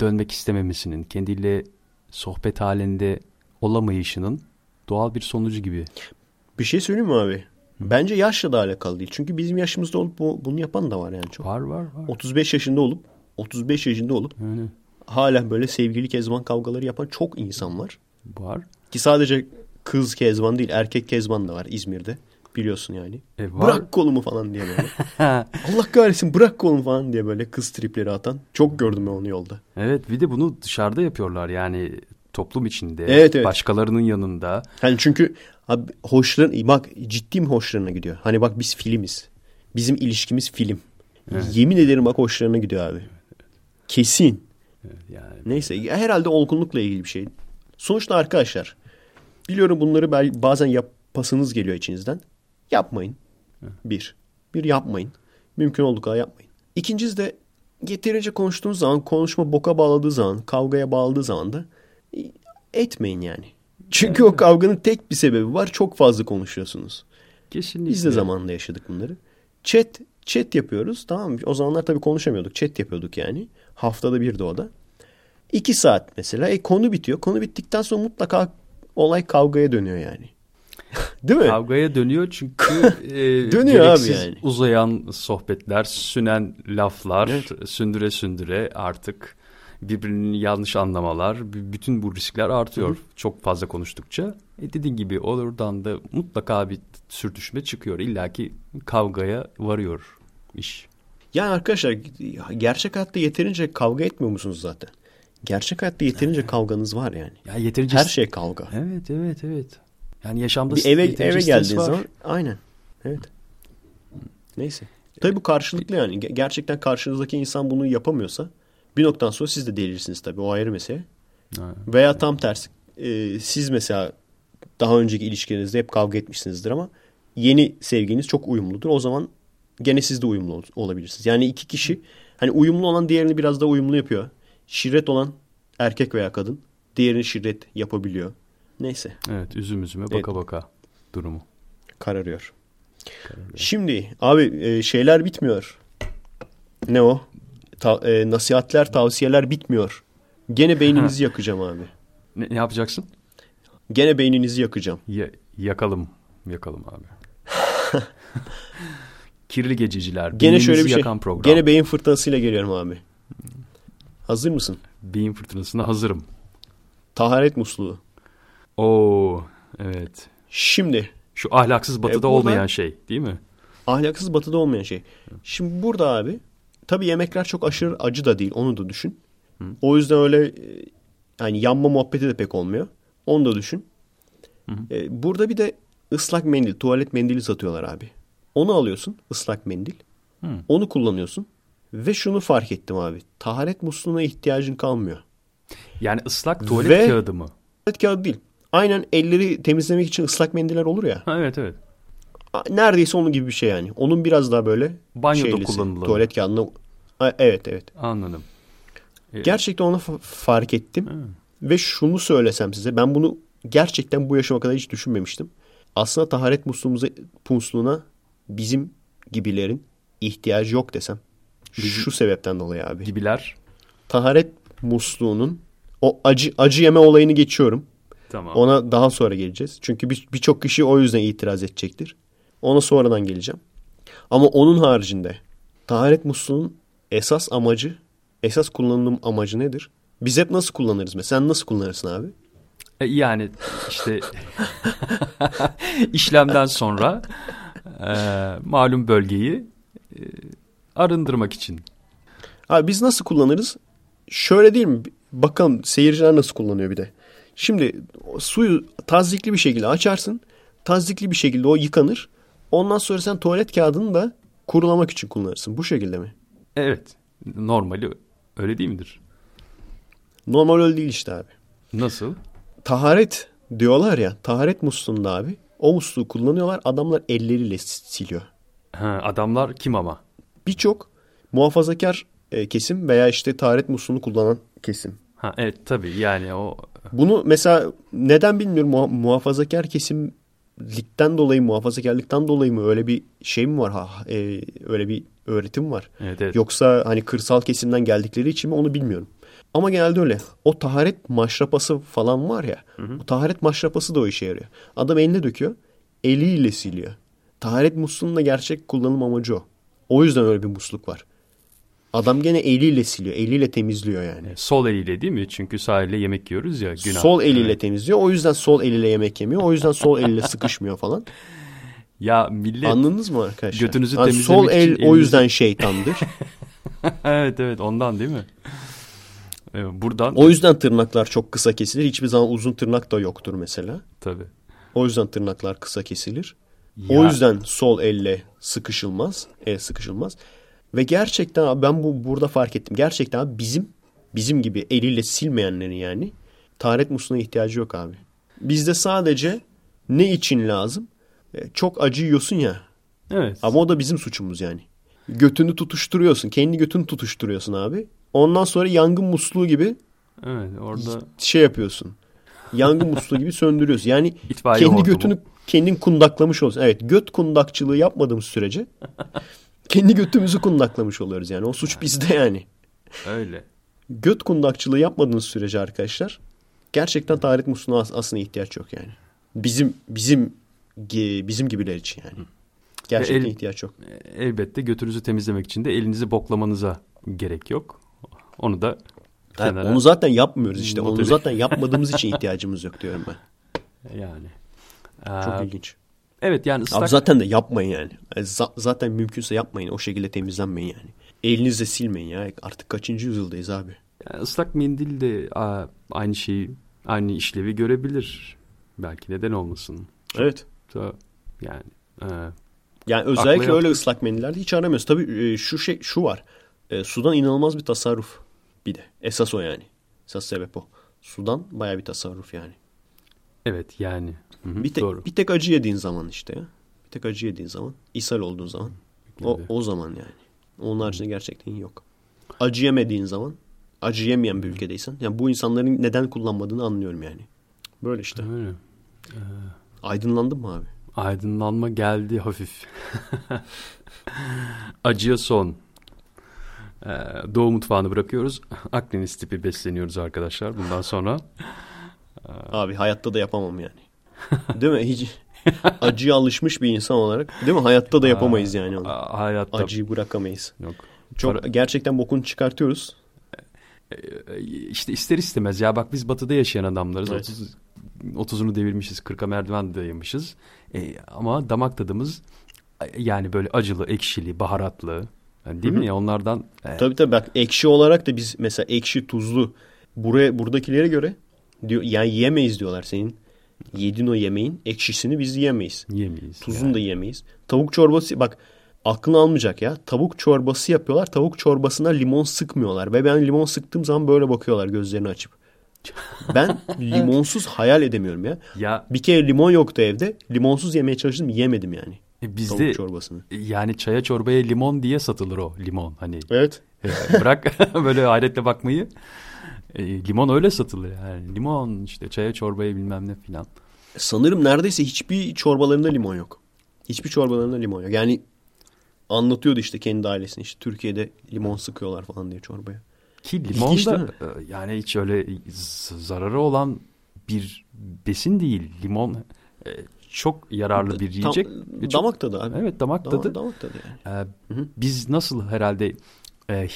dönmek istememesinin kendiyle sohbet halinde olamayışının doğal bir sonucu gibi. bir şey söyleyeyim mi abi? Bence yaşla da alakalı değil. Çünkü bizim yaşımızda olup bu, bunu yapan da var yani çok. Var var var. 35 yaşında olup 35 yaşında olup Yani hala böyle sevgili kezban kavgaları yapan çok insan var. var. Ki sadece kız kezban değil erkek kezban da var İzmir'de. Biliyorsun yani. E, var. Bırak kolumu falan diye böyle. Allah kahretsin bırak kolumu falan diye böyle kız tripleri atan. Çok gördüm ben onu yolda. Evet bir de bunu dışarıda yapıyorlar yani toplum içinde Evet, evet. başkalarının yanında. Hani çünkü abi hoşların bak ciddi mi hoşlarına gidiyor. Hani bak biz filmiz. Bizim ilişkimiz film. Yemin ederim bak hoşlarına gidiyor abi. Kesin. Yani Neyse herhalde olgunlukla ilgili bir şey. Sonuçta arkadaşlar biliyorum bunları bazen yapasınız geliyor içinizden. Yapmayın. Bir. Bir yapmayın. Mümkün olduğu kadar yapmayın. İkincisi de yeterince konuştuğunuz zaman konuşma boka bağladığı zaman kavgaya bağladığı zaman da etmeyin yani. Çünkü o kavganın tek bir sebebi var çok fazla konuşuyorsunuz. kesinlikle. Biz de zamanında yaşadık bunları. Chat chat yapıyoruz tamam mı? O zamanlar tabii konuşamıyorduk. Chat yapıyorduk yani. Haftada bir de o da. İki saat mesela. E konu bitiyor. Konu bittikten sonra mutlaka olay kavgaya dönüyor yani. Değil mi? Kavgaya dönüyor çünkü e, Dönüyor abi yani. uzayan sohbetler, sünen laflar, Evet. sündüre sündüre artık birbirini yanlış anlamalar, bütün bu riskler artıyor çok fazla konuştukça. E dediğin gibi oradan da mutlaka bir sürtüşme çıkıyor. İlla ki kavgaya varıyor iş. Yani arkadaşlar gerçek hayatta yeterince kavga etmiyor musunuz zaten? Gerçek hayatta yeterince kavganız var yani. Ya yeterince Her şey kavga. Evet, evet, evet. Yani yaşamda Bir eve eve stres geldiğin var. zaman aynen. Evet. Neyse. Tabii bu karşılıklı yani. Ge- Gerçekten karşınızdaki insan bunu yapamıyorsa bir noktadan sonra siz de delirsiniz tabii. O ayrı mesele. Ha. Veya tam tersi. e, siz mesela daha önceki ilişkilerinizde hep kavga etmişsinizdir ama yeni sevginiz çok uyumludur. O zaman gene siz de uyumlu ol- olabilirsiniz. Yani iki kişi hani uyumlu olan diğerini biraz da uyumlu yapıyor. Şirret olan erkek veya kadın diğerini şirret yapabiliyor. Neyse. Evet, üzüm üzüme Evet. baka baka durumu. kararıyor. Şimdi abi e, şeyler bitmiyor. Ne o? Ta- e, nasihatler, tavsiyeler bitmiyor. Gene beyninizi yakacağım abi. Ne, ne yapacaksın? Gene beyninizi yakacağım. Ya- yakalım. Yakalım abi. Kirli gececiler. Gene şöyle bir şey. program. Gene beyin fırtınasıyla geliyorum abi. Hazır mısın? Beyin fırtınasına hazırım. Taharet musluğu. Oo, evet. Şimdi Şu ahlaksız batıda E, burada- olmayan şey değil mi? ahlaksız batıda olmayan şey. Şimdi burada abi tabii yemekler çok aşırı acı da değil onu da düşün. O yüzden öyle e, yani yanma muhabbeti de pek olmuyor. Onu da düşün. E, burada bir de ıslak mendil, tuvalet mendili satıyorlar abi. Onu alıyorsun ıslak mendil. Hı. Onu kullanıyorsun. Ve şunu fark ettim abi. Taharet musluğuna ihtiyacın kalmıyor. Yani ıslak tuvalet Ve- kağıdı mı? Tuvalet kağıdı değil. Aynen elleri temizlemek için ıslak mendiller olur ya. Ha, evet evet. Neredeyse onun gibi bir şey yani. Onun biraz daha böyle Banyoda şeylisi, kullanılan. Tuvalet kağıdına. Evet evet. Anladım. E, Gerçekten onu fa- fark ettim. Ha. Ve şunu söylesem size. Ben bunu gerçekten bu yaşıma kadar hiç düşünmemiştim. Aslında taharet musluğumuza, musluğuna bizim gibilerin ihtiyacı yok desem. Şu sebepten dolayı abi. Gibiler. Taharet musluğunun o acı acı yeme olayını geçiyorum. Tamam. Ona daha sonra geleceğiz. Çünkü bir- birçok kişi o yüzden itiraz edecektir. Ona sonradan geleceğim. Ama onun haricinde taharet musluğunun esas amacı, esas kullanım amacı nedir? Biz hep nasıl kullanırız mesela? Sen nasıl kullanırsın abi? E, Yani işte işlemden sonra e, malum bölgeyi e, arındırmak için. Abi biz nasıl kullanırız? Şöyle değil mi? Bakalım seyirciler nasıl kullanıyor bir de. Şimdi suyu tazyikli bir şekilde açarsın. Tazyikli bir şekilde o yıkanır. Ondan sonra sen tuvalet kağıdını da kurulamak için kullanırsın. Bu şekilde mi? Evet. Normali öyle değil midir? Normal öyle değil işte abi. Nasıl? Taharet diyorlar ya. Taharet musluğunda abi. O musluğu kullanıyorlar. Adamlar elleriyle siliyor. Ha, adamlar kim ama? Birçok muhafazakar e, kesim veya işte taharet musluğunu kullanan kesim. Ha, evet tabii yani o Bunu mesela neden bilmiyorum muha- muhafazakar kesimlikten dolayı muhafazakarlıktan dolayı mı öyle bir şey mi var ha e, öyle bir öğretim var. evet, evet. Yoksa hani kırsal kesimden geldikleri için mi onu bilmiyorum. Ama genelde öyle. O taharet maşrapası falan var ya. O taharet maşrapası da o işe yarıyor. Adam eline döküyor. Eliyle siliyor. Taharet musluğunun da gerçek kullanım amacı o. O yüzden öyle bir musluk var. Adam gene eliyle siliyor. Eliyle temizliyor yani. Sol eliyle değil mi? Çünkü sahilde yemek yiyoruz ya günah. Sol eliyle Evet. temizliyor. O yüzden sol eliyle yemek yemiyor. O yüzden sol eliyle sıkışmıyor falan. Ya millet Anladınız mı arkadaşlar? Götünüzü Yani temizlemek sol el için o elinizi- yüzden şeytandır. evet evet ondan değil mi? Evet, buradan o yüzden tırnaklar çok kısa kesilir. Hiçbir zaman uzun tırnak da yoktur mesela. tabii. O yüzden tırnaklar kısa kesilir. Ya- O yüzden sol elle sıkışılmaz. El sıkışılmaz. Ve gerçekten abi ben bu burada fark ettim. Gerçekten abi bizim bizim gibi eliyle silmeyenlerin yani taharet musluğuna ihtiyacı yok abi. Bizde sadece ne için lazım? E, Çok acı yiyorsun ya. Evet. Ama o da bizim suçumuz yani. Götünü tutuşturuyorsun. Kendi götünü tutuşturuyorsun abi. Ondan sonra yangın musluğu gibi Evet orada şey yapıyorsun. Yangın musluğu gibi söndürüyorsun. Yani itfaiye kendi götünü kendin kundaklamış olsun. Evet göt kundakçılığı yapmadığımız sürece kendi götümüzü kundaklamış oluyoruz yani. O suç bizde yani. Öyle. Göt kundakçılığı yapmadığınız sürece arkadaşlar gerçekten taharet musluğuna as- aslında ihtiyaç yok yani. Bizim bizim bizim gibiler için yani. Gerçekten el- ihtiyaç yok. Elbette götünüzü temizlemek için de elinizi boklamanıza gerek yok. Onu da Yani kenara onu zaten yapmıyoruz işte. Onu zaten yapmadığımız için ihtiyacımız yok diyorum ben. yani. Çok Ee, ilginç. Evet yani ıslak Abi zaten de yapmayın yani. Yani za- zaten mümkünse yapmayın. O şekilde temizlenmeyin yani. Elinizle silmeyin ya. Artık kaçıncı yüzyıldayız abi. yani ıslak mendil de aynı şeyi aynı işlevi görebilir. Belki neden olmasın. Evet. Da, yani e, Yani özellikle öyle ıslak mendillerde hiç aramıyoruz. Tabii e, şu şey şu var. E, sudan inanılmaz bir tasarruf. Bir de. Esas o yani. Esas sebep o. Sudan baya bir tasarruf yani. evet yani. Hı hı, Bir tek, doğru. bir tek acı yediğin zaman işte ya. Bir tek acı yediğin zaman. ishal olduğun zaman. O, o zaman yani. Onun haricinde gerçekten yok. Acı yemediğin zaman. Acı yemeyen bir ülkedeysen. Yani bu insanların neden kullanmadığını anlıyorum yani. Böyle işte. Öyle. Aydınlandın mı abi? Aydınlanma geldi hafif. Acıya son. Ee, Doğu mutfağını bırakıyoruz. Akdeniz tipi besleniyoruz arkadaşlar bundan sonra. Abi hayatta da yapamam yani. Değil mi? Hiç acıya alışmış bir insan olarak. Değil mi? Hayatta da yapamayız yani onu. Hayatta Acıyı bırakamayız. yok. Çok Para- gerçekten bokunu çıkartıyoruz. Ee, işte ister istemez ya bak biz batıda yaşayan adamlarız. Evet. 30 30'unu devirmişiz. 40'a merdiven dayamışız. Ee, ama damak tadımız yani böyle acılı, ekşili, baharatlı. Yani değil Hı hı. mi ya onlardan e, Tabii tabii bak ekşi olarak da biz mesela ekşi tuzlu buraya buradakilere göre diyor yani yemeyiz diyorlar senin. Yedin o yemeğin ekşisini biz yiyemeyiz. yemeyiz. Tuzunu yani. da yiyemeyiz. Tavuk çorbası bak aklını almayacak ya. Tavuk çorbası yapıyorlar. Tavuk çorbasına limon sıkmıyorlar. Ve ben limon sıktığım zaman böyle bakıyorlar gözlerini açıp. Ben limonsuz hayal edemiyorum ya. Ya Bir kere limon yoktu evde. Limonsuz yemeye çalıştım yemedim yani. e, bizde Tavuk çorbasını. yani çaya çorbaya limon diye satılır o limon. Hani Evet. e, bırak böyle hayretle bakmayı. E, limon öyle satılır yani. Limon işte çaya çorbaya bilmem ne filan. Sanırım neredeyse hiçbir çorbalarında limon yok. Hiçbir çorbalarında limon yok. Yani anlatıyordu işte kendi ailesini işte Türkiye'de limon sıkıyorlar falan diye çorbaya. Ki limon İlginç da e, yani hiç öyle zararı olan bir besin değil. Limon e, çok yararlı bir yiyecek. Tam, çok- damak tadı abi. Evet damak Damak, tadı. damak tadı yani. E, biz nasıl herhalde e,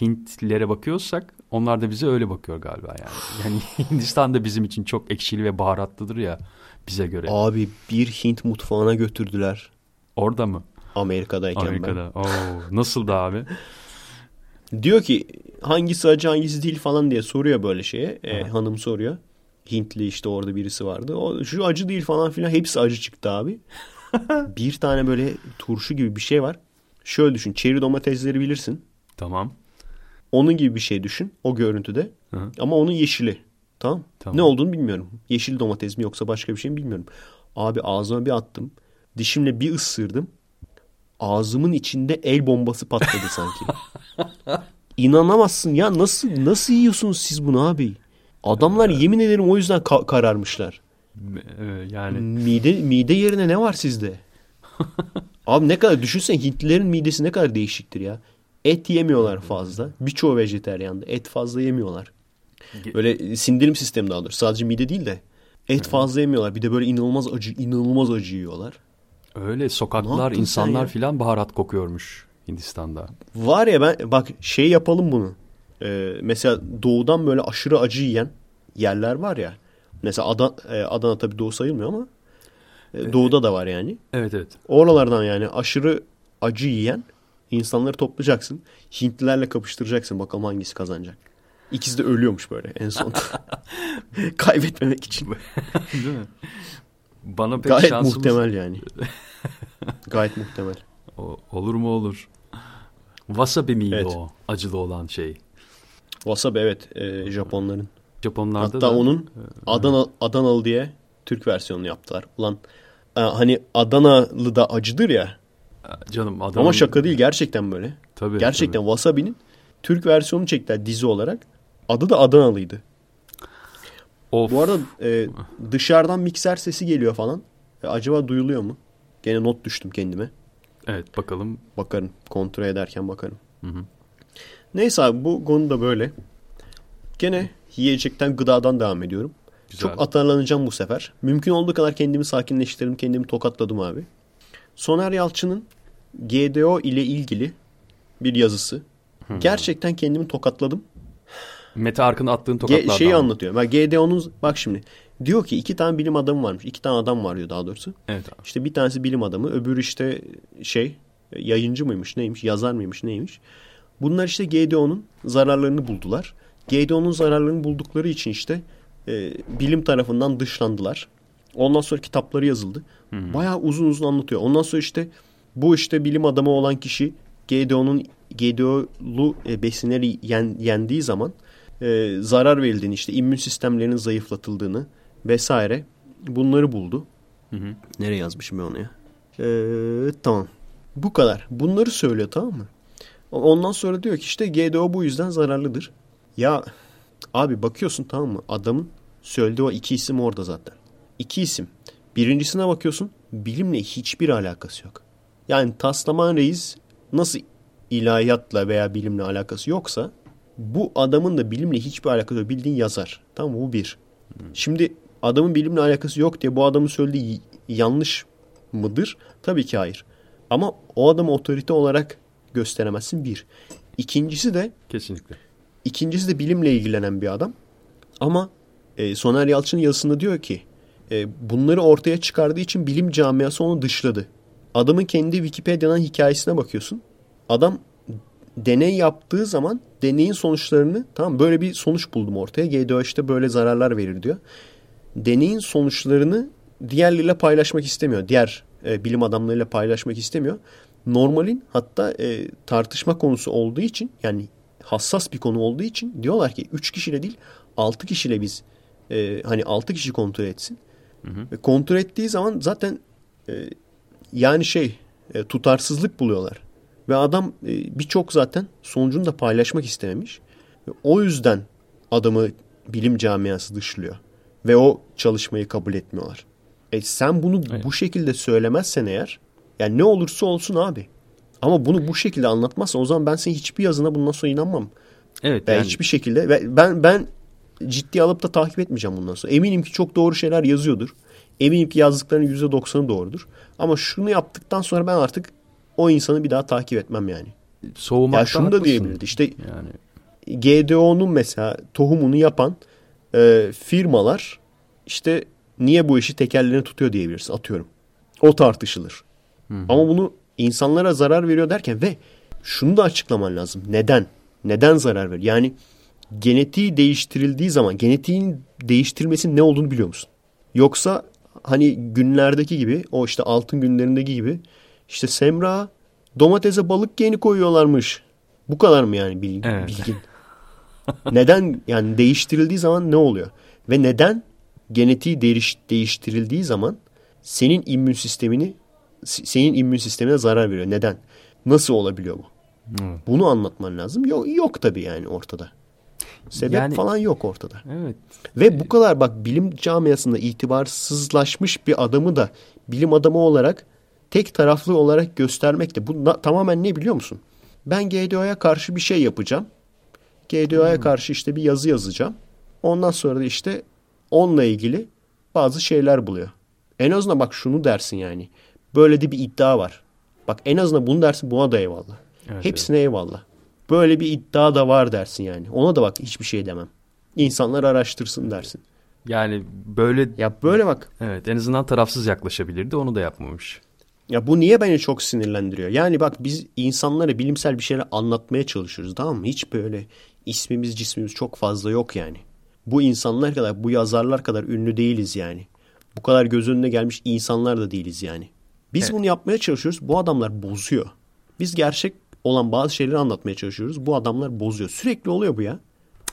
Hintlilere bakıyorsak onlar da bize öyle bakıyor galiba yani. Yani Hindistan da bizim için çok ekşili ve baharatlıdır ya bize göre. Abi bir Hint mutfağına götürdüler Orada mı? Amerika'dayken Amerika'da. Oo, nasıl da abi? ben. Diyor ki hangisi acı hangisi değil falan diye soruyor böyle şeye. E, hanım soruyor. Hintli işte orada birisi vardı. O şu acı değil falan filan hepsi acı çıktı abi. bir tane böyle turşu gibi bir şey var. Şöyle düşün. Çeri domatesleri bilirsin. Tamam. Onun gibi bir şey düşün o görüntüde. Hı hı. Ama onun yeşili. Tamam. Tamam. Ne olduğunu bilmiyorum. Yeşil domates mi yoksa başka bir şey mi bilmiyorum. Abi ağzıma bir attım. Dişimle bir ısırdım. Ağzımın içinde el bombası patladı sanki. İnanamazsın ya nasıl nasıl yiyorsunuz siz bunu abi? Adamlar yemin ederim o yüzden ka- kararmışlar. Yani Mide mide yerine ne var sizde? Abi ne kadar düşünsen Hintlilerin midesi ne kadar değişiktir ya. Et yemiyorlar fazla. Birçoğu vejeteryandı. Et fazla yemiyorlar. Böyle sindirim sistemi daha doğrusu. Sadece mide değil de. Et fazla yemiyorlar. Bir de böyle inanılmaz acı, inanılmaz acı yiyorlar. öyle sokaklar, insanlar filan baharat kokuyormuş Hindistan'da. Var ya ben bak şey yapalım bunu. Ee, mesela doğudan böyle aşırı acı yiyen yerler var ya. Mesela Adana, Adana tabii doğu sayılmıyor ama e, doğuda da var yani. Evet evet. Oralardan yani aşırı acı yiyen insanları toplayacaksın. Hintlilerle kapıştıracaksın bakalım hangisi kazanacak. İkisi de ölüyormuş böyle en son. Kaybetmemek için. Değil mi? Bana pek Gayet şansımız... muhtemel yani. Gayet muhtemel. O- olur mu olur. Wasabi miydi Evet. o acılı olan şey? Wasabi evet e, Japonların. Japonlarda Hatta da onun Adana Adanalı diye Türk versiyonunu yaptılar. Ulan e, hani Adanalı da acıdır ya. Canım adam Ama şaka değil gerçekten böyle. Tabii, gerçekten tabii. Wasabi'nin Türk versiyonunu çektiler dizi olarak. Adı da Adanalıydı. Of. Bu arada e, dışarıdan mikser sesi geliyor falan. E, acaba duyuluyor mu? Gene not düştüm kendime. Evet bakalım. Bakarım. Kontrol ederken bakarım. Neyse abi bu konu da böyle. Gene yiyecekten gıdadan devam ediyorum. Güzel. Çok atarlanacağım bu sefer. Mümkün olduğu kadar kendimi sakinleştirdim. Kendimi tokatladım abi. Soner Yalçın'ın GDO ile ilgili bir yazısı. Gerçekten kendimi tokatladım. Mete Arkın'ı attığın Ge- tokatlardan. şeyi mı? anlatıyor. Bak GDO'nun bak şimdi. Diyor ki iki tane bilim adamı varmış. İki tane adam var diyor daha doğrusu. Evet abi. İşte bir tanesi bilim adamı, öbürü işte şey yayıncı mıymış, neymiş, yazar mıymış, neymiş. Bunlar işte GDO'nun zararlarını buldular. GDO'nun zararlarını buldukları için işte e, bilim tarafından dışlandılar. Ondan sonra kitapları yazıldı. Bayağı uzun uzun anlatıyor. Ondan sonra işte bu işte bilim adamı olan kişi GDO'nun GDO'lu e, besinleri yen- yendiği zaman e, zarar verildiğini işte immün sistemlerinin zayıflatıldığını vesaire bunları buldu. Nereye yazmışım ben onu ya? Ee, tamam. Bu kadar. Bunları söylüyor tamam mı? Ondan sonra diyor ki işte GDO bu yüzden zararlıdır. Ya abi bakıyorsun tamam mı? Adamın söylediği o iki isim orada zaten. İki isim. Birincisine bakıyorsun bilimle hiçbir alakası yok. Yani Taslaman Reis nasıl ilahiyatla veya bilimle alakası yoksa bu adamın da bilimle hiçbir alakası yok. Bildiğin yazar. Tamam mı? Bu bir. Şimdi adamın bilimle alakası yok diye bu adamın söylediği yanlış mıdır? Tabii ki hayır. Ama o adamı otorite olarak gösteremezsin bir. İkincisi de Kesinlikle. İkincisi de bilimle ilgilenen bir adam. Ama e, Soner Yalçın yazısında diyor ki e, bunları ortaya çıkardığı için bilim camiası onu dışladı. Adamın kendi Wikipedia'dan hikayesine bakıyorsun. Adam deney yaptığı zaman deneyin sonuçlarını tamam böyle bir sonuç buldum ortaya. GDO işte böyle zararlar verir diyor. Deneyin sonuçlarını diğerleriyle paylaşmak istemiyor. Diğer e, bilim adamlarıyla paylaşmak istemiyor. Normalin hatta e, tartışma konusu olduğu için yani hassas bir konu olduğu için diyorlar ki 3 kişiyle değil 6 kişiyle biz e, hani 6 kişi kontrol etsin. Ve kontrol ettiği zaman zaten e, yani şey e, tutarsızlık buluyorlar. Ve adam e, birçok zaten sonucunu da paylaşmak istememiş. Ve o yüzden adamı bilim camiası dışlıyor. Ve o çalışmayı kabul etmiyorlar. E sen bunu Evet. bu şekilde söylemezsen eğer yani ne olursa olsun abi. Ama bunu bu şekilde anlatmazsan o zaman ben senin hiçbir yazına bundan sonra inanmam. Evet Ben yani hiçbir şekilde ben ben ciddi alıp da takip etmeyeceğim bundan sonra. Eminim ki çok doğru şeyler yazıyordur. Eminim ki yazdıklarının %90'ı doğrudur. Ama şunu yaptıktan sonra ben artık o insanı bir daha takip etmem yani. soğumakta Ya şunu da diyebilirdi. İşte Yani GDO'nun mesela tohumunu yapan e, firmalar işte niye bu işi tekerlerine tutuyor diyebilirsin atıyorum. O tartışılır. Ama bunu insanlara zarar veriyor derken ve şunu da açıklaman lazım. Neden? Neden zarar veriyor? Yani genetiği değiştirildiği zaman genetiğin değiştirilmesinin ne olduğunu biliyor musun? Yoksa hani günlerdeki gibi o işte altın günlerindeki gibi işte Semra domatese balık geni koyuyorlarmış. Bu kadar mı yani bilgi, Evet. bilgin? neden yani değiştirildiği zaman ne oluyor? Ve neden genetiği değiş, değiştirildiği zaman senin immün sistemini senin immün sistemine zarar veriyor. Neden? Nasıl olabiliyor bu? Evet. Bunu anlatman lazım. Yok, yok tabii yani ortada. Sebep Yani- falan yok ortada. evet. Ve bu kadar bak bilim camiasında itibarsızlaşmış bir adamı da bilim adamı olarak tek taraflı olarak göstermek de bu na- tamamen ne biliyor musun? Ben GDO'ya karşı bir şey yapacağım. GDO'ya karşı işte bir yazı yazacağım. Ondan sonra da işte onunla ilgili bazı şeyler buluyor. En azından bak şunu dersin yani. Böyle de bir iddia var. Bak en azından bunu dersin buna da eyvallah. Evet, Hepsine eyvallah. Böyle bir iddia da var dersin yani. Ona da bak hiçbir şey demem. İnsanlar araştırsın dersin. Yani böyle Ya böyle bak. evet en azından tarafsız yaklaşabilirdi onu da yapmamış. Ya bu niye beni çok sinirlendiriyor? Yani bak biz insanlara bilimsel bir şeyler anlatmaya çalışıyoruz tamam mı? Hiç böyle ismimiz cismimiz çok fazla yok yani. Bu insanlar kadar, bu yazarlar kadar ünlü değiliz yani. Bu kadar göz önüne gelmiş insanlar da değiliz yani. Biz Evet. bunu yapmaya çalışıyoruz. Bu adamlar bozuyor. Biz gerçek olan bazı şeyleri anlatmaya çalışıyoruz. Bu adamlar bozuyor. Sürekli oluyor bu ya.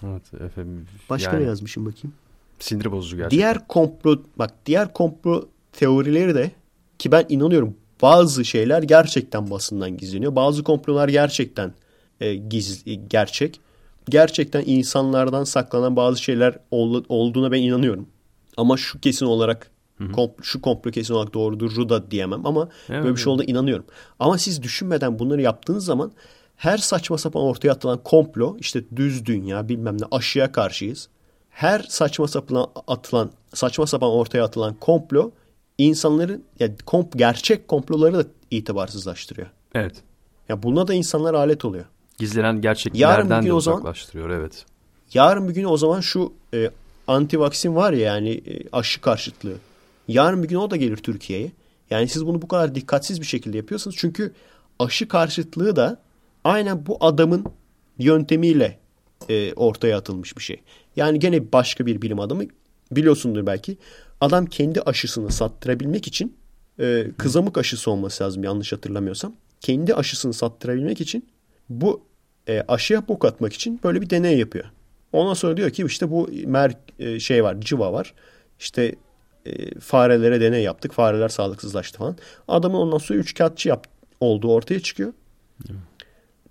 Evet efendim. Başka yani ne yazmışım bakayım? Sinir bozucu gerçekten. Diğer komplo bak diğer komplo teorileri de ki ben inanıyorum bazı şeyler gerçekten basından gizleniyor. Bazı komplolar gerçekten e, giz, e, gerçek. Gerçekten insanlardan saklanan bazı şeyler ol- olduğuna ben inanıyorum. Ama şu kesin olarak Kompl- şu komplo kesin olarak doğrudur da diyemem ama Evet, böyle bir şey olduğuna inanıyorum. Ama siz düşünmeden bunları yaptığınız zaman her saçma sapan ortaya atılan komplo işte düz dünya bilmem ne aşıya karşıyız. Her saçma sapan atılan saçma sapan ortaya atılan komplo insanların yani komp gerçek komploları da itibarsızlaştırıyor. Evet. Ya buna da insanlar alet oluyor. Gizlenen gerçeklerden de o zaman- uzaklaştırıyor. Evet. Yarın bir gün o zaman şu e, anti vaksin var ya yani e, aşı karşıtlığı. Yarın bir gün o da gelir Türkiye'ye. Yani siz bunu bu kadar dikkatsiz bir şekilde yapıyorsunuz. Çünkü aşı karşıtlığı da aynen bu adamın yöntemiyle e, ortaya atılmış bir şey. Yani gene başka bir bilim adamı biliyorsundur belki. Adam kendi aşısını sattırabilmek için e, kızamık aşısı olması lazım yanlış hatırlamıyorsam. Kendi aşısını sattırabilmek için bu e, aşıya bok atmak için böyle bir deney yapıyor. Ondan sonra diyor ki işte bu mer e, şey var civa var. İşte e, farelere deney yaptık. Fareler sağlıksızlaştı falan. Adamın ondan sonra üç kağıtçı yap olduğu ortaya çıkıyor.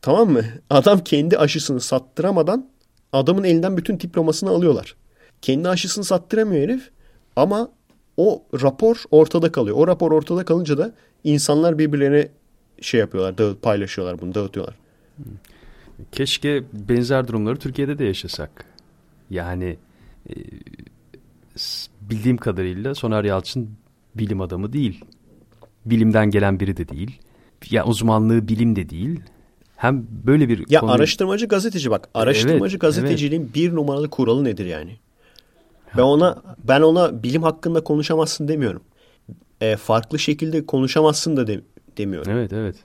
Tamam mı? Adam kendi aşısını sattıramadan adamın elinden bütün diplomasını alıyorlar. Kendi aşısını sattıramıyor herif ama o rapor ortada kalıyor. O rapor ortada kalınca da insanlar birbirlerine şey yapıyorlar, dağıt, paylaşıyorlar bunu, dağıtıyorlar. Keşke benzer durumları Türkiye'de de yaşasak. Yani e, bildiğim kadarıyla Soner Yalçın bilim adamı değil. Bilimden gelen biri de değil. Ya uzmanlığı bilim de değil. Hem böyle bir Ya konu- araştırmacı gazeteci bak. Araştırmacı Evet, gazeteciliğin bir numaralı kuralı nedir yani? Ben ona ben ona bilim hakkında konuşamazsın demiyorum. E, farklı şekilde konuşamazsın da de- demiyorum. Evet evet.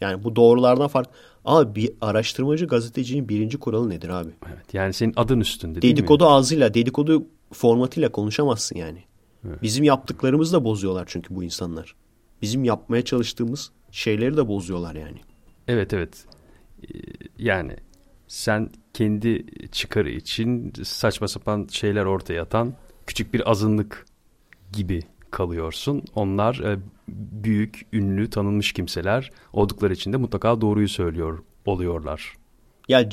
Yani bu doğrulardan fark. Ama bir araştırmacı gazetecinin birinci kuralı nedir abi? Evet. Yani senin adın üstünde değil mi? Dedikodu ağzıyla, dedikodu formatıyla konuşamazsın yani. Bizim yaptıklarımızı da bozuyorlar çünkü bu insanlar. Bizim yapmaya çalıştığımız şeyleri de bozuyorlar yani. Evet evet. Ee, Yani sen kendi çıkarı için saçma sapan şeyler ortaya atan küçük bir azınlık gibi kalıyorsun. Onlar e, büyük, ünlü, tanınmış kimseler oldukları için de mutlaka doğruyu söylüyor oluyorlar. Ya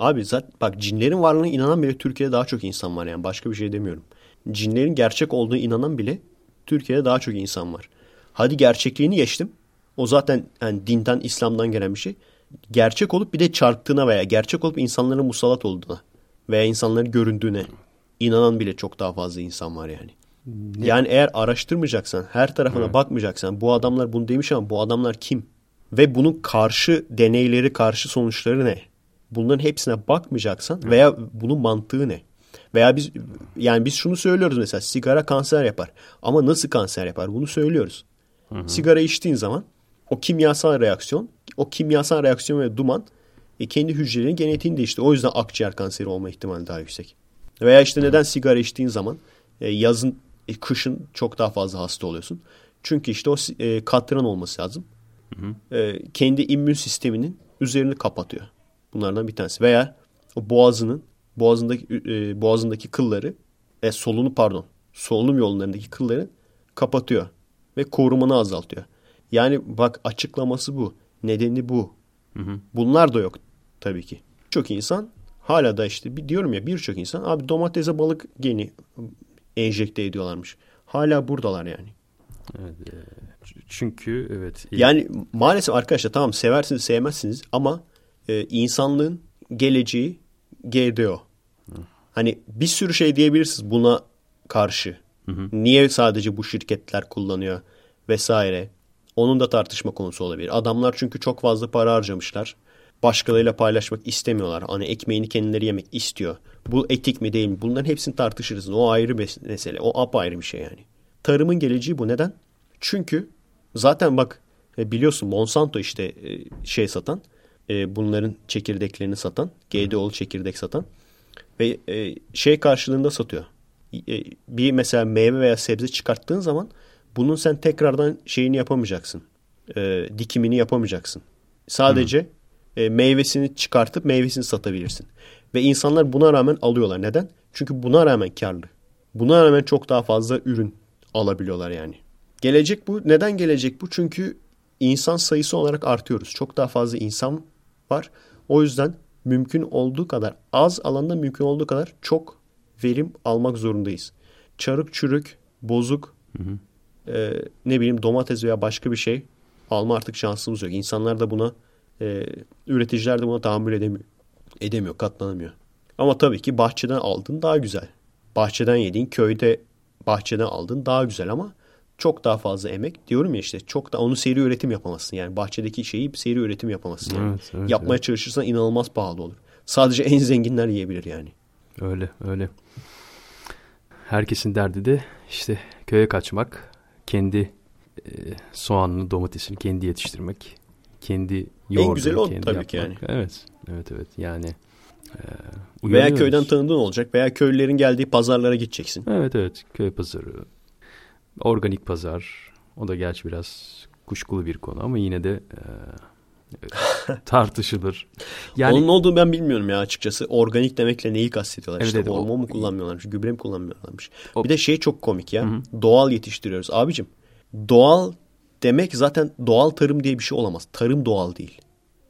abi zaten bak cinlerin varlığına inanan bile Türkiye'de daha çok insan var yani başka bir şey demiyorum. Cinlerin gerçek olduğuna inanan bile Türkiye'de daha çok insan var. Hadi gerçekliğini geçtim. O zaten yani dinden, İslam'dan gelen bir şey. Gerçek olup bir de çarptığına veya gerçek olup insanların musallat olduğuna veya insanların göründüğüne inanan bile çok daha fazla insan var yani. Yani eğer araştırmayacaksan, her tarafına bakmayacaksan bu adamlar bunu demiş ama bu adamlar kim? Ve bunun karşı deneyleri, karşı sonuçları ne? Bunların hepsine bakmayacaksan veya bunun mantığı ne? Veya biz yani biz şunu söylüyoruz mesela sigara kanser yapar. Ama nasıl kanser yapar? Bunu söylüyoruz. Sigara içtiğin zaman o kimyasal reaksiyon, o kimyasal reaksiyon ve duman e, kendi hücrelerin genetiğini değişti. O yüzden akciğer kanseri olma ihtimali daha yüksek. Veya işte neden sigara içtiğin zaman e, yazın, e, kışın çok daha fazla hasta oluyorsun. Çünkü işte o e, katran olması lazım. E, kendi immün sisteminin üzerini kapatıyor. Bunlardan bir tanesi. Veya o boğazının boğazındaki e, boğazındaki kılları e, solunu pardon solunum yollarındaki kılları kapatıyor ve korumanı azaltıyor. Yani bak açıklaması bu. Nedeni bu. Bunlar da yok tabii ki. Çok insan hala da işte bir diyorum ya birçok insan abi domatese balık geni enjekte ediyorlarmış. Hala buradalar yani. Çünkü evet. Yani maalesef arkadaşlar tamam seversiniz sevmezsiniz ama e, insanlığın geleceği GDO. Hani bir sürü şey diyebilirsiniz buna karşı. Niye sadece bu şirketler kullanıyor vesaire. Onun da tartışma konusu olabilir. Adamlar çünkü çok fazla para harcamışlar. Başkalarıyla paylaşmak istemiyorlar. Hani ekmeğini kendileri yemek istiyor. Bu etik mi değil mi? Bunların hepsini tartışırız. O ayrı bir mesele. O apayrı bir şey yani. Tarımın geleceği bu. Neden? Çünkü zaten bak e, biliyorsun Monsanto işte e, şey satan. E, Bunların çekirdeklerini satan. GDO'lu çekirdek satan. Ve e, şey karşılığında satıyor. E, Bir mesela meyve veya sebze çıkarttığın zaman bunun sen tekrardan şeyini yapamayacaksın. E, dikimini yapamayacaksın. Sadece e, meyvesini çıkartıp meyvesini satabilirsin. Ve insanlar buna rağmen alıyorlar. Neden? Çünkü buna rağmen karlı. Buna rağmen çok daha fazla ürün alabiliyorlar yani. Gelecek bu. Neden gelecek bu? Çünkü insan sayısı olarak artıyoruz. Çok daha fazla insan var. O yüzden mümkün olduğu kadar az alanda mümkün olduğu kadar çok verim almak zorundayız. Çarık çürük, bozuk e, ne bileyim domates veya başka bir şey alma artık şansımız yok. İnsanlar da buna e, üreticiler de buna tahammül edemiyor. Edemiyor, katlanamıyor. Ama tabii ki bahçeden aldığın daha güzel. Bahçeden yediğin köyde bahçeden aldığın daha güzel ama çok daha fazla emek. Diyorum ya işte çok da onu seri üretim yapamazsın. Yani bahçedeki şeyi seri üretim yapamazsın. Yani. Evet, evet, Yapmaya evet. çalışırsan inanılmaz pahalı olur. Sadece en zenginler yiyebilir yani. Öyle öyle. Herkesin derdi de işte köye kaçmak, kendi e, soğanını, domatesini kendi yetiştirmek, kendi yoğurdunu güzeli o kendi tabii ki yapmak. Evet, evet, evet. Yani e, Veya köyden tanıdığın olacak veya köylülerin geldiği pazarlara gideceksin. Evet, evet. Köy pazarı, organik pazar. O da gerçi biraz kuşkulu bir konu ama yine de e, tartışılır. Yani Onun olduğunu ben bilmiyorum ya açıkçası. Organik demekle neyi kastediyorlar? Evet, işte evet, o- hormon mu kullanmıyorlarmış, gübre mi kullanmıyorlarmış? O- Bir de şey çok komik ya. Doğal yetiştiriyoruz. Abicim doğal demek zaten doğal tarım diye bir şey olamaz. Tarım doğal değil.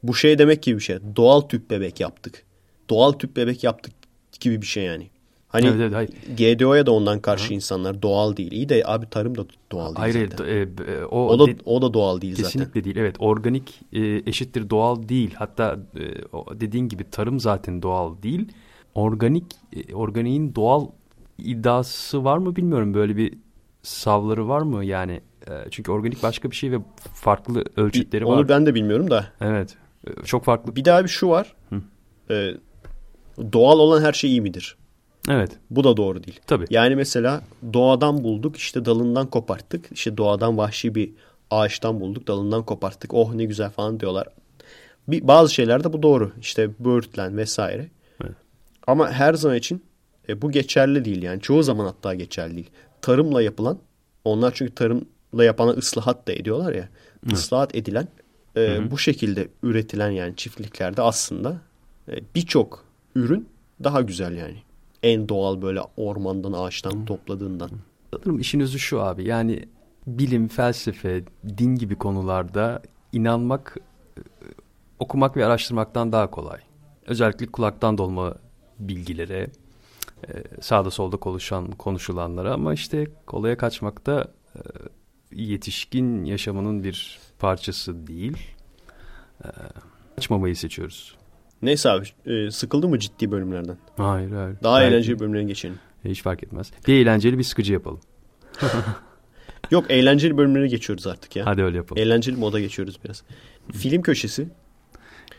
Bu şey demek gibi bir şey. Doğal tüp bebek yaptık. Doğal tüp bebek yaptık gibi bir şey yani. Hani Evet, evet, hayır. GDO'ya da ondan karşı insanlar doğal değil. İyi de abi tarım da doğal değil hayır, zaten. e, e, o, O da, de- o da doğal değil Kesinlikle zaten. değil. Evet organik e, eşittir doğal değil. Hatta e, dediğin gibi tarım zaten doğal değil. Organik e, organiğin doğal iddiası var mı bilmiyorum. Böyle bir savları var mı yani? E, çünkü organik başka bir şey ve farklı ölçütleri Onu var. ben de bilmiyorum da. Evet. E, Çok farklı. Bir daha bir şu var. Ee, doğal olan her şey iyi midir? Evet. Bu da doğru değil. Tabii. Yani mesela doğadan bulduk işte dalından koparttık. İşte doğadan vahşi bir ağaçtan bulduk dalından koparttık. Oh ne güzel falan diyorlar. Bir, bazı şeylerde bu doğru. İşte böğürtlen vesaire. Evet. Ama her zaman için e, bu geçerli değil. Yani çoğu zaman hatta geçerli değil. Tarımla yapılan onlar çünkü tarımla yapana ıslahat da ediyorlar ya. Islahat edilen e, bu şekilde üretilen yani çiftliklerde aslında e, birçok ürün daha güzel yani. En doğal böyle ormandan ağaçtan topladığından. Sanırım işin özü şu abi yani bilim, felsefe, din gibi konularda inanmak e, okumak ve araştırmaktan daha kolay. Özellikle kulaktan dolma bilgilere, e, sağda solda konuşan konuşulanlara ama işte kolaya kaçmak da e, yetişkin yaşamının bir parçası değil. Kaçmamayı seçiyoruz. Neyse abi e, sıkıldı mı ciddi bölümlerden? Hayır hayır. Daha Belki- eğlenceli bölümlere geçelim. Hiç fark etmez. Bir eğlenceli bir sıkıcı yapalım. Yok eğlenceli bölümlere geçiyoruz artık ya. Hadi öyle yapalım. Eğlenceli moda geçiyoruz biraz. Film köşesi.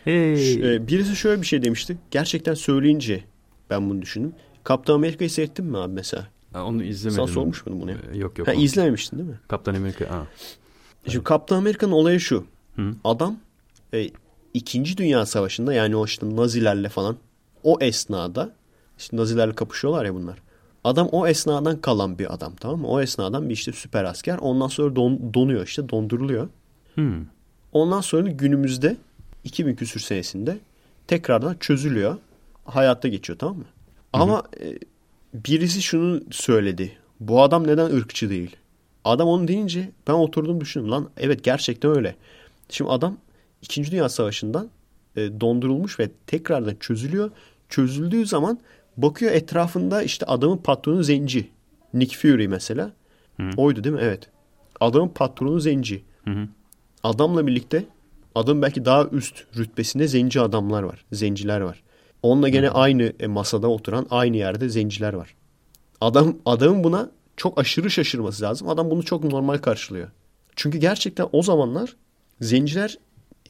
Hey. E, birisi şöyle bir şey demişti. Gerçekten söyleyince ben bunu düşündüm. Kaptan Amerika'yı seyrettin mi abi mesela? Ha, Onu izlemedim. Sen sormuş muydun bunu ya? Ee, Yok yok. Ha, onu- izlememiştin değil mi? Kaptan Amerika. Ha. Şimdi Kaptan Amerika'nın olayı şu. Hı. Adam e, İkinci Dünya Savaşı'nda yani o işte Nazilerle falan o esnada işte Nazilerle kapışıyorlar ya bunlar. Adam o esnadan kalan bir adam tamam mı? O esnadan bir işte süper asker. Ondan sonra don- donuyor işte donduruluyor. Hmm. Ondan sonra günümüzde 2000 küsür senesinde tekrardan çözülüyor. Hayatta geçiyor tamam mı? Ama e, birisi şunu söyledi. Bu adam neden ırkçı değil? Adam onu deyince ben oturdum düşündüm. Lan evet gerçekten öyle. Şimdi adam 2. Dünya Savaşı'ndan e, dondurulmuş ve tekrardan çözülüyor. Çözüldüğü zaman bakıyor etrafında işte adamın patronu zenci. Nick Fury mesela. Oydu değil mi? Evet. Adamın patronu zenci. Adamla birlikte adam belki daha üst rütbesinde zenci adamlar var. Zenciler var. Onunla gene aynı e, masada oturan aynı yerde zenciler var. Adam adamın buna çok aşırı şaşırması lazım. Adam bunu çok normal karşılıyor. Çünkü gerçekten o zamanlar zenciler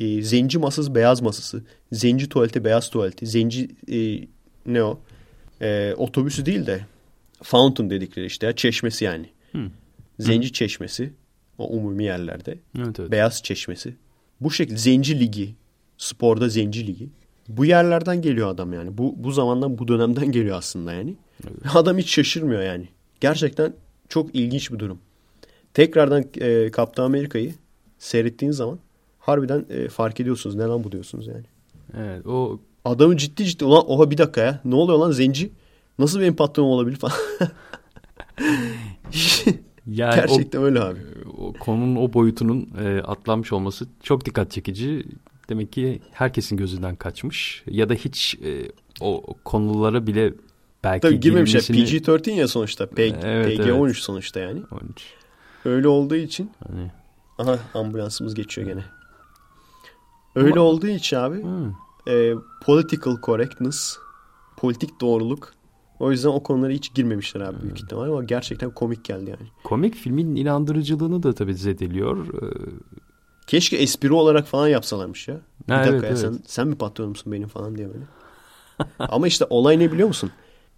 e, zenci masası beyaz masası, zenci tuvaleti beyaz tuvaleti, zenci e, ne o? E, otobüsü değil de fountain dedikleri işte ya, çeşmesi yani. Zenci çeşmesi o umumi yerlerde. Evet, evet. Beyaz çeşmesi. Bu şekilde zenci ligi, sporda zenci ligi. Bu yerlerden geliyor adam yani. Bu bu zamandan bu dönemden geliyor aslında yani. Adam hiç şaşırmıyor yani. Gerçekten çok ilginç bir durum. Tekrardan e, Kaptan Amerika'yı seyrettiğiniz zaman harbiden e, fark ediyorsunuz. Ne lan bu diyorsunuz yani. Evet, o Adamı ciddi ciddi ulan oha bir dakika ya. Ne oluyor lan zenci? Nasıl benim patronum olabilir falan. yani Gerçekten öyle abi. o, o konunun o boyutunun e, atlanmış olması çok dikkat çekici. Demek ki herkesin gözünden kaçmış ya da hiç e, o konulara bile belki Tabii girmemişler. girilmesini- PG-13 ya sonuçta. P- Evet, PG-13 evet. sonuçta yani. 13. Öyle olduğu için Hani. aha ambulansımız geçiyor gene. Öyle Ama- olduğu için abi e, political correctness, politik doğruluk. O yüzden o konulara hiç girmemişler abi büyük ihtimal ama gerçekten komik geldi yani. Komik filmin inandırıcılığını da tabii zedeliyor. Ee, Keşke espri olarak falan yapsalarmış ya. Bir Ha, dakika evet, ya evet. sen, sen mi patronumsun benim falan diye böyle. Ama işte olay ne biliyor musun?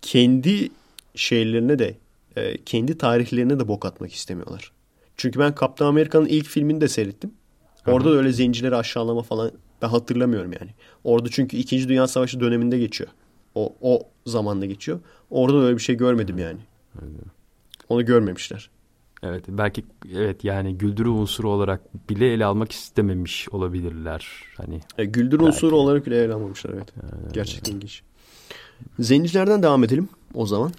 Kendi şeylerine de e, kendi tarihlerine de bok atmak istemiyorlar. Çünkü ben Kaptan Amerika'nın ilk filmini de seyrettim. Orada da öyle zencileri aşağılama falan ben hatırlamıyorum yani. Orada çünkü 2. Dünya Savaşı döneminde geçiyor. O, o zamanda geçiyor. Orada da öyle bir şey görmedim yani. Onu görmemişler. evet belki evet yani güldürü unsuru olarak bile ele almak istememiş olabilirler. Hani E, güldür Belki. unsuru olarak bile ele almamışlar evet. Gerçekten ilginç. Zencilerden devam edelim o zaman.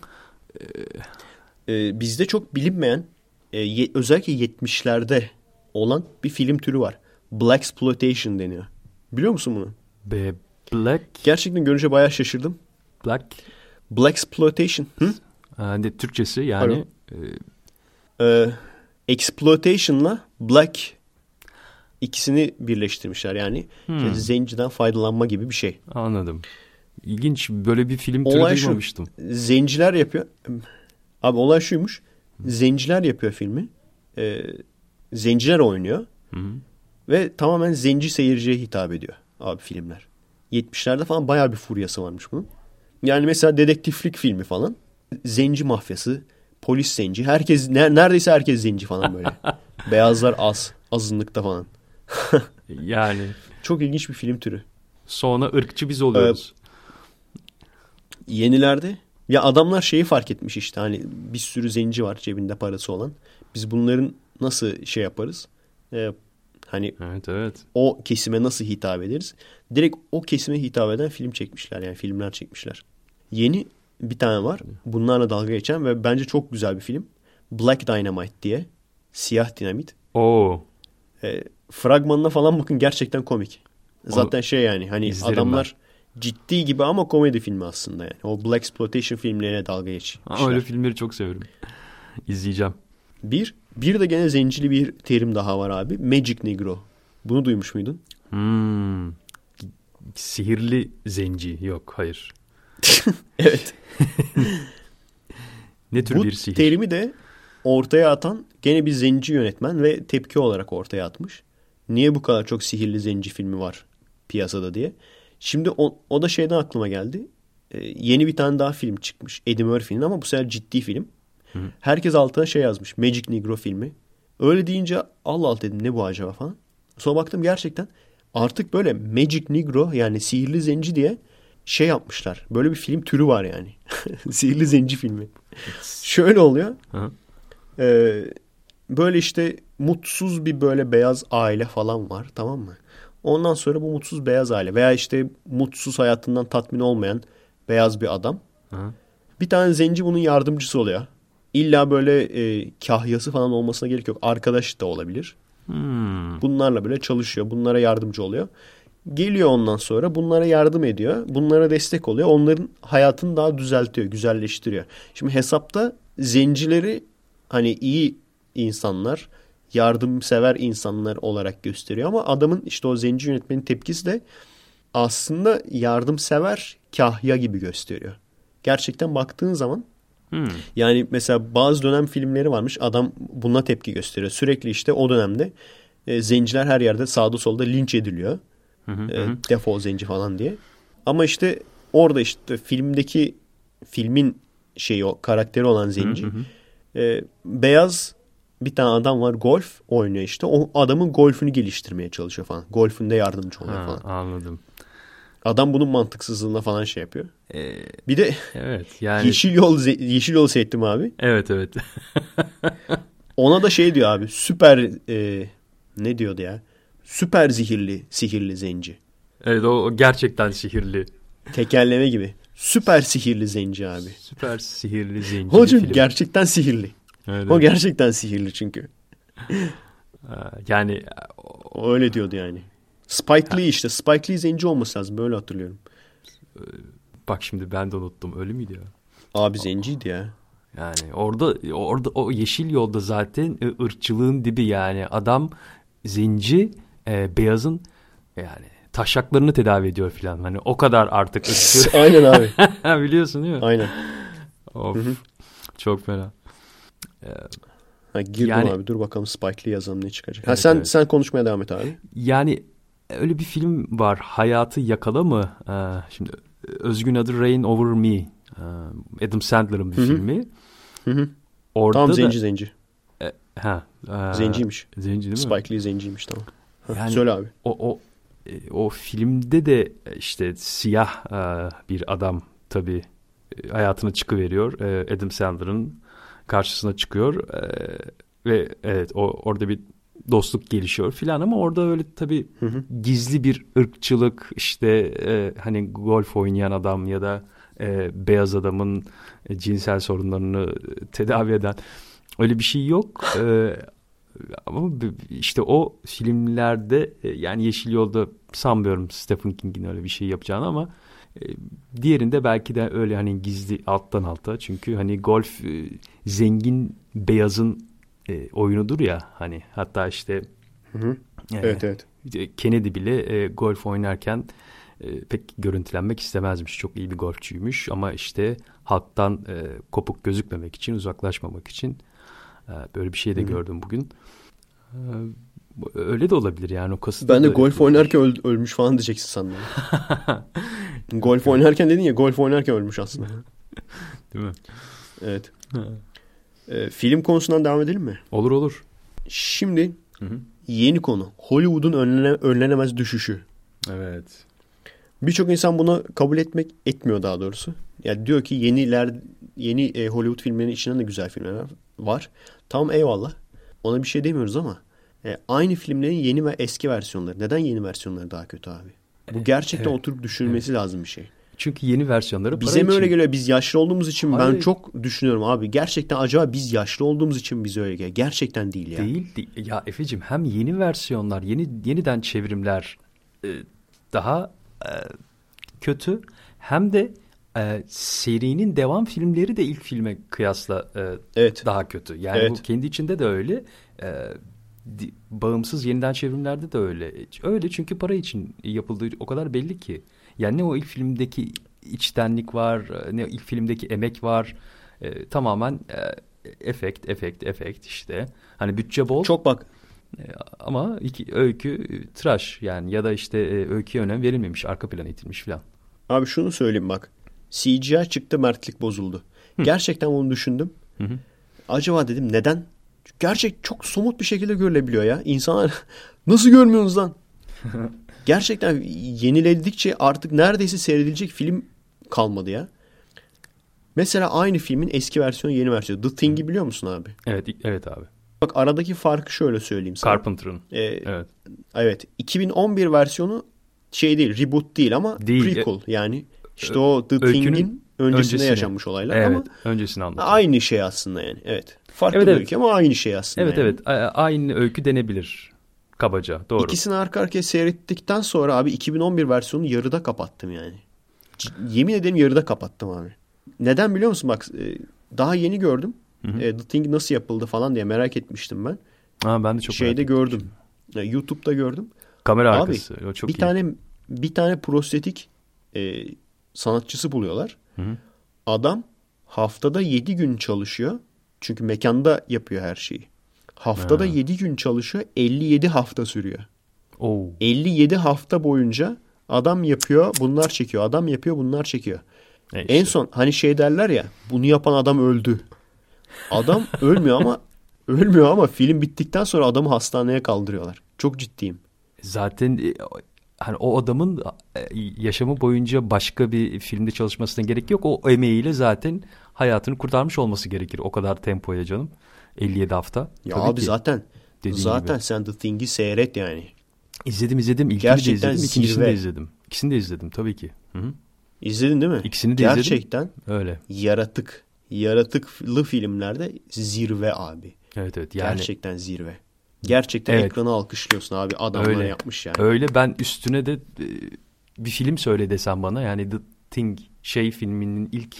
Ee, bizde çok bilinmeyen e, ye- özellikle 70'lerde olan bir film türü var. Black exploitation deniyor. Biliyor musun bunu? Be Black Gerçekten görünce bayağı şaşırdım. Black Black exploitation. Hı? hani Türkçesi yani e, Ee, exploitation'la black ikisini birleştirmişler yani. Hmm. İşte zenciden faydalanma gibi bir şey. anladım. İlginç böyle bir film türü Olay şu. duymamıştım. Zenciler yapıyor. Abi olay şuymuş. Zenciler yapıyor filmi. Ee, zenciler oynuyor. Hı hı. Ve tamamen zenci seyirciye hitap ediyor abi filmler. 70'lerde falan bayağı bir furyası varmış bunun. Yani mesela dedektiflik filmi falan. Zenci mafyası, polis zenci. Herkes ne- neredeyse herkes zenci falan böyle. Beyazlar az, azınlıkta falan. Yani Çok ilginç bir film türü. sonra ırkçı biz oluyoruz. Yenilerde ya adamlar şeyi fark etmiş işte hani bir sürü zenci var cebinde parası olan. Biz bunların nasıl şey yaparız? Ee, hani Evet evet. o kesime nasıl hitap ederiz? Direkt o kesime hitap eden film çekmişler yani filmler çekmişler. Yeni bir tane var bunlarla dalga geçen ve bence çok güzel bir film. Black Dynamite diye. Siyah dinamit. Oo. E, fragmanına falan bakın gerçekten komik. Zaten şey yani hani adamlar ciddi gibi ama komedi filmi aslında yani. O Black Exploitation filmlerine dalga. Ha, öyle filmleri çok severim. İzleyeceğim. Bir, bir de gene zencili bir terim daha var abi. Magic Negro. Bunu duymuş muydun? Hmm. Sihirli zenci. Yok hayır. evet. Ne tür Bu bir sihir? terimi de ortaya atan gene bir zenci yönetmen ve tepki olarak ortaya atmış. Niye bu kadar çok sihirli zenci filmi var piyasada diye. Şimdi o, o da şeyden aklıma geldi. Ee, yeni bir tane daha film çıkmış. Eddie Murphy'nin ama bu sefer ciddi film. Herkes altına şey yazmış. Magic Negro filmi. Öyle deyince Allah Allah dedim ne bu acaba falan. Sonra baktım gerçekten artık böyle Magic Negro yani sihirli zenci diye şey yapmışlar. Böyle bir film türü var yani. sihirli zenci filmi. Şöyle oluyor. Hı. Ee, böyle işte mutsuz bir böyle beyaz aile falan var tamam mı? Ondan sonra bu mutsuz beyaz aile veya işte mutsuz hayatından tatmin olmayan beyaz bir adam. Hı. Bir tane zenci bunun yardımcısı oluyor. İlla böyle e, kahyası falan olmasına gerek yok. Arkadaş da olabilir. Hmm. Bunlarla böyle çalışıyor. Bunlara yardımcı oluyor. Geliyor ondan sonra bunlara yardım ediyor. Bunlara destek oluyor. Onların hayatını daha düzeltiyor, güzelleştiriyor. Şimdi hesapta zencileri hani iyi insanlar, yardımsever insanlar olarak gösteriyor ama adamın işte o zenci yönetmenin tepkisi de aslında yardımsever kahya gibi gösteriyor. Gerçekten baktığın zaman Hmm. yani mesela bazı dönem filmleri varmış. Adam buna tepki gösteriyor. Sürekli işte o dönemde e, zenciler her yerde sağda solda linç ediliyor. Hı hı, E, hı defol zenci falan diye. Ama işte orada işte filmdeki filmin şeyi o karakteri olan zenci hı hı. e, beyaz bir tane adam var golf oynuyor işte. O adamın golfünü geliştirmeye çalışıyor falan. Golfünde yardımcı oluyor Ha, falan. anladım. Adam bunun mantıksızlığına falan şey yapıyor. Ee, Bir de evet yani. Yeşil Yol Yeşil Yol seyrettim abi. Evet evet. Ona da şey diyor abi süper e, ne diyordu ya? Süper zihirli sihirli zenci. evet o, o gerçekten sihirli. Tekerleme gibi. Süper sihirli zenci abi. Süper sihirli zenci Hocam film. gerçekten sihirli. Evet, O gerçekten sihirli çünkü. Ha, Yani öyle diyordu yani. Spike Lee işte. Spike Lee zenci olması lazım. Böyle hatırlıyorum. bak şimdi ben de unuttum. Öyle miydi ya? Abi zenciydi ya. Yani orada orada o yeşil yolda zaten e, ırkçılığın dibi yani adam zenci e, beyazın yani taşaklarını tedavi ediyor falan. Hani o kadar artık. Aynen abi. Biliyorsun değil mi? Aynen. Of. Çok fena. Ha, girdim Yani- abi dur bakalım Spike Lee yazalım ne çıkacak. ha, Evet, sen evet. sen konuşmaya devam et abi. Yani öyle bir film var. Hayatı Yakala mı? Ee, şimdi özgün adı Rain Over Me. Ee, Adam Sandler'ın bir Hı hı. filmi. Hı hı. Orada Tamam da, zenci zenci. Ha, e, Zenciymiş. Zenci değil mi? Spike Lee zenciymiş tamam. Yani- Söyle abi. O, o, e, o filmde de e, işte siyah e, bir adam tabii e, hayatına çıkıveriyor. E, Adam Sandler'ın karşısına çıkıyor. E, ve evet o orada bir dostluk gelişiyor filan ama orada öyle tabii Hı hı. gizli bir ırkçılık işte e, hani golf oynayan adam ya da e, beyaz adamın e, cinsel sorunlarını e, tedavi eden öyle bir şey yok. E, ama işte o filmlerde e, yani Yeşil Yolda sanmıyorum Stephen King'in öyle bir şey yapacağını ama e, diğerinde belki de öyle hani gizli alttan alta çünkü hani golf e, zengin beyazın e, oyunudur ya hani hatta işte Hı hı. e, Evet evet. Kennedy bile e, golf oynarken e, pek görüntülenmek istemezmiş. Çok iyi bir golfçüymüş ama işte halktan e, kopuk gözükmemek için, uzaklaşmamak için e, böyle bir şey de Hı hı. gördüm bugün. E, öyle de olabilir yani o kasıtlı Ben de golf yapılabilir. oynarken öl- ölmüş falan diyeceksin sandım. golf oynarken dedin ya golf oynarken ölmüş aslında. Değil mi? Evet. Ee, film konusundan devam edelim mi? Olur olur. Şimdi Hı hı. yeni konu. Hollywood'un önlene, önlenemez düşüşü. Evet. Birçok insan bunu kabul etmek etmiyor daha doğrusu. Yani diyor ki yeniler yeni e, Hollywood filmlerinin içinden de güzel filmler var. Tamam eyvallah. Ona bir şey demiyoruz ama e, aynı filmlerin yeni ve eski versiyonları. Neden yeni versiyonları daha kötü abi? Bu gerçekten evet. oturup düşünülmesi lazım bir şey. Çünkü yeni versiyonları Bize mi öyle için. geliyor? Biz yaşlı olduğumuz için ben Hayır. çok düşünüyorum abi. Gerçekten acaba biz yaşlı olduğumuz için bize öyle geliyor. Gerçekten değil ya. Değil, değil. Ya Efe'cim hem yeni versiyonlar, yeni yeniden çevrimler e, daha e, kötü hem de e, serinin devam filmleri de ilk filme kıyasla e, Evet. daha kötü. Yani Evet. bu kendi içinde de öyle. E, bağımsız yeniden çevrimlerde de öyle. Öyle çünkü para için yapıldığı o kadar belli ki. Yani ne o ilk filmdeki içtenlik var, ne ilk filmdeki emek var. E, tamamen e, efekt, efekt, efekt işte. Hani bütçe bol. Çok bak E, Ama iki, öykü e, tıraş yani ya da işte e, öyküye önem verilmemiş, arka plana itilmiş falan. Abi şunu söyleyeyim bak. CGI çıktı mertlik bozuldu. Gerçekten bunu düşündüm. Hı hı. Acaba dedim neden? Gerçek çok somut bir şekilde görülebiliyor ya. İnsanlar nasıl görmüyorsunuz lan? Gerçekten yeniledikçe artık neredeyse seyredilecek film kalmadı ya. Mesela aynı filmin eski versiyonu yeni versiyonu. The Thing'i biliyor musun abi? Evet, evet abi. Bak aradaki farkı şöyle söyleyeyim sana. Carpenter'ın. Ee, Evet. Evet. 2011 versiyonu şey değil, reboot değil ama Değil. prequel. Yani işte o The Öykünün Thing'in öncesinde öncesine. yaşanmış olaylar Evet, ama öncesini anlatıyor. aynı şey aslında yani. Evet. Farklı Evet, bir evet. öykü ama aynı şey aslında. Evet yani. evet A- aynı öykü denebilir kabaca doğru. İkisini arka arkaya seyrettikten sonra abi 2011 versiyonu yarıda kapattım yani. C- Yemin ederim yarıda kapattım abi. Neden biliyor musun? Bak e, daha yeni gördüm. Hı hı. E, The Thing nasıl yapıldı falan diye merak etmiştim ben. Ha, ben de çok Şeyde gördüm. etmiştim. E, YouTube'da gördüm. Kamera Abi, arkası o çok bir iyi. tane bir tane prostetik e, sanatçısı buluyorlar. Hı hı. Adam haftada 7 gün çalışıyor. Çünkü mekanda yapıyor her şeyi. Haftada Ha. 7 gün çalışıyor. 57 hafta sürüyor. Oo. 57 hafta boyunca adam yapıyor, bunlar çekiyor. Adam yapıyor, bunlar çekiyor. E En işte. son hani şey derler ya, bunu yapan adam öldü. Adam ölmüyor ama ölmüyor ama film bittikten sonra adamı hastaneye kaldırıyorlar. Çok ciddiyim. Zaten e, hani o adamın e, yaşamı boyunca başka bir filmde çalışmasına gerek yok. O emeğiyle zaten hayatını kurtarmış olması gerekir. O kadar tempoya canım. 57 hafta. Ya Tabii abi ki. zaten zaten gibi. sen The Thing'i seyret yani. İzledim izledim. İlkini Gerçekten de izledim. ikincisini de izledim. İkisini de izledim tabii ki. Hı hı. İzledin değil mi? İkisini de izledim. Gerçekten Öyle. yaratık, yaratıklı filmlerde zirve abi. Evet evet. Yani Gerçekten zirve. Gerçekten Evet. ekranı alkışlıyorsun abi. Adamlar Öyle. yapmış yani. Öyle ben üstüne de e, bir film söyle desem bana yani The Thing şey filminin ilk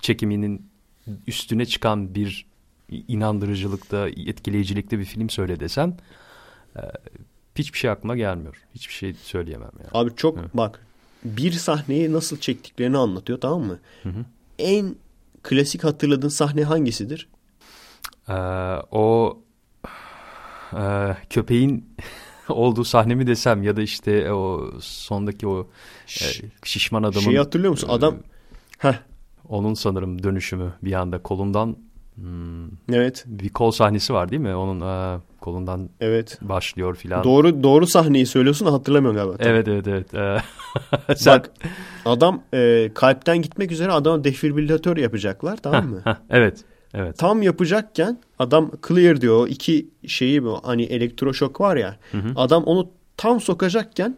çekiminin üstüne çıkan bir inandırıcılıkta, etkileyicilikte bir film söyle desen e, hiçbir şey aklıma gelmiyor. Hiçbir şey söyleyemem yani. Abi çok Evet. bak bir sahneyi nasıl çektiklerini anlatıyor tamam mı? Hı hı. En klasik hatırladığın sahne hangisidir? Ee, o e, köpeğin olduğu sahne mi desem ya da işte o sondaki o e, şişman adamın Şeyi hatırlıyor musun? e, Adam Heh, onun sanırım dönüşümü bir anda kolundan hmm, evet bir kol sahnesi var değil mi? Onun e, kolundan evet. başlıyor filan. Doğru doğru sahneyi söylüyorsun hatırlamıyorum galiba. Evet evet evet. Ee, sen Bak adam e, kalpten gitmek üzere adama defibrilatör yapacaklar tamam mı? Evet. Evet. Tam yapacakken adam clear diyor. İki şeyi bu hani elektroşok var ya. Hı hı. Adam onu tam sokacakken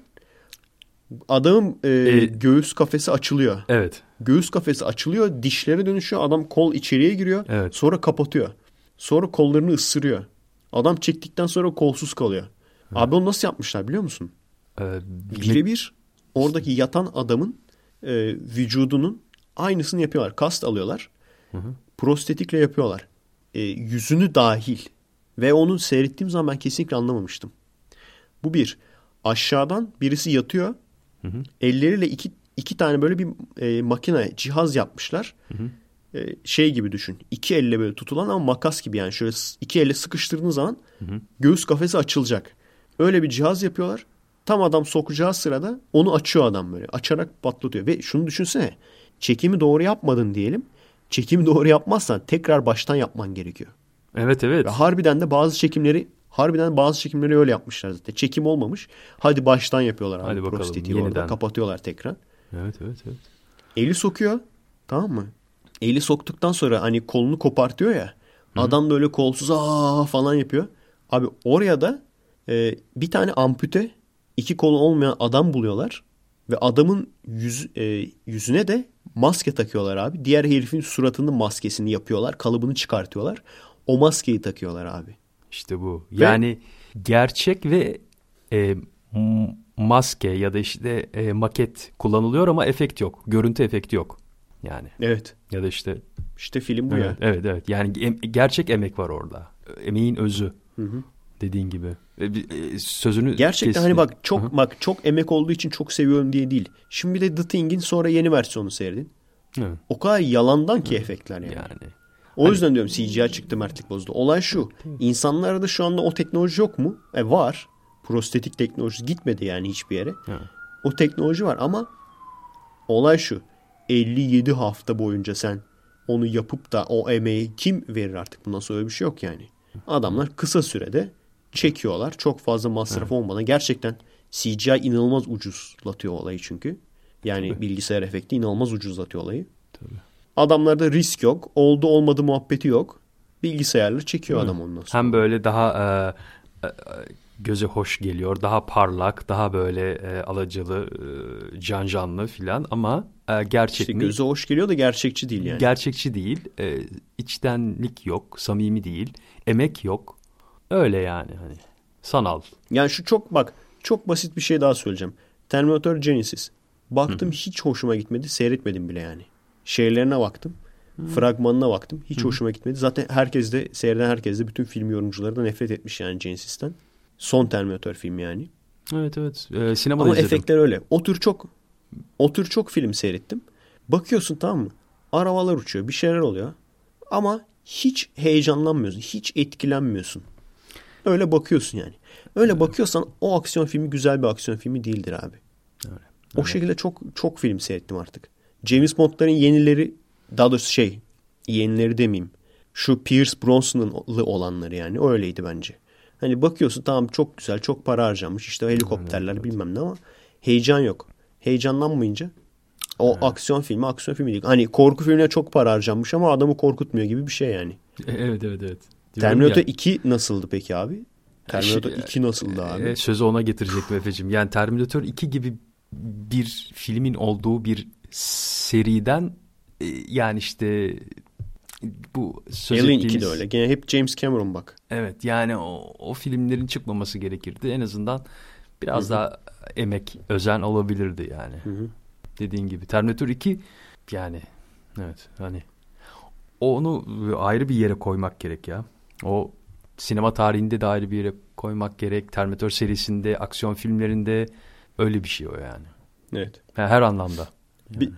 adamın e, E- göğüs kafesi açılıyor. Evet. Göğüs kafesi açılıyor, dişlere dönüşüyor. Adam kol içeriye giriyor. Evet. Sonra kapatıyor. Sonra kollarını ısırıyor. Adam çektikten sonra kolsuz kalıyor. Abi onu nasıl yapmışlar biliyor musun? Ee, Birebir oradaki yatan adamın e, vücudunun aynısını yapıyorlar. Kast alıyorlar. Prostetikle yapıyorlar. E, yüzünü dahil. Ve onu seyrettiğim zaman ben kesinlikle anlamamıştım. Bu bir. Aşağıdan birisi yatıyor. Elleriyle iki, iki tane böyle bir e, makine, cihaz yapmışlar. E, şey gibi düşün. İki elle böyle tutulan ama makas gibi yani. Şöyle iki elle sıkıştırdığın zaman göğüs kafesi açılacak. Öyle bir cihaz yapıyorlar. Tam adam sokacağı sırada onu açıyor adam böyle. Açarak patlatıyor. Ve şunu düşünsene. Çekimi doğru yapmadın diyelim. Çekimi doğru yapmazsan tekrar baştan yapman gerekiyor. Evet evet. Ve harbiden de bazı çekimleri harbiden bazı çekimleri öyle yapmışlar zaten. Çekim olmamış. Hadi baştan yapıyorlar abi Hadi bakalım, prostetiği orada. yeniden. Kapatıyorlar tekrar. Evet evet evet. Eli sokuyor. Tamam mı? Eli soktuktan sonra hani kolunu kopartıyor ya. Adam da öyle kolsuz aa falan yapıyor. Abi oraya da e, bir tane ampute iki kolu olmayan adam buluyorlar. Ve adamın yüz, e, yüzüne de maske takıyorlar abi. Diğer herifin suratının maskesini yapıyorlar. Kalıbını çıkartıyorlar. O maskeyi takıyorlar abi. İşte bu. Yani gerçek ve e, maske ya da işte e, maket kullanılıyor ama efekt yok. Görüntü efekti yok. Yani Evet. ya da işte İşte film bu evet, ya. evet evet. Yani em- gerçek emek var orada. Emeğin özü. Dediğin gibi. E, e, sözünü Gerçekten kestim. hani bak çok Hı hı. bak çok emek olduğu için çok seviyorum diye değil. Şimdi bir de The Thing'in sonra yeni versiyonu seyredin. Evet. O kadar yalandan ki efektler yani. Yani O yüzden diyorum CGI çıktı mertlik bozdu. Olay şu. İnsanlarda şu anda o teknoloji yok mu? E var. Prostetik teknolojisi gitmedi yani hiçbir yere. Evet. O teknoloji var ama olay şu. 57 hafta boyunca sen onu yapıp da o emeği kim verir artık? Bundan sonra öyle bir şey yok yani. Adamlar kısa sürede çekiyorlar. Çok fazla masraf olmadan. Gerçekten CGI inanılmaz ucuzlatıyor olayı çünkü. Yani bilgisayar efekti inanılmaz ucuzlatıyor olayı. Adamlarda risk yok. Oldu olmadı muhabbeti yok. Bilgisayarla çekiyor adam ondan sonra. hem böyle daha e, e, göze hoş geliyor. Daha parlak, daha böyle e, alacalı, e, can canlı filan ama e, gerçek İşte mi? göze hoş geliyor da gerçekçi değil yani. Gerçekçi değil. E, içtenlik yok, samimi değil. Emek yok. Öyle yani hani sanal. Yani şu çok bak çok basit bir şey daha söyleyeceğim. Terminator Genesis. Baktım hiç hoşuma gitmedi. Seyretmedim bile yani. Şeylerine baktım. Fragmanına baktım. Hiç hoşuma gitmedi. Zaten herkes de seyreden herkes de bütün film yorumcuları da nefret etmiş yani Genesis'ten. Son Terminator film yani. Evet evet. E, sinemada Ama izledim. efektler öyle. O tür çok o tür çok film seyrettim. Bakıyorsun tamam mı? Arabalar uçuyor, bir şeyler oluyor. Ama hiç heyecanlanmıyorsun, hiç etkilenmiyorsun. Öyle bakıyorsun yani. Öyle bakıyorsan o aksiyon filmi güzel bir aksiyon filmi değildir abi. O şekilde çok çok film seyrettim artık. James Bond'ların yenileri daha doğrusu şey yenileri demeyeyim. Şu Pierce Brosnan'lı olanları yani öyleydi bence. Hani bakıyorsun tamam çok güzel çok para harcanmış işte helikopterler bilmem ne ama heyecan yok. Heyecanlanmayınca o aksiyon filmi aksiyon filmi değil. Hani korku filmine çok para harcanmış ama adamı korkutmuyor gibi bir şey yani. E, Evet evet evet. Terminator ya, 2 nasıldı peki abi? Terminator Şey, 2 nasıldı abi? e, sözü ona getirecektim Efe'cim. Yani Terminator 2 gibi bir filmin olduğu bir seriden e, yani işte bu söz Alien 2 ettiğimiz- de öyle. Gene hep James Cameron bak. Evet yani o, o filmlerin çıkmaması gerekirdi. En azından biraz daha emek, özen olabilirdi yani. Dediğin gibi. Terminator 2 yani evet hani onu ayrı bir yere koymak gerek ya. O sinema tarihinde de ayrı bir yere koymak gerek. Terminator serisinde, aksiyon filmlerinde öyle bir şey o yani. Evet. Her anlamda. Bir,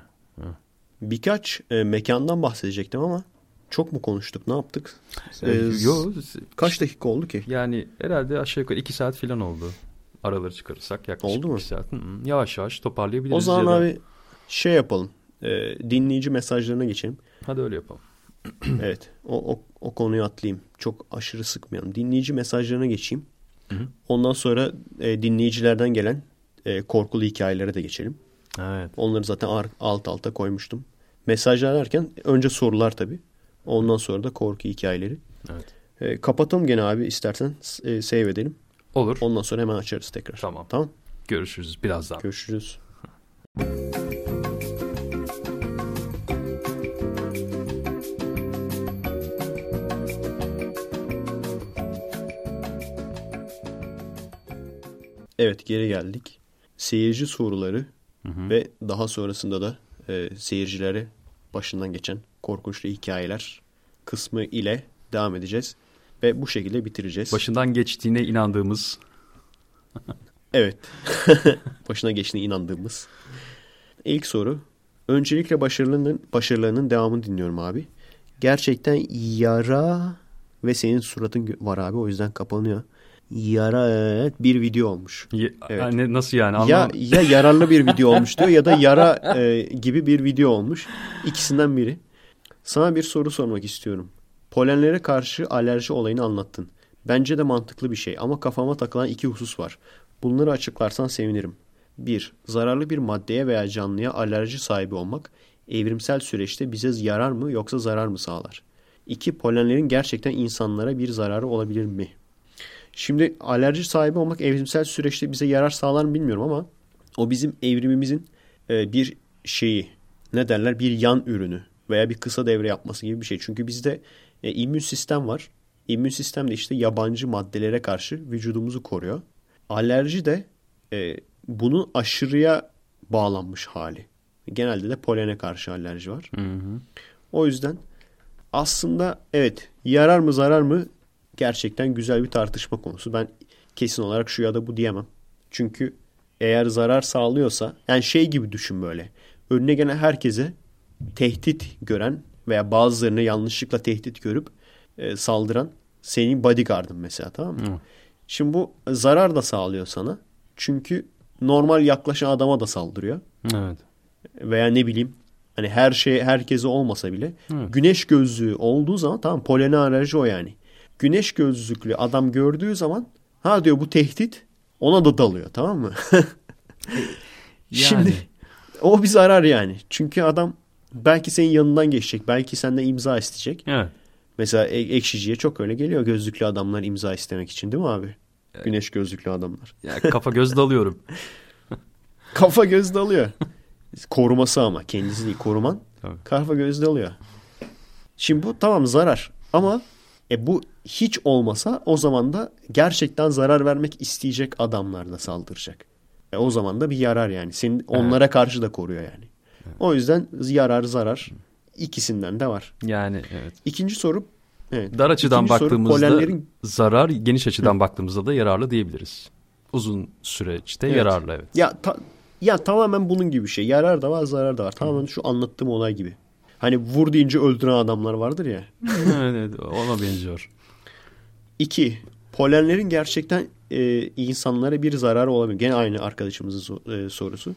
birkaç e, mekandan bahsedecektim ama çok mu konuştuk? Ne yaptık? Ee, Yo, kaç dakika oldu ki? Yani herhalde aşağı yukarı iki saat falan oldu. Araları çıkarırsak yaklaşık oldu mu? iki saat. Hı -hı. Yavaş yavaş toparlayabiliriz. O zaman da... abi şey yapalım. E, dinleyici mesajlarına geçelim. Hadi öyle yapalım. evet. O, o, o konuyu atlayayım. Çok aşırı sıkmayalım. Dinleyici mesajlarına geçeyim. Hı hı. Ondan sonra e, dinleyicilerden gelen e, korkulu hikayelere de geçelim. Evet. Onları zaten alt alta koymuştum. Mesajlar derken önce sorular tabii. Ondan sonra da korku hikayeleri. Evet. E, kapatalım gene abi istersen e, save edelim. Olur. Ondan sonra hemen açarız tekrar. Tamam. Tamam. Görüşürüz birazdan. Görüşürüz. Evet geri geldik. Seyirci soruları Hı hı. ve daha sonrasında da e, seyircilere başından geçen korkunçlu hikayeler kısmı ile devam edeceğiz. Ve bu şekilde bitireceğiz. Başından geçtiğine inandığımız. evet. Başına geçtiğine inandığımız. İlk soru. Öncelikle başarılarının, başarılarının devamını dinliyorum abi. Gerçekten yara ve senin suratın var abi o yüzden kapanıyor. Yara evet bir video olmuş. Ya, Evet. yani nasıl yani? Ya, Anlam ya yararlı bir video olmuş diyor ya da yara e, gibi bir video olmuş. İkisinden biri. Sana bir soru sormak istiyorum. Polenlere karşı alerji olayını anlattın. Bence de mantıklı bir şey ama kafama takılan iki husus var. Bunları açıklarsan sevinirim. 1. Zararlı bir maddeye veya canlıya alerji sahibi olmak evrimsel süreçte bize yarar mı yoksa zarar mı sağlar? 2. Polenlerin gerçekten insanlara bir zararı olabilir mi? Şimdi alerji sahibi olmak evrimsel süreçte bize yarar sağlar mı bilmiyorum ama o bizim evrimimizin e, bir şeyi ne derler bir yan ürünü veya bir kısa devre yapması gibi bir şey. Çünkü bizde e, immün sistem var. İmmün sistem de işte yabancı maddelere karşı vücudumuzu koruyor. Alerji de e, bunun aşırıya bağlanmış hali. Genelde de polene karşı alerji var. Hı hı. O yüzden aslında evet yarar mı zarar mı gerçekten güzel bir tartışma konusu. Ben kesin olarak şu ya da bu diyemem. Çünkü eğer zarar sağlıyorsa yani şey gibi düşün böyle. Önüne gelen herkese tehdit gören veya bazılarını yanlışlıkla tehdit görüp e, saldıran senin bodyguardın mesela tamam mı? Hı. Şimdi bu zarar da sağlıyor sana. Çünkü normal yaklaşan adama da saldırıyor. Evet. Veya ne bileyim hani her şey herkese olmasa bile Evet. güneş gözlüğü olduğu zaman tamam polene alerji o yani. Güneş gözlüklü adam gördüğü zaman ha diyor bu tehdit ona da dalıyor tamam mı? Şimdi o bir zarar yani. Çünkü adam belki senin yanından geçecek. Belki senden imza isteyecek. Evet. Mesela ekşiciye çok öyle geliyor gözlüklü adamlar imza istemek için değil mi abi? Güneş gözlüklü adamlar. Ya kafa göz dalıyorum. Kafa göz dalıyor. Koruması ama kendisi değil koruman. Tabii. Kafa göz dalıyor. Şimdi bu tamam zarar ama e bu hiç olmasa o zaman da gerçekten zarar vermek isteyecek adamlar da saldıracak. E o zaman da bir yarar yani. Senin onlara karşı da koruyor yani. O yüzden yarar zarar ikisinden de var. Yani evet. İkinci soru evet. Dar açıdan İkinci soru, baktığımızda polenlerin zarar, geniş açıdan baktığımızda da yararlı diyebiliriz. Uzun süreçte Evet. yararlı evet. Ya ta- ya tamamen bunun gibi bir şey. Yarar da var, zarar da var. Tamamen şu anlattığım olay gibi. Hani vur deyince öldüren adamlar vardır ya. evet, evet, ona benziyor. İki, polenlerin gerçekten e, insanlara bir zararı olabilir. Gene aynı arkadaşımızın so- e, sorusu.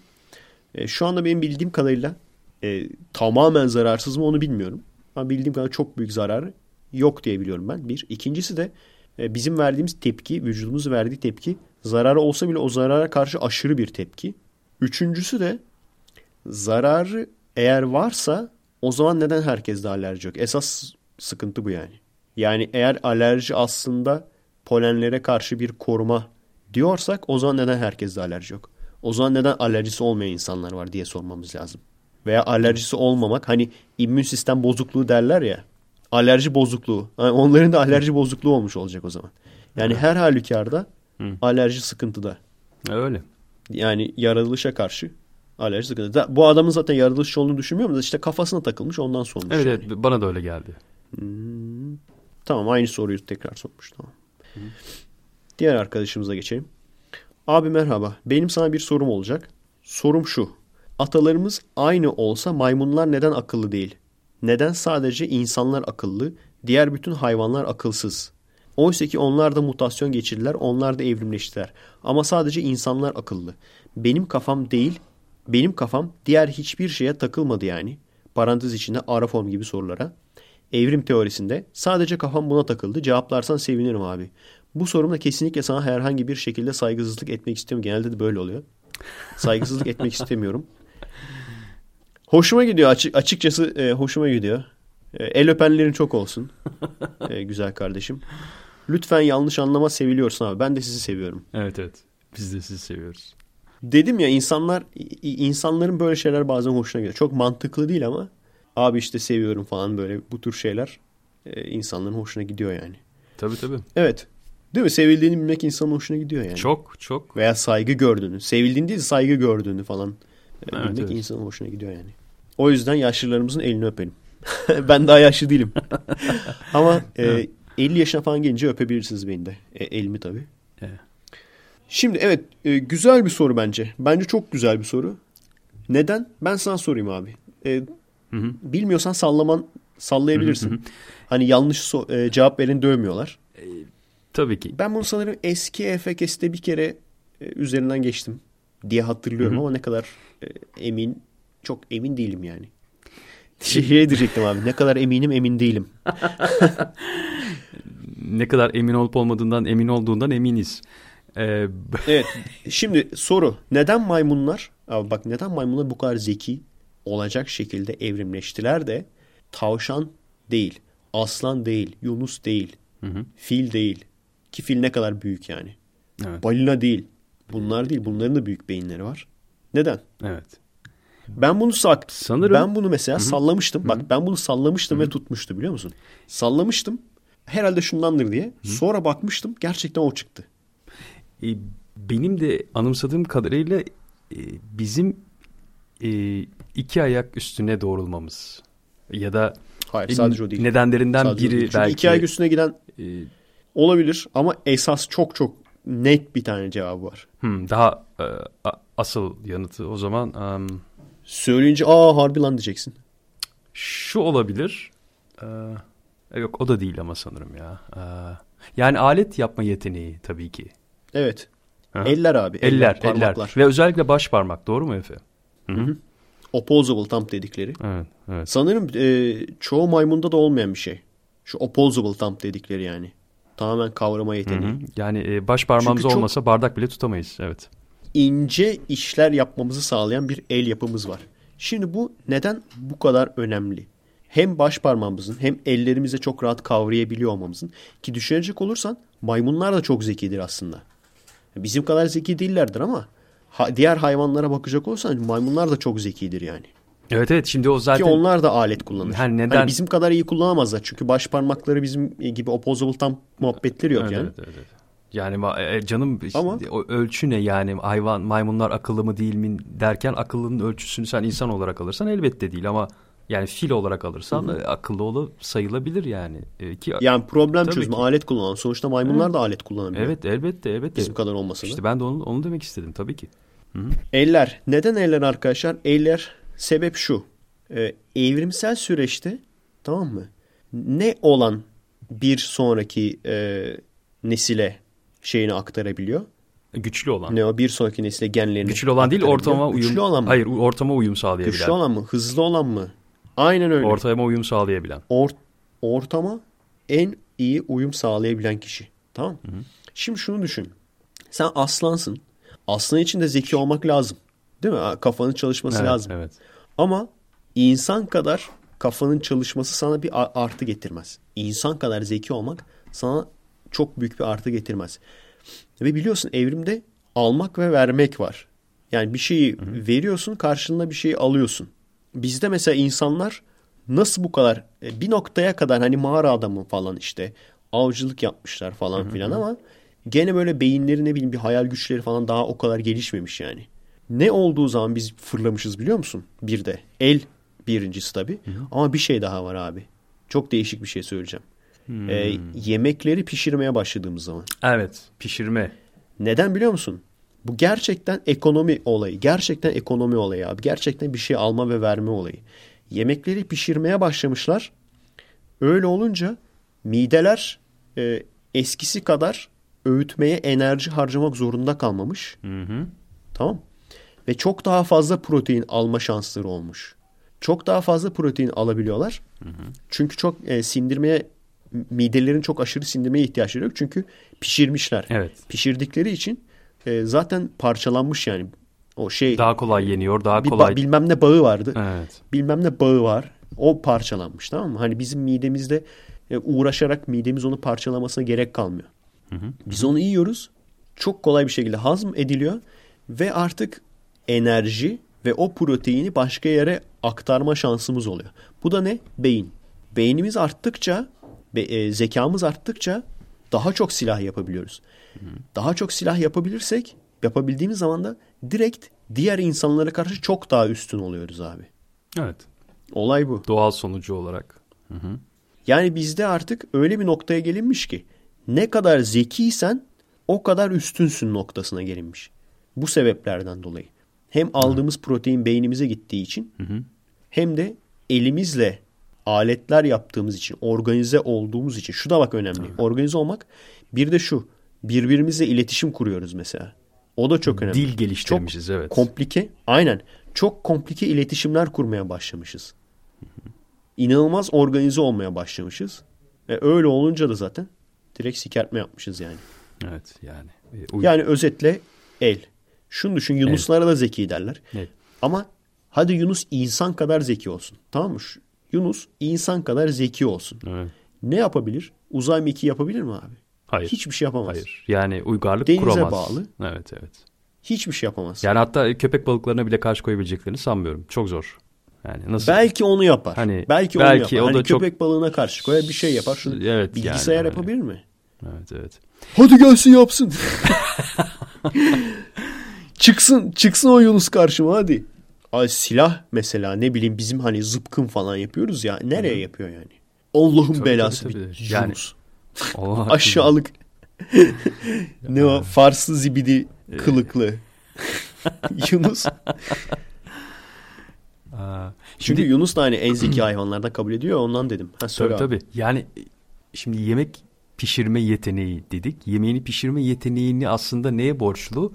E, şu anda benim bildiğim kadarıyla e, tamamen zararsız mı onu bilmiyorum. Ama bildiğim kadarıyla çok büyük zararı yok diye biliyorum ben. Bir. İkincisi de e, bizim verdiğimiz tepki, vücudumuz verdiği tepki zararı olsa bile o zarara karşı aşırı bir tepki. Üçüncüsü de zararı eğer varsa o zaman neden herkeste alerji yok? Esas sıkıntı bu yani. Yani eğer alerji aslında polenlere karşı bir koruma diyorsak o zaman neden herkeste alerji yok? O zaman neden alerjisi olmayan insanlar var diye sormamız lazım. Veya alerjisi olmamak hani immün sistem bozukluğu derler ya. Alerji bozukluğu. Yani onların da alerji bozukluğu olmuş olacak o zaman. Yani her halükarda Hı. alerji sıkıntıda. Öyle. Yani yaratılışa karşı Alerji sıkıntı. Bu adamın zaten yaratılışçı olduğunu düşünmüyorum da işte kafasına takılmış ondan sormuş. Evet yani. evet bana da öyle geldi. Tamam aynı soruyu tekrar sormuş. Tamam. Diğer arkadaşımıza geçelim. Abi merhaba. Benim sana bir sorum olacak. Sorum şu. Atalarımız aynı olsa maymunlar neden akıllı değil? Neden sadece insanlar akıllı, diğer bütün hayvanlar akılsız? Oysa ki onlar da mutasyon geçirdiler, onlar da evrimleştiler. Ama sadece insanlar akıllı. Benim kafam değil, benim kafam diğer hiçbir şeye takılmadı yani. Parantez içinde ara form gibi sorulara. Evrim teorisinde sadece kafam buna takıldı. Cevaplarsan sevinirim abi. Bu sorumda kesinlikle sana herhangi bir şekilde saygısızlık etmek istemiyorum. Genelde de böyle oluyor. Saygısızlık etmek istemiyorum. Hoşuma gidiyor açık, açıkçası e, hoşuma gidiyor. E, el öpenlerin çok olsun. E, güzel kardeşim. Lütfen yanlış anlama seviliyorsun abi. Ben de sizi seviyorum. Evet evet. Biz de sizi seviyoruz. Dedim ya insanlar insanların böyle şeyler bazen hoşuna gidiyor. Çok mantıklı değil ama abi işte seviyorum falan böyle bu tür şeyler e, insanların hoşuna gidiyor yani. Tabii tabii. Evet. Değil mi? Sevildiğini bilmek insanın hoşuna gidiyor yani. Çok çok. Veya saygı gördüğünü. Sevildiğini değil saygı gördüğünü falan e, Evet, bilmek evet. insanın hoşuna gidiyor yani. O yüzden yaşlılarımızın elini öpelim. ben daha yaşlı değilim. Ama e, 50 yaşına falan gelince öpebilirsiniz beni de. E, elimi tabii. Evet. Şimdi evet e, güzel bir soru bence. Bence çok güzel bir soru. Neden? Ben sana sorayım abi. E, bilmiyorsan sallaman sallayabilirsin. Hani yanlış so- e, cevap veren dövmüyorlar. Tabii ki. Ben bunu sanırım eski EFKS'te bir kere e, üzerinden geçtim diye hatırlıyorum ama ne kadar e, emin çok emin değilim yani. Şey diyecektim abi ne kadar eminim emin değilim. Ne kadar emin olup olmadığından emin olduğundan eminiz. Ee, Evet şimdi soru neden maymunlar abi bak neden maymunlar bu kadar zeki olacak şekilde evrimleştiler de tavşan değil, aslan değil, yunus değil, fil değil ki fil ne kadar büyük yani. evet. Balina değil. Bunlar değil. Bunların da büyük beyinleri var. Neden? Evet. Ben bunu sak Sanırım- ben bunu mesela sallamıştım. Bak ben bunu sallamıştım ve tutmuştu biliyor musun? Sallamıştım. Herhalde şundandır diye. Sonra bakmıştım. Gerçekten o çıktı. E, benim de anımsadığım kadarıyla e, bizim e, iki ayak üstüne doğrulmamız ya da Hayır sadece o değil. nedenlerinden Sadece biri değil. Çünkü belki iki ayak üstüne giden e, olabilir ama esas çok çok net bir tane cevabı var. hmm, daha e, a- asıl yanıtı o zaman em, Söyleyince aa harbi lan diyeceksin. şu olabilir. E, yok o da değil ama sanırım ya. E, yani alet yapma yeteneği tabii ki. Evet. Aha. Eller abi. Eller, eller, parmaklar. ve özellikle baş parmak doğru mu Efe? Opposable thumb dedikleri. Evet, evet. Sanırım e, çoğu maymunda da olmayan bir şey. Şu opposable thumb dedikleri yani. Tamamen kavrama Hı yeteneği. hı. Yani e, baş parmağımız Çünkü olmasa bardak bile tutamayız. Evet. ince işler yapmamızı sağlayan bir el yapımız var. Şimdi bu neden bu kadar önemli? Hem baş parmağımızın hem ellerimizle çok rahat kavrayabiliyor olmamızın ki düşünecek olursan maymunlar da çok zekidir aslında. Bizim kadar zeki değillerdir ama ha- diğer hayvanlara bakacak olursan maymunlar da çok zekidir yani. Evet evet şimdi o zaten Ki onlar da alet kullanır. Yani neden- Hani bizim kadar iyi kullanamazlar çünkü baş parmakları bizim gibi opposable thumb muhabbetleri yok Evet, yani. evet, evet, evet. Yani ma- e, canım Ama- ölçü ne yani hayvan maymunlar akıllı mı değil mi derken akıllının ölçüsünü sen insan olarak alırsan elbette değil ama yani fil olarak alırsan e, akıllı olu sayılabilir yani. E, ki Yani problem çözme, ki. alet kullanan. Sonuçta maymunlar da alet kullanabiliyor. evet elbette elbette. Bizim kadar olmasa da. İşte ben de onu, onu demek istedim tabii ki. Eller. Neden eller arkadaşlar? Eller sebep şu. Ee, evrimsel süreçte tamam mı? Ne olan bir sonraki e, nesile şeyini aktarabiliyor? Güçlü olan. Ne o bir sonraki nesile genlerini Güçlü olan değil ortama uyum. Güçlü olan mı? Hayır ortama uyum sağlayabilen. Güçlü olan mı? Hızlı olan mı? Aynen öyle. Ortama uyum sağlayabilen. Or- ortama en iyi uyum sağlayabilen kişi. Tamam Şimdi şunu düşün. Sen aslansın. Aslan için de zeki olmak lazım. Değil mi? Kafanın çalışması Evet, lazım. evet. Ama insan kadar kafanın çalışması sana bir artı getirmez. İnsan kadar zeki olmak sana çok büyük bir artı getirmez. Ve biliyorsun evrimde almak ve vermek var. Yani bir şeyi veriyorsun karşılığında bir şeyi alıyorsun. Bizde mesela insanlar nasıl bu kadar e, bir noktaya kadar hani mağara adamı falan işte avcılık yapmışlar falan filan ama gene böyle beyinleri ne bileyim bir hayal güçleri falan daha o kadar gelişmemiş yani. Ne olduğu zaman biz fırlamışız biliyor musun? Bir de el birincisi tabii. Ama bir şey daha var abi. Çok değişik bir şey söyleyeceğim. Ee, yemekleri pişirmeye başladığımız zaman. Evet. Pişirme. Neden biliyor musun? Bu gerçekten ekonomi olayı. Gerçekten ekonomi olayı abi. Gerçekten bir şey alma ve verme olayı. Yemekleri pişirmeye başlamışlar. Öyle olunca mideler e, eskisi kadar öğütmeye enerji harcamak zorunda kalmamış. Hı hı. Tamam. Ve çok daha fazla protein alma şansları olmuş. Çok daha fazla protein alabiliyorlar. Çünkü çok e, sindirmeye midelerin çok aşırı sindirmeye ihtiyaçları yok. Çünkü pişirmişler. Evet. Pişirdikleri için e, zaten parçalanmış yani. O şey Daha kolay yeniyor. Daha kolay. bilmem ne bağı vardı. Evet. Bilmem ne bağı var. O parçalanmış tamam mı? Hani bizim midemizde e, uğraşarak midemiz onu parçalamasına gerek kalmıyor. Biz onu yiyoruz. Çok kolay bir şekilde hazm ediliyor ve artık enerji ve o proteini başka yere aktarma şansımız oluyor. Bu da ne? Beyin. Beynimiz arttıkça, be- e, zekamız arttıkça daha çok silah yapabiliyoruz. Daha çok silah yapabilirsek, yapabildiğimiz zaman da direkt diğer insanlara karşı çok daha üstün oluyoruz abi. Evet. Olay bu. Doğal sonucu olarak. Yani bizde artık öyle bir noktaya gelinmiş ki ne kadar zekiysen o kadar üstünsün noktasına gelinmiş. Bu sebeplerden dolayı. Hem aldığımız protein beynimize gittiği için hem de elimizle aletler yaptığımız için, organize olduğumuz için. Şu da bak önemli. Organize olmak. Bir de şu. Birbirimizle iletişim kuruyoruz mesela. O da çok önemli. Dil geliştirmişiz çok evet. komplike. Aynen. Çok komplike iletişimler kurmaya başlamışız. İnanılmaz organize olmaya başlamışız. Ve öyle olunca da zaten direkt sikertme yapmışız yani. evet yani. E, uy- Yani özetle el. Şunu düşün Yunuslara da zeki derler. Evet. Ama hadi Yunus insan kadar zeki olsun. Tamam mı? Yunus insan kadar zeki olsun. Evet. Ne yapabilir? Uzay mekiği yapabilir mi abi? Hayır. Hiçbir şey yapamaz. Hayır. Yani uygarlık Denize kuramaz. bağlı. Evet evet. Hiçbir şey yapamaz. Yani hatta köpek balıklarına bile karşı koyabileceklerini sanmıyorum. Çok zor. Yani nasıl? Belki onu yapar. Hani- belki onu belki yapar. o da hani çok- köpek balığına karşı koyar bir şey yapar. Şunu Evet, bilgisayar yani, yapabilir mi? Evet evet. Hadi gelsin yapsın. çıksın çıksın o Yunus karşıma hadi. Ay silah mesela ne bileyim bizim hani zıpkın falan yapıyoruz ya. Nereye yapıyor yani? Allah'ın Tabii, belası tabii, bir tabii. Yani- Yunus. Allah Aşağılık. ne o? Farslı zibidi kılıklı. Yunus. Aa, Çünkü Şimdi Yunus da hani en zeki hayvanlardan kabul ediyor ondan dedim. Ha, söyle tabii abi. tabii. Yani e, şimdi yemek pişirme yeteneği dedik. Yemeğini pişirme yeteneğini aslında neye borçlu?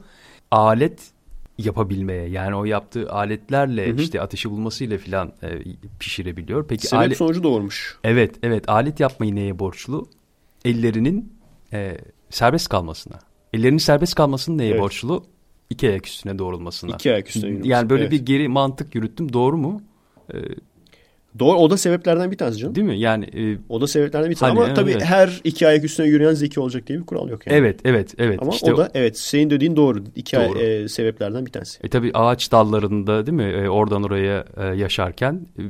Alet yapabilmeye. Yani o yaptığı aletlerle işte ateşi bulmasıyla filan e, pişirebiliyor. Peki Sebep alet sonucu doğurmuş. Evet, evet. Alet yapmayı neye borçlu? Ellerinin e, serbest kalmasına. Ellerinin serbest kalmasının neye Evet. borçlu? İki ayak üstüne doğrulmasına. İki ayak üstüne. Yani böyle Evet. bir geri mantık yürüttüm. Doğru mu? Doğru o da sebeplerden bir tanesi canım. Değil mi? Yani e, O da sebeplerden bir tanesi. Hani, Ama tabii evet. her iki ayak üstüne yürüyen zeki olacak diye bir kural yok yani. evet, evet, evet. Ama İşte o da evet senin dediğin doğru. İki ay- Doğru. e, sebeplerden bir tanesi. E tabii ağaç dallarında değil mi? E, oradan oraya e, yaşarken e,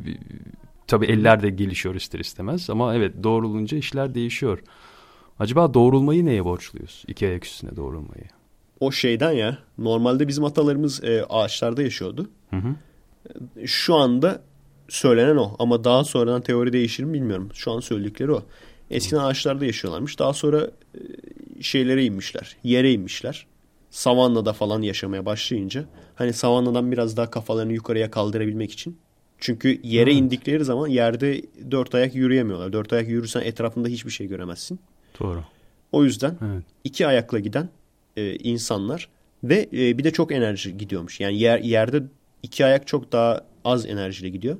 tabii eller de gelişiyor ister istemez ama evet doğrulunca işler değişiyor. Acaba doğrulmayı neye borçluyuz? İki ayak üstüne doğrulmayı. O şeyden ya normalde bizim atalarımız e, ağaçlarda yaşıyordu. Hı hı. Şu anda söylenen o ama daha sonradan teori değişir mi bilmiyorum. Şu an söyledikleri o. Eskiden ağaçlarda yaşıyorlarmış. Daha sonra e, şeylere inmişler. Yere inmişler. Savannada falan yaşamaya başlayınca hani savannadan biraz daha kafalarını yukarıya kaldırabilmek için. Çünkü yere Evet. indikleri zaman yerde dört ayak yürüyemiyorlar. Dört ayak yürürsen etrafında hiçbir şey göremezsin. Doğru. O yüzden Evet. iki ayakla giden e, insanlar ve e, bir de çok enerji gidiyormuş. Yani yer, yerde iki ayak çok daha az enerjiyle gidiyor.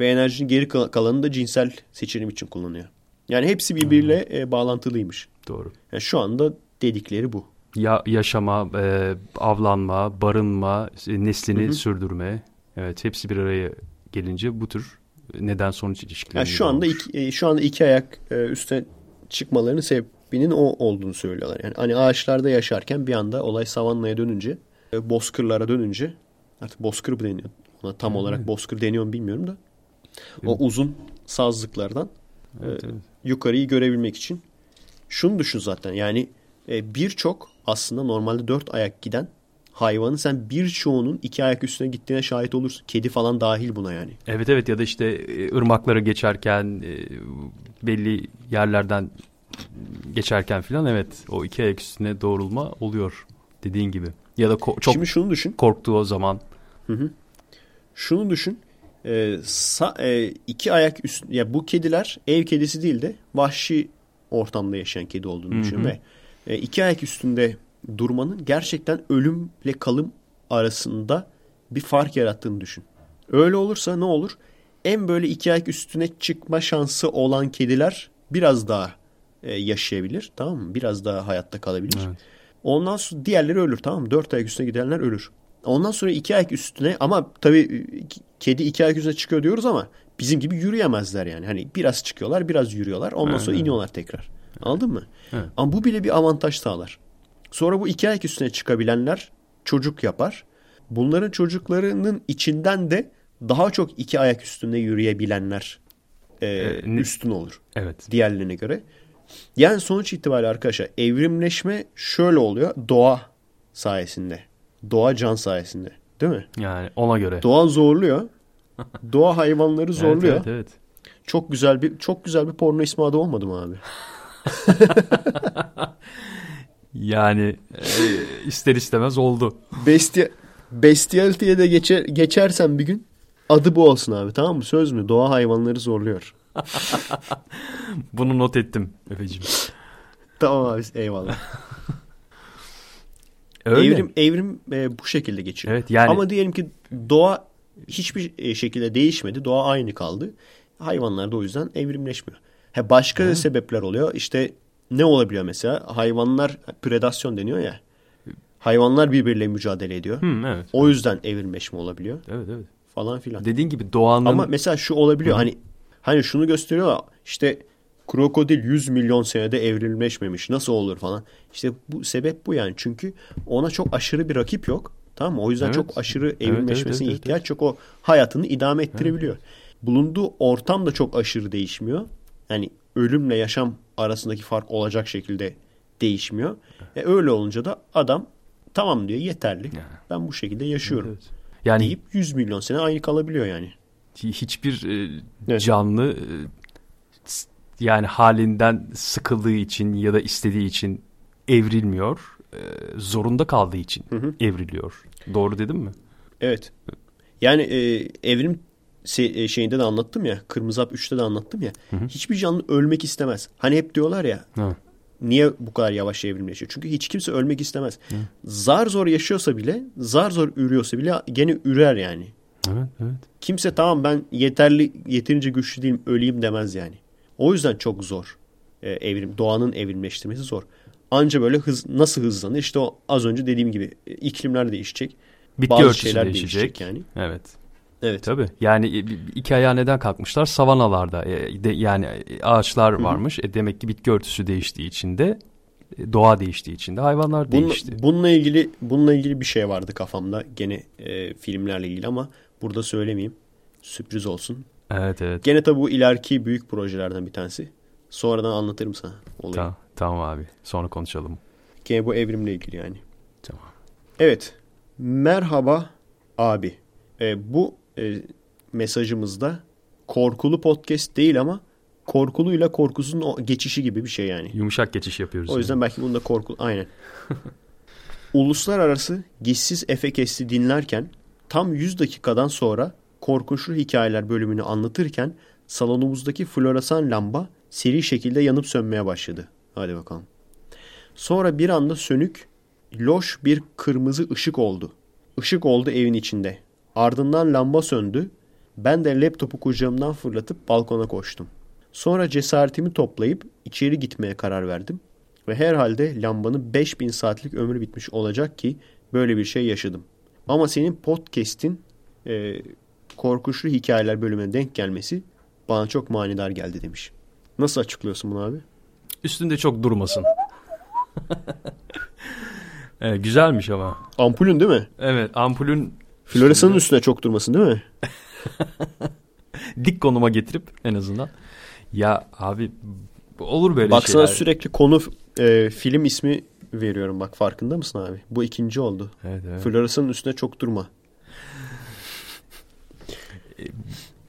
Ve enerjinin geri kal- kalanını da cinsel seçilim için kullanıyor. Yani hepsi birbiriyle e, bağlantılıymış. Doğru. Yani şu anda dedikleri bu. Ya yaşama, e, avlanma, barınma, e, neslini sürdürme. Evet, hepsi bir araya gelince bu tür neden sonuç ilişkileri. Yani şu anda iki, e, şu anda iki ayak e, üstüne çıkmalarının sebebinin o olduğunu söylüyorlar. Yani hani ağaçlarda yaşarken bir anda olay savannaya dönünce, e, bozkırlara dönünce artık bozkır mı deniyor? Ona tam olarak bozkır deniyor mu bilmiyorum da. O uzun sazlıklardan Evet, e, evet. yukarıyı görebilmek için. Şunu düşün zaten yani e, birçok aslında normalde dört ayak giden hayvanın sen birçoğunun iki ayak üstüne gittiğine şahit olursun. Kedi falan dahil buna yani. Evet evet ya da işte e, ırmakları geçerken e, belli yerlerden geçerken filan evet o iki ayak üstüne doğrulma oluyor dediğin gibi. Ya da ko- çok Şimdi şunu düşün. korktuğu o zaman. Şunu düşün. Ee, sa- e, iki ayak üst ya bu kediler ev kedisi değil de vahşi ortamda yaşayan kedi olduğunu düşün ve e, iki ayak üstünde durmanın gerçekten ölümle kalım arasında bir fark yarattığını düşün. Öyle olursa ne olur? En böyle iki ayak üstüne çıkma şansı olan kediler biraz daha e, yaşayabilir. Tamam mı? Biraz daha hayatta kalabilir. Evet. Ondan sonra diğerleri ölür tamam mı? Dört ayak üstüne gidenler ölür. Ondan sonra iki ayak üstüne ama tabii e, kedi iki ayak üstüne çıkıyor diyoruz ama bizim gibi yürüyemezler yani. Hani biraz çıkıyorlar biraz yürüyorlar ondan sonra iniyorlar tekrar. Anladın mı? Evet. Ama bu bile bir avantaj sağlar. Sonra bu iki ayak üstüne çıkabilenler çocuk yapar. Bunların çocuklarının içinden de daha çok iki ayak üstünde yürüyebilenler e, Ee, üstün olur Evet. diğerlerine göre. Yani sonuç itibariyle arkadaşlar evrimleşme şöyle oluyor. Doğa sayesinde. Doğa can sayesinde. Değil mi? Yani ona göre. Doğa zorluyor. Doğa hayvanları zorluyor. Evet, evet, evet. Çok güzel bir çok güzel bir porno ismi adı olmadı mı abi? Yani e, ister istemez oldu. Bestia Bestiality'ye de geçer, geçersen bir gün adı bu olsun abi tamam mı? Söz mü? Doğa hayvanları zorluyor. Bunu not ettim Efe'cim. Tamam abi eyvallah. Öyle. Evrim evrim e, bu şekilde geçiyor. Evet, yani- Ama diyelim ki doğa hiçbir e, şekilde değişmedi. Doğa aynı kaldı. Hayvanlar da o yüzden evrimleşmiyor. Ha, başka sebepler oluyor. İşte ne olabiliyor mesela? Hayvanlar predasyon deniyor ya. Hayvanlar birbiriyle mücadele ediyor. Hı, evet. O yüzden evrimleşme olabiliyor Evet evet. falan filan. Dediğin gibi doğanın Ama mesela şu olabiliyor. Hani hani şunu gösteriyor işte krokodil 100 milyon senede evrimleşmemiş. Nasıl olur falan. İşte bu sebep bu yani. Çünkü ona çok aşırı bir rakip yok. Tamam mı? O yüzden Evet. çok aşırı evet, evrimleşmesine evet, evet, ihtiyaç yok. O hayatını idame ettirebiliyor. Bulunduğu ortam da çok aşırı değişmiyor. Yani ölümle yaşam arasındaki fark olacak şekilde değişmiyor. E öyle olunca da adam tamam diyor yeterli. Ben bu şekilde yaşıyorum. Evet. yani Deyip 100 milyon sene aynı kalabiliyor yani. hiçbir e, Evet. canlı e, yani halinden sıkıldığı için ya da istediği için evrilmiyor. E, zorunda kaldığı için evriliyor. Doğru dedim mi? Evet. Yani e, evrim e, şeyinde de anlattım ya. Kırmızı Hap 3'te de anlattım ya. Hiçbir canlı ölmek istemez. Hani hep diyorlar ya Ha. niye bu kadar yavaş evrimleşiyor? Çünkü hiç kimse ölmek istemez. Zar zor yaşıyorsa bile, zar zor ürüyorsa bile gene ürer yani. Evet, evet. Kimse tamam ben yeterli yeterince güçlü değilim öleyim demez yani. O yüzden çok zor. e, evrim doğanın evrimleştirmesi zor. Anca böyle hız nasıl hızlanır? İşte o az önce dediğim gibi e, iklimler değişecek. Bitki Bazı örtüsü şeyler değişecek. değişecek yani. Evet. Evet. Tabii. Yani e, iki ayağa neden kalkmışlar? Savanalarda. E, de, yani ağaçlar varmış. E, demek ki bitki örtüsü değiştiği için de doğa değiştiği için de hayvanlar Bununla, değişti. bununla ilgili bununla ilgili bir şey vardı kafamda gene e, filmlerle ilgili ama burada söylemeyeyim. Sürpriz olsun. Evet evet. Gene tabii bu ileriki büyük projelerden bir tanesi. Sonradan anlatırım sana olayı. Tamam, tamam abi. Sonra konuşalım. Gene bu evrimle ilgili yani. Tamam. Evet. Merhaba abi. E, bu e, mesajımızda korkulu podcast değil ama korkuluyla korkusuzun o geçişi gibi bir şey yani. Yumuşak geçiş yapıyoruz. O yüzden belki bunu da korkul... Aynen. Uluslararası Gizsiz Efe Kesti dinlerken tam 100 dakikadan sonra Korkunçlu Hikayeler bölümünü anlatırken salonumuzdaki floresan lamba seri şekilde yanıp sönmeye başladı. Hadi bakalım. Sonra bir anda sönük, loş bir kırmızı ışık oldu. Işık oldu evin içinde. Ardından lamba söndü. Ben de laptopu kucağımdan fırlatıp balkona koştum. Sonra cesaretimi toplayıp içeri gitmeye karar verdim. Ve herhalde lambanın 5000 saatlik ömrü bitmiş olacak ki böyle bir şey yaşadım. Ama senin podcast'in e, korkunçlu hikayeler bölümüne denk gelmesi bana çok manidar geldi demiş. Nasıl açıklıyorsun bunu abi? Üstünde çok durmasın. evet, güzelmiş ama. Ampulün değil mi? Evet ampulün Floresanın üstüne çok durmasın değil mi? dik konuma getirip en azından. Ya abi olur böyle Baksana şeyler. sürekli konu e, film ismi veriyorum bak farkında mısın abi? Bu ikinci oldu. Evet, evet. Flores'ın üstüne çok durma.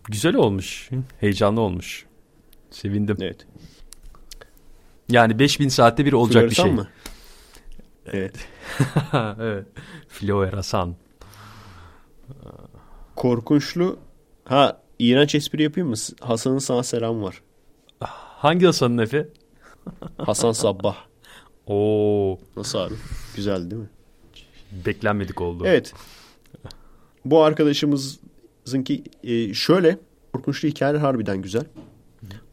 Güzel olmuş. Heyecanlı olmuş. Sevindim. Evet. Yani 5000 saatte bir olacak bir Floresan şey. mı? Evet. evet. Floresan. Korkunçlu. Ha iğrenç espri yapayım mı? Hasan'ın sana selam var. Hangi Hasan'ın Efe? Hasan Sabbah. Oo, Nasıl abi? Güzel değil mi? beklenmedik oldu. Evet. Bu arkadaşımızınki e, şöyle korkunçlu hikayeler harbiden güzel.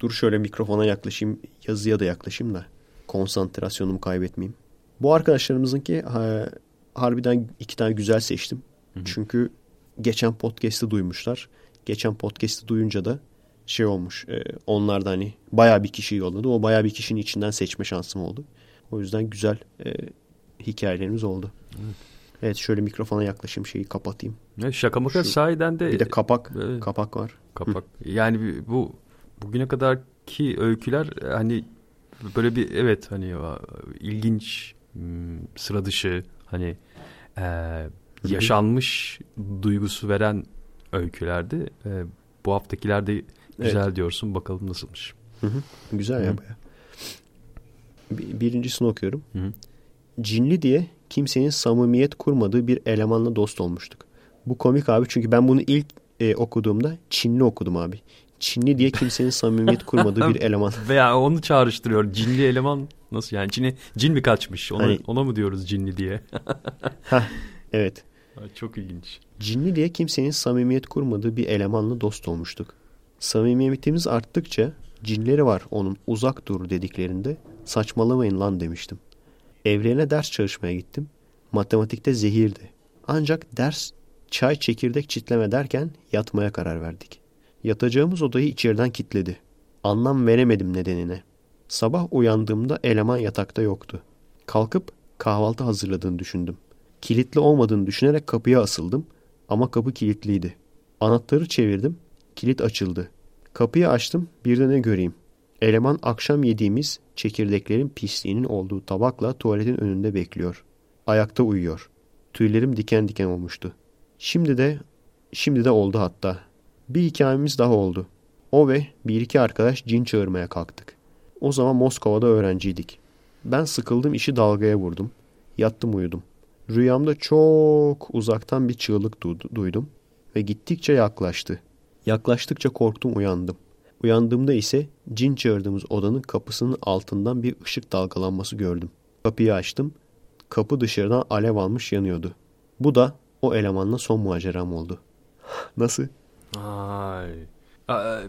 Dur şöyle mikrofona yaklaşayım, yazıya da yaklaşayım da konsantrasyonumu kaybetmeyeyim. Bu arkadaşlarımızınki ha, harbiden iki tane güzel seçtim. Çünkü geçen podcast'ı duymuşlar. Geçen podcast'ı duyunca da şey olmuş. E, onlar da hani bayağı bir kişi yolladı. O bayağı bir kişinin içinden seçme şansım oldu. O yüzden güzel e, hikayelerimiz oldu. Evet şöyle mikrofona yaklaşayım şeyi kapatayım. Ne, şaka maka Şu- sahiden de Bir de kapak Evet. kapak var. kapak. Yani bu bugüne kadarki öyküler hani böyle bir evet hani ilginç, hmm, sıra dışı hani e, yaşanmış duygusu veren öykülerdi. E, bu haftakiler de güzel diyorsun. Bakalım nasılmış. Hı hı. Güzel ya Hı. baya. Bir- Birincisini okuyorum. Hı hı. Cinli diye kimsenin samimiyet kurmadığı bir elemanla dost olmuştuk. Bu komik abi çünkü ben bunu ilk e, okuduğumda Çinli okudum abi. Çinli diye kimsenin samimiyet kurmadığı bir eleman. Veya onu çağrıştırıyor. Cinli eleman nasıl yani? Cine, cin mi kaçmış? Ona, Hani- ona mı diyoruz cinli diye? Evet. Çok ilginç. Cinli diye kimsenin samimiyet kurmadığı bir elemanla dost olmuştuk. Samimiyetimiz arttıkça cinleri var onun uzak dur dediklerinde saçmalamayın lan demiştim. Evrene ders çalışmaya gittim. Matematikte zehirdi. Ancak ders çay çekirdek çitleme derken yatmaya karar verdik. Yatacağımız odayı içeriden kilitledi. Anlam veremedim nedenine. Sabah uyandığımda eleman yatakta yoktu. Kalkıp kahvaltı hazırladığını düşündüm. Kilitli olmadığını düşünerek kapıya asıldım ama kapı kilitliydi. Anahtarı çevirdim, kilit açıldı. Kapıyı açtım, bir de ne göreyim. Eleman akşam yediğimiz çekirdeklerin pisliğinin olduğu tabakla tuvaletin önünde bekliyor. Ayakta uyuyor. Tüylerim diken diken olmuştu. Şimdi de, şimdi de oldu hatta. Bir hikayemiz daha oldu. O ve bir iki arkadaş cin çağırmaya kalktık. O zaman Moskova'da öğrenciydik. Ben sıkıldım işi dalgaya vurdum. Yattım uyudum. Rüyamda çok uzaktan bir çığlık du- duydum ve gittikçe yaklaştı. Yaklaştıkça korktum uyandım. Uyandığımda ise cin çağırdığımız odanın kapısının altından bir ışık dalgalanması gördüm. Kapıyı açtım. Kapı dışarıdan alev almış yanıyordu. Bu da o elemanla son maceram oldu. Nasıl? Ay. Aa,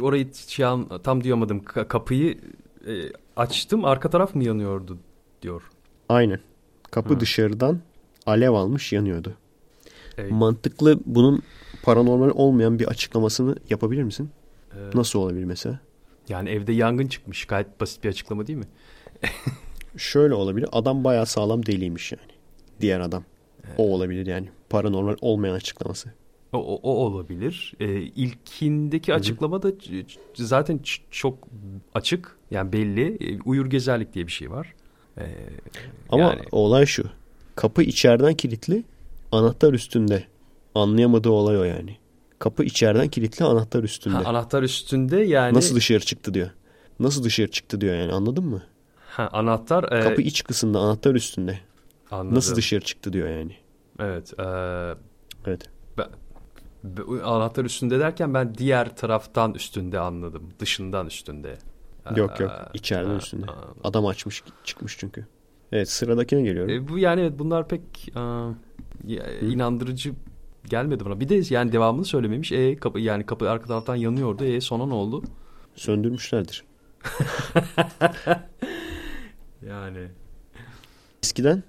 orayı şey tam. Ka- kapıyı e, açtım. Arka taraf mı yanıyordu diyor. Aynen. Kapı Ha. dışarıdan alev almış yanıyordu. E, Mantıklı bunun paranormal olmayan bir açıklamasını yapabilir misin? e, Nasıl olabilir mesela? yani evde yangın çıkmış. Gayet basit bir açıklama değil mi? Şöyle olabilir. Adam bayağı sağlam deliymiş yani. Diğer adam. O olabilir yani. Paranormal olmayan açıklaması. O, o, o olabilir. E, ilkindeki açıklama da zaten çok açık. Yani belli. E, uyur gezerlik diye bir şey var. E, Ama yani- olay şu. Kapı içeriden kilitli, anahtar üstünde. Anlayamadığı olay o yani. Kapı içeriden kilitli, anahtar üstünde. Ha, anahtar üstünde yani. Nasıl dışarı çıktı diyor. Nasıl dışarı çıktı diyor yani anladın mı? Ha, anahtar. e, Kapı iç kısımda, anahtar üstünde. anladım. Nasıl dışarı çıktı diyor yani. Evet. E, Evet. be- anahtar üstünde derken ben diğer taraftan üstünde anladım. Dışından üstünde. Yok yok. Aa, içeriden aa, üstünde. aa. Adam açmış çıkmış çünkü. Evet sıradakine geliyorum. E, bu yani evet, bunlar pek ya- inandırıcı gelmedi bana. Bir de yani devamını söylememiş. E kapı yani kapı arka taraftan yanıyordu. E sonra ne oldu? Söndürmüşlerdir. Yani Eskiden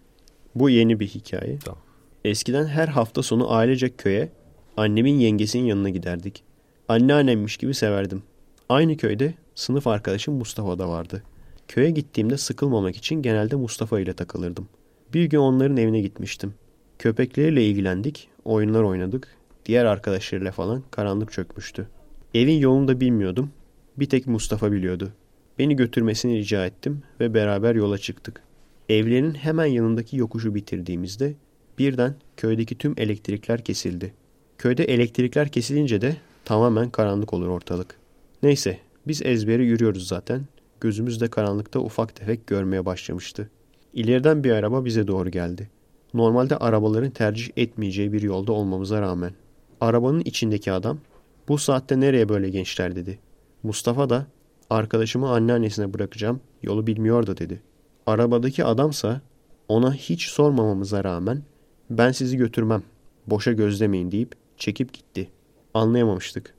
bu yeni bir hikaye. Tamam. Eskiden her hafta sonu ailecek köye annemin yengesinin yanına giderdik. Anneannemmiş gibi severdim. Aynı köyde sınıf arkadaşım Mustafa da vardı. Köye gittiğimde sıkılmamak için genelde Mustafa ile takılırdım. Bir gün onların evine gitmiştim. Köpekleriyle ilgilendik, oyunlar oynadık. Diğer arkadaşlarıyla falan karanlık çökmüştü. Evin yolunu da bilmiyordum. Bir tek Mustafa biliyordu. Beni götürmesini rica ettim ve beraber yola çıktık. Evlerin hemen yanındaki yokuşu bitirdiğimizde birden köydeki tüm elektrikler kesildi. Köyde elektrikler kesilince de tamamen karanlık olur ortalık. Neyse biz ezbere yürüyoruz zaten. Gözümüz de karanlıkta ufak tefek görmeye başlamıştı. İleriden bir araba bize doğru geldi. Normalde arabaların tercih etmeyeceği bir yolda olmamıza rağmen. Arabanın içindeki adam bu saatte nereye böyle gençler dedi. Mustafa da arkadaşımı anneannesine bırakacağım yolu bilmiyor da dedi. Arabadaki adamsa ona hiç sormamamıza rağmen ben sizi götürmem boşa gözlemeyin deyip çekip gitti. Anlayamamıştık.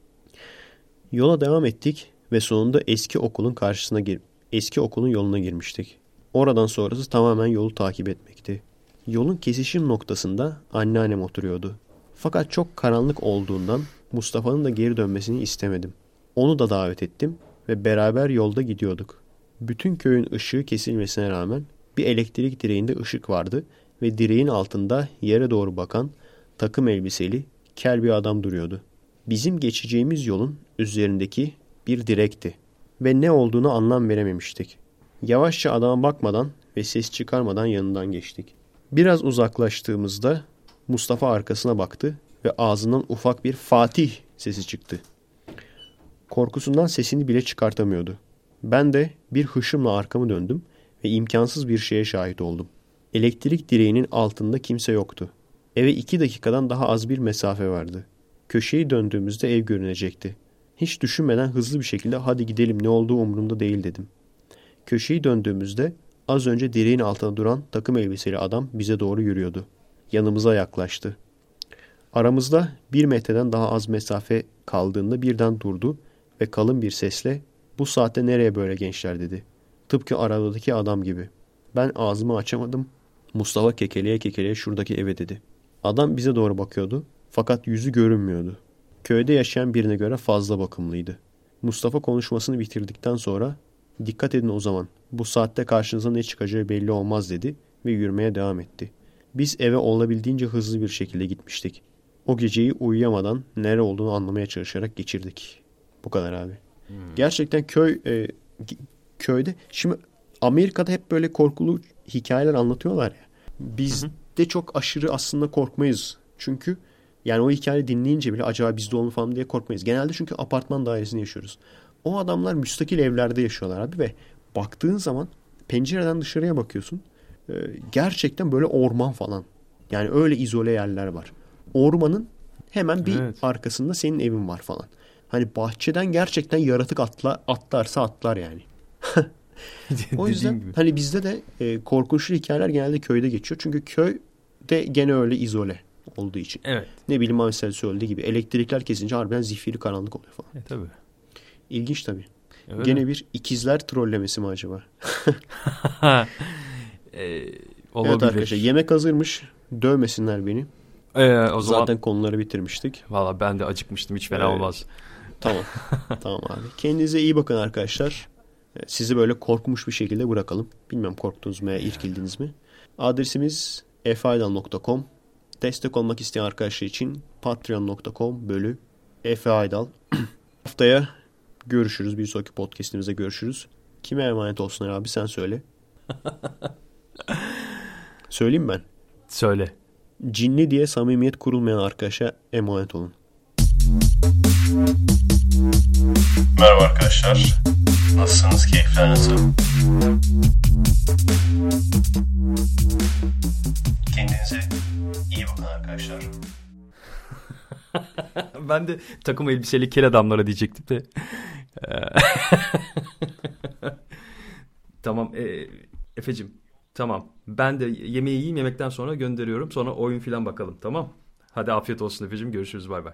Yola devam ettik ve sonunda eski okulun karşısına gir eski okulun yoluna girmiştik. Oradan sonrası tamamen yolu takip etmekti. Yolun kesişim noktasında anneannem oturuyordu. Fakat çok karanlık olduğundan Mustafa'nın da geri dönmesini istemedim. Onu da davet ettim ve beraber yolda gidiyorduk. Bütün köyün ışığı kesilmesine rağmen bir elektrik direğinde ışık vardı ve direğin altında yere doğru bakan takım elbiseli kel bir adam duruyordu. Bizim geçeceğimiz yolun üzerindeki bir direkti ve ne olduğunu anlam verememiştik. Yavaşça adama bakmadan ve ses çıkarmadan yanından geçtik. Biraz uzaklaştığımızda Mustafa arkasına baktı ve ağzından ufak bir Fatih sesi çıktı. Korkusundan sesini bile çıkartamıyordu. Ben de bir hışımla arkamı döndüm ve imkansız bir şeye şahit oldum. Elektrik direğinin altında kimse yoktu. Eve iki dakikadan daha az bir mesafe vardı. Köşeyi döndüğümüzde ev görünecekti. Hiç düşünmeden hızlı bir şekilde hadi gidelim ne olduğu umurumda değil dedim. Köşeyi döndüğümüzde az önce direğin altında duran takım elbiseli adam bize doğru yürüyordu. Yanımıza yaklaştı. Aramızda bir metreden daha az mesafe kaldığında birden durdu ve kalın bir sesle bu saatte nereye böyle gençler dedi. Tıpkı arabadaki adam gibi. Ben ağzımı açamadım. Mustafa kekeleye kekeleye şuradaki eve dedi. Adam bize doğru bakıyordu fakat yüzü görünmüyordu. Köyde yaşayan birine göre fazla bakımlıydı. Mustafa konuşmasını bitirdikten sonra dikkat edin o zaman bu saatte karşınıza ne çıkacağı belli olmaz dedi ve yürümeye devam etti. Biz eve olabildiğince hızlı bir şekilde gitmiştik. O geceyi uyuyamadan nere olduğunu anlamaya çalışarak geçirdik. Bu kadar abi. Hmm. Gerçekten köy e, köyde şimdi Amerika'da hep böyle korkulu hikayeler anlatıyorlar ya. Biz de çok aşırı aslında korkmayız. Çünkü yani o hikayeyi dinleyince bile acaba bizde olur falan diye korkmayız. Genelde çünkü apartman dairesinde yaşıyoruz. O adamlar müstakil evlerde yaşıyorlar abi ve baktığın zaman pencereden dışarıya bakıyorsun. E, gerçekten böyle orman falan. Yani öyle izole yerler var. Ormanın hemen bir evet. arkasında senin evin var falan. Hani bahçeden gerçekten yaratık atla, atlarsa atlar yani. o yüzden gibi. hani bizde de e, korkunçlu hikayeler genelde köyde geçiyor. Çünkü köy de gene öyle izole olduğu için. Evet. Ne bileyim Marcel söylediği gibi elektrikler kesince harbiden zifiri karanlık oluyor falan. E tabii. İlginç tabii. Öyle. Gene bir ikizler trollemesi mi acaba? ee, olabilir. Evet arkadaşlar yemek hazırmış. Dövmesinler beni. Ee, o zaman... Zaten konuları bitirmiştik. Valla ben de acıkmıştım. Hiç fena evet. olmaz. Tamam. tamam abi. Kendinize iyi bakın arkadaşlar. Sizi böyle korkmuş bir şekilde bırakalım. Bilmem korktunuz mu ya irkildiniz mi? Adresimiz efaydal.com Destek olmak isteyen arkadaşlar için patreon.com bölü efaydal. Haftaya görüşürüz. Bir sonraki podcastimizde görüşürüz. Kime emanet olsunlar abi sen söyle. Söyleyeyim ben. Söyle. Cinli diye samimiyet kurulmayan arkadaşa emanet olun. Merhaba arkadaşlar. Nasılsınız? Keyifler nasıl? Kendinize iyi bakın arkadaşlar. ben de takım elbiseli kel adamlara diyecektim de. tamam e, Efe'cim tamam. Ben de yemeği yiyeyim yemekten sonra gönderiyorum. Sonra oyun filan bakalım tamam. Hadi afiyet olsun Efe'cim görüşürüz bay bay.